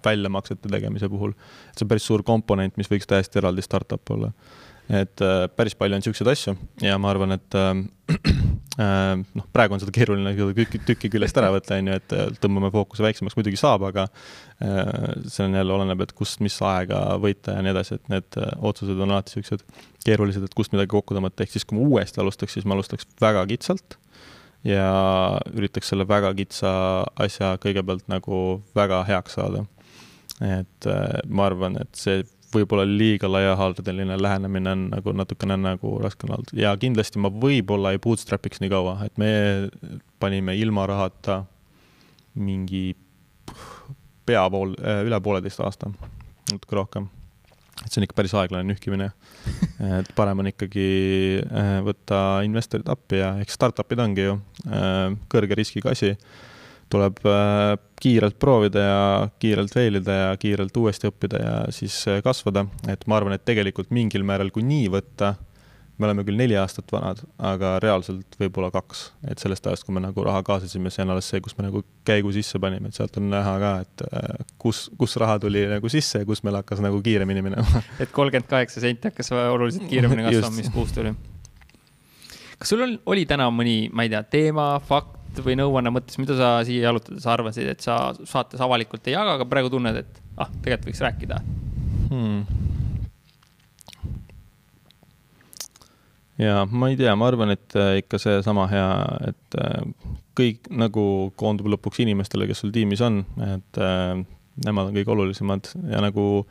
väljamaksete tegemise puhul. see on päris suur komponent, mis võiks täiesti eraldi startup olla. et päris palju on niisuguseid asju ja ma arvan, et noh, praegu on seda keeruline tükki, tükki küljest ära võtta, on ju, et äh, tõmbame fookuse väiksemaks, muidugi saab, aga äh, see on jälle oleneb, et kust, mis aega võita ja nii edasi, et need otsused on alati niisugused keerulised, et kust midagi kokku tõmmata, ehk siis kui ma uuesti alustaks, siis ma alustaks väga kitsalt ja üritaks selle väga kitsa asja kõigepealt nagu väga heaks saada. et ma arvan, et see võib-olla liiga laiahaardeline lähenemine on nagu natukene nagu raske on olnud ja kindlasti ma võib-olla ei bootstrap'iks nii kaua, et me panime ilma rahata mingi pea pool, äh, üle pooleteist aasta, natuke rohkem. et see on ikka päris aeglane nühkimine. et parem on ikkagi äh, võtta investorid appi ja eks startup'id ongi ju äh, kõrge riskiga asi tuleb äh, kiirelt proovida ja kiirelt veilida ja kiirelt uuesti õppida ja siis äh, kasvada, et ma arvan, et tegelikult mingil määral, kui nii võtta, me oleme küll neli aastat vanad, aga reaalselt võib-olla kaks, et sellest ajast, kui me nagu raha kaasasime, see on alles see, kus me nagu käigu sisse panime, et sealt on näha ka, et äh, kus, kus raha tuli nagu sisse ja kus meil hakkas nagu kiiremini minema. et kolmkümmend kaheksa senti hakkas oluliselt kiiremini kasvama, mis kuus tuli. kas sul on, oli täna mõni, ma ei tea, teema, fakt, või nõuanne mõttes, mida sa siia jalutades arvasid, et sa saates avalikult ei jaga, aga praegu tunned, et ah, tegelikult võiks rääkida hmm.? ja ma ei tea, ma arvan, et äh, ikka seesama hea, et äh, kõik nagu koondub lõpuks inimestele, kes sul tiimis on, et äh, nemad on kõige olulisemad ja nagu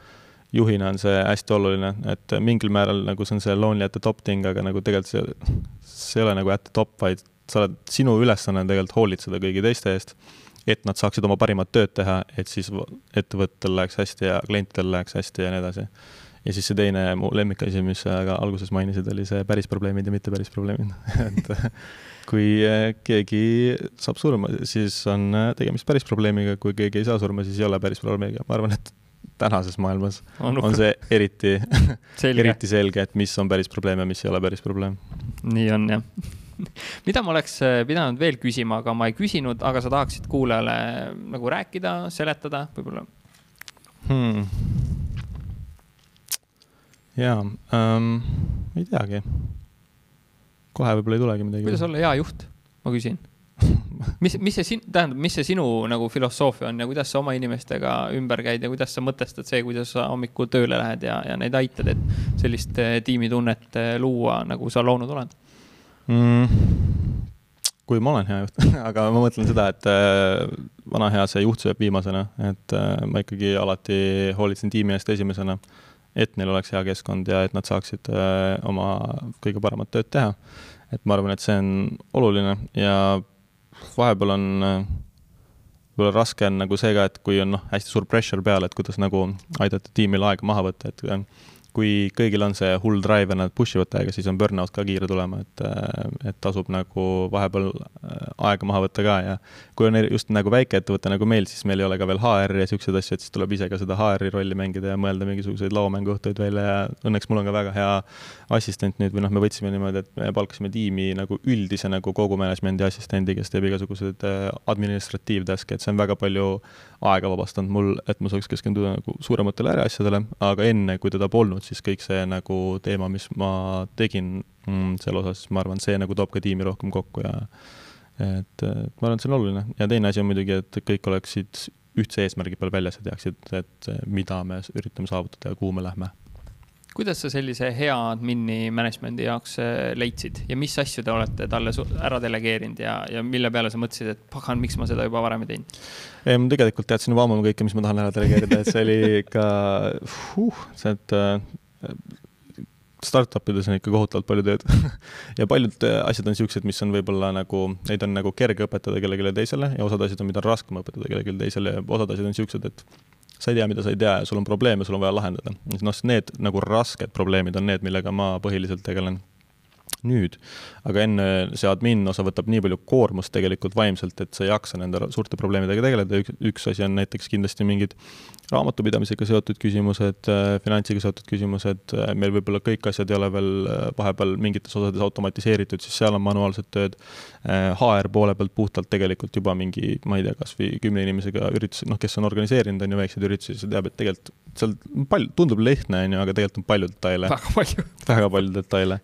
juhina on see hästi oluline, et mingil määral nagu see on see lonely at the top thing, aga nagu tegelikult see, see ei ole nagu at the top, vaid sa oled, sinu ülesanne on tegelikult hoolitseda kõigi teiste eest, et nad saaksid oma parimat tööd teha, et siis ettevõttel läheks hästi ja klientidel läheks hästi ja nii edasi. Ja siis see teine mu lemmikasi, mis sa ka alguses mainisid, oli see päris probleemid ja mitte päris probleemid. Et kui äh, keegi saab surma, siis on äh, tegemist päris probleemiga, kui keegi ei saa surma, siis ei ole päris probleemiga, ma arvan, et tänases maailmas on, on see eriti eriti selge, et mis on päris probleem ja mis ei ole päris probleem. nii on jah mida ma oleks äh, pidanud veel küsima, aga ma ei küsinud, aga sa tahaksid kuulajale nagu rääkida, seletada võib-olla hmm.? jaa ähm,, ei teagi. kohe võib-olla ei tulegi midagi. kuidas olla hea juht, ma küsin mis, mis see sin-, tähendab, mis see sinu nagu filosoofia on ja kuidas sa oma inimestega ümber käid ja kuidas sa mõtestad see, kuidas sa hommikul tööle lähed ja, ja neid aitad, et sellist eh, tiimitunnet luua, nagu sa loonud oled mm.? kui ma olen hea juht aga ma mõtlen seda, et äh, vana hea see juht sööb viimasena, et äh, ma ikkagi alati hoolitsen tiimi eest esimesena et neil oleks hea keskkond ja et nad saaksid äh, oma kõige paremat tööd teha. et ma arvan, et see on oluline ja vahepeal on võib-olla raske on nagu see ka, et kui on noh, hästi suur pressure peal, et kuidas nagu aidata tiimil aega maha võtta, et kui kõigil on see hull drive ja nad push ivad täiega, siis on burnout ka kiire tulema, et, et tasub nagu vahepeal äh, aega maha võtta ka ja kui on just nagu väikeettevõte nagu meil, siis meil ei ole ka veel HR-i ja niisuguseid asju, et siis tuleb ise ka seda HR-i rolli mängida ja mõelda mingisuguseid laomänguõhtuid välja ja õnneks mul on ka väga hea assistent nüüd või noh, me võtsime niimoodi, et me palkasime tiimi nagu üldise nagu kogu management'i assistendi, kes teeb igasuguseid äh, administratiivtask'e, et see on väga palju aega vabastanud mul, et ma saaks keskenduda nagu suurematele äriasjadele, aga enne, kui teda polnud, siis kõik see nagu teema, mis ma tegin mm, selle osas, ma arvan, see nagu toob ka tiimi rohkem kokku ja et, ma arvan, et see on oluline. Ja teine asi on muidugi, et kõik oleksid ühtse eesmärgi peal väljas ja teaksid, et mida me üritame saavutada ja kuhu me lähme kuidas sa sellise hea admini management'i jaoks äh, leidsid ja mis asju te olete talle ära delegeerinud ja, ja mille peale sa mõtlesid, et pagan, miks ma seda juba varem ei teinud? ei, ma tegelikult teadsin juba ammu kõike, mis ma tahan ära delegeerida, et see oli ikka huh, see, et äh, startup ides on ikka kohutavalt palju tööd ja paljud äh, asjad on niisugused, mis on võib-olla nagu, neid on nagu kerge õpetada kellelegi teisele ja osad asjad on, mida on raskem õpetada kellelegi teisele ja osad asjad on niisugused, et sa ei tea, mida sa ei tea ja sul on probleem ja sul on vaja lahendada. noh, need nagu rasked probleemid on need, millega ma põhiliselt tegelen nüüd. aga enne see admin osa võtab nii palju koormust tegelikult vaimselt, et sa ei jaksa nende suurte probleemidega tegeleda, üks, üks asi on näiteks kindlasti mingid raamatupidamisega seotud küsimused, äh, finantsiga seotud küsimused, äh, meil võib-olla kõik asjad ei ole veel äh, vahepeal mingites osades automatiseeritud, siis seal on manuaalsed tööd. HR poole pealt puhtalt tegelikult juba mingi, ma ei tea, kas või kümne inimesega üritus, noh, kes on organiseerinud, on ju, väikseid üritusi, siis teab, et tegelikult seal palju, tundub lihtne, on ju, aga tegelikult on palju detaile. väga palju väga palju detaile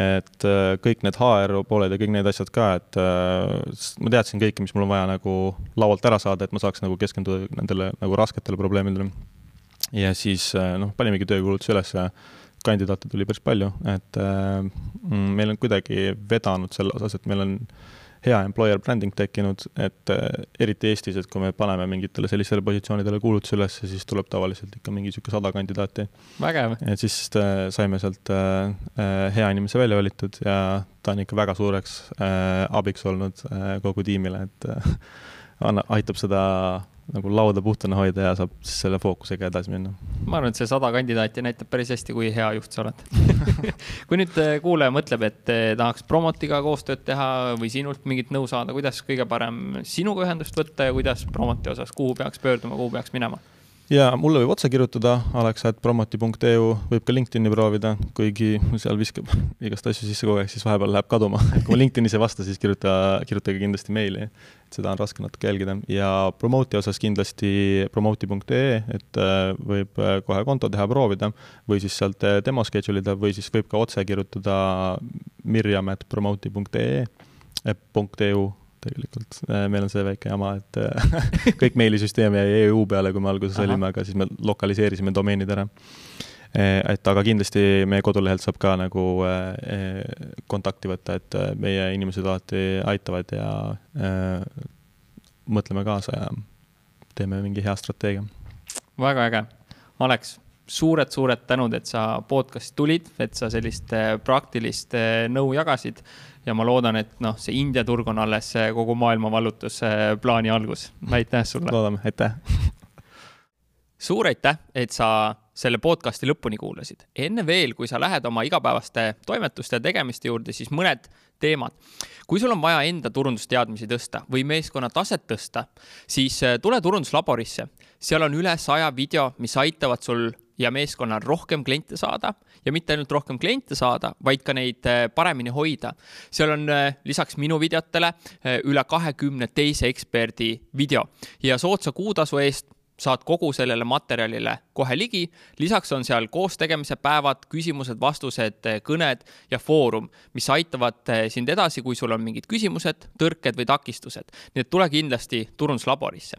et äh, kõik need HR pooled ja kõik need asjad ka, et äh, ma teadsin kõike, mis mul on vaja nagu laualt ära saada, et ma saaks nagu keskenduda nendele nagu rasketele probleemidele. ja siis äh, noh, panimegi töökuulutuse üles ja kandidaate tuli päris palju, et mm, meil on kuidagi vedanud selle osas, et meil on äh, hea employer branding tekkinud, et äh, eriti Eestis, et kui me paneme mingitele sellistele positsioonidele kuulutuse üles, siis tuleb tavaliselt ikka mingi niisugune sada kandidaati. et siis äh, saime sealt äh, hea inimese välja valitud ja ta on ikka väga suureks abiks olnud kogu tiimile, et anna, aitab seda nagu lauda puhtana hoida ja saab siis selle fookusega edasi minna. ma arvan, et see sada kandidaati näitab päris hästi, kui hea juht sa oled kui nüüd äh, kuulaja mõtleb, et äh, tahaks Promotiga koostööd teha või sinult mingit nõu saada, kuidas kõige parem sinuga ühendust võtta ja kuidas Promoti osas, kuhu peaks pöörduma, kuhu peaks minema? Ja mulle võib otse kirjutada alex.promoti.eu, võib ka LinkedIni proovida, kuigi seal viskab igast asju sisse kogu aeg, siis vahepeal läheb kaduma. Kui ma LinkedInis ei vasta, siis kirjuta, kirjutage kindlasti meili, et seda on raske natuke jälgida. Ja Promoti osas kindlasti promoti.ee, et äh, võib äh, kohe konto teha, proovida või siis sealt äh, demo schedule ida või siis võib ka otse kirjutada mirjam.promoti.ee, .eu tegelikult. meil on see väike jama, et kõik meilisüsteem jäi EU peale, kui me alguses Aha. olime, aga siis me lokaliseerisime domeenid ära et aga kindlasti meie kodulehelt saab ka nagu kontakti võtta, et meie inimesed alati aitavad ja mõtleme kaasa ja teeme mingi hea strateegia. väga äge. Alex, suured-suured tänud, et sa podcast'i tulid, et sa sellist äh, praktilist äh, nõu jagasid ja ma loodan, et noh, see India turg on alles äh, kogu maailma vallutusplaani algus. aitäh sulle! loodame, aitäh! suur aitäh, et sa selle podcast'i lõpuni kuulasid. enne veel, kui sa lähed oma igapäevaste toimetuste ja tegemiste juurde, siis mõned teemad. kui sul on vaja enda turundusteadmisi tõsta või meeskonna taset tõsta, siis tule turunduslaborisse. seal on üle saja video, mis aitavad sul ja meeskonnal rohkem kliente saada ja mitte ainult rohkem kliente saada, vaid ka neid äh, paremini hoida. seal on äh, lisaks minu videotele äh, üle kahekümne teise eksperdi video ja soodsa kuutasu eest saad kogu sellele materjalile kohe ligi. lisaks on seal koostegemise päevad, küsimused-vastused, kõned ja foorum, mis aitavad sind edasi, kui sul on mingid küsimused, tõrked või takistused. nii et tule kindlasti turunduslaborisse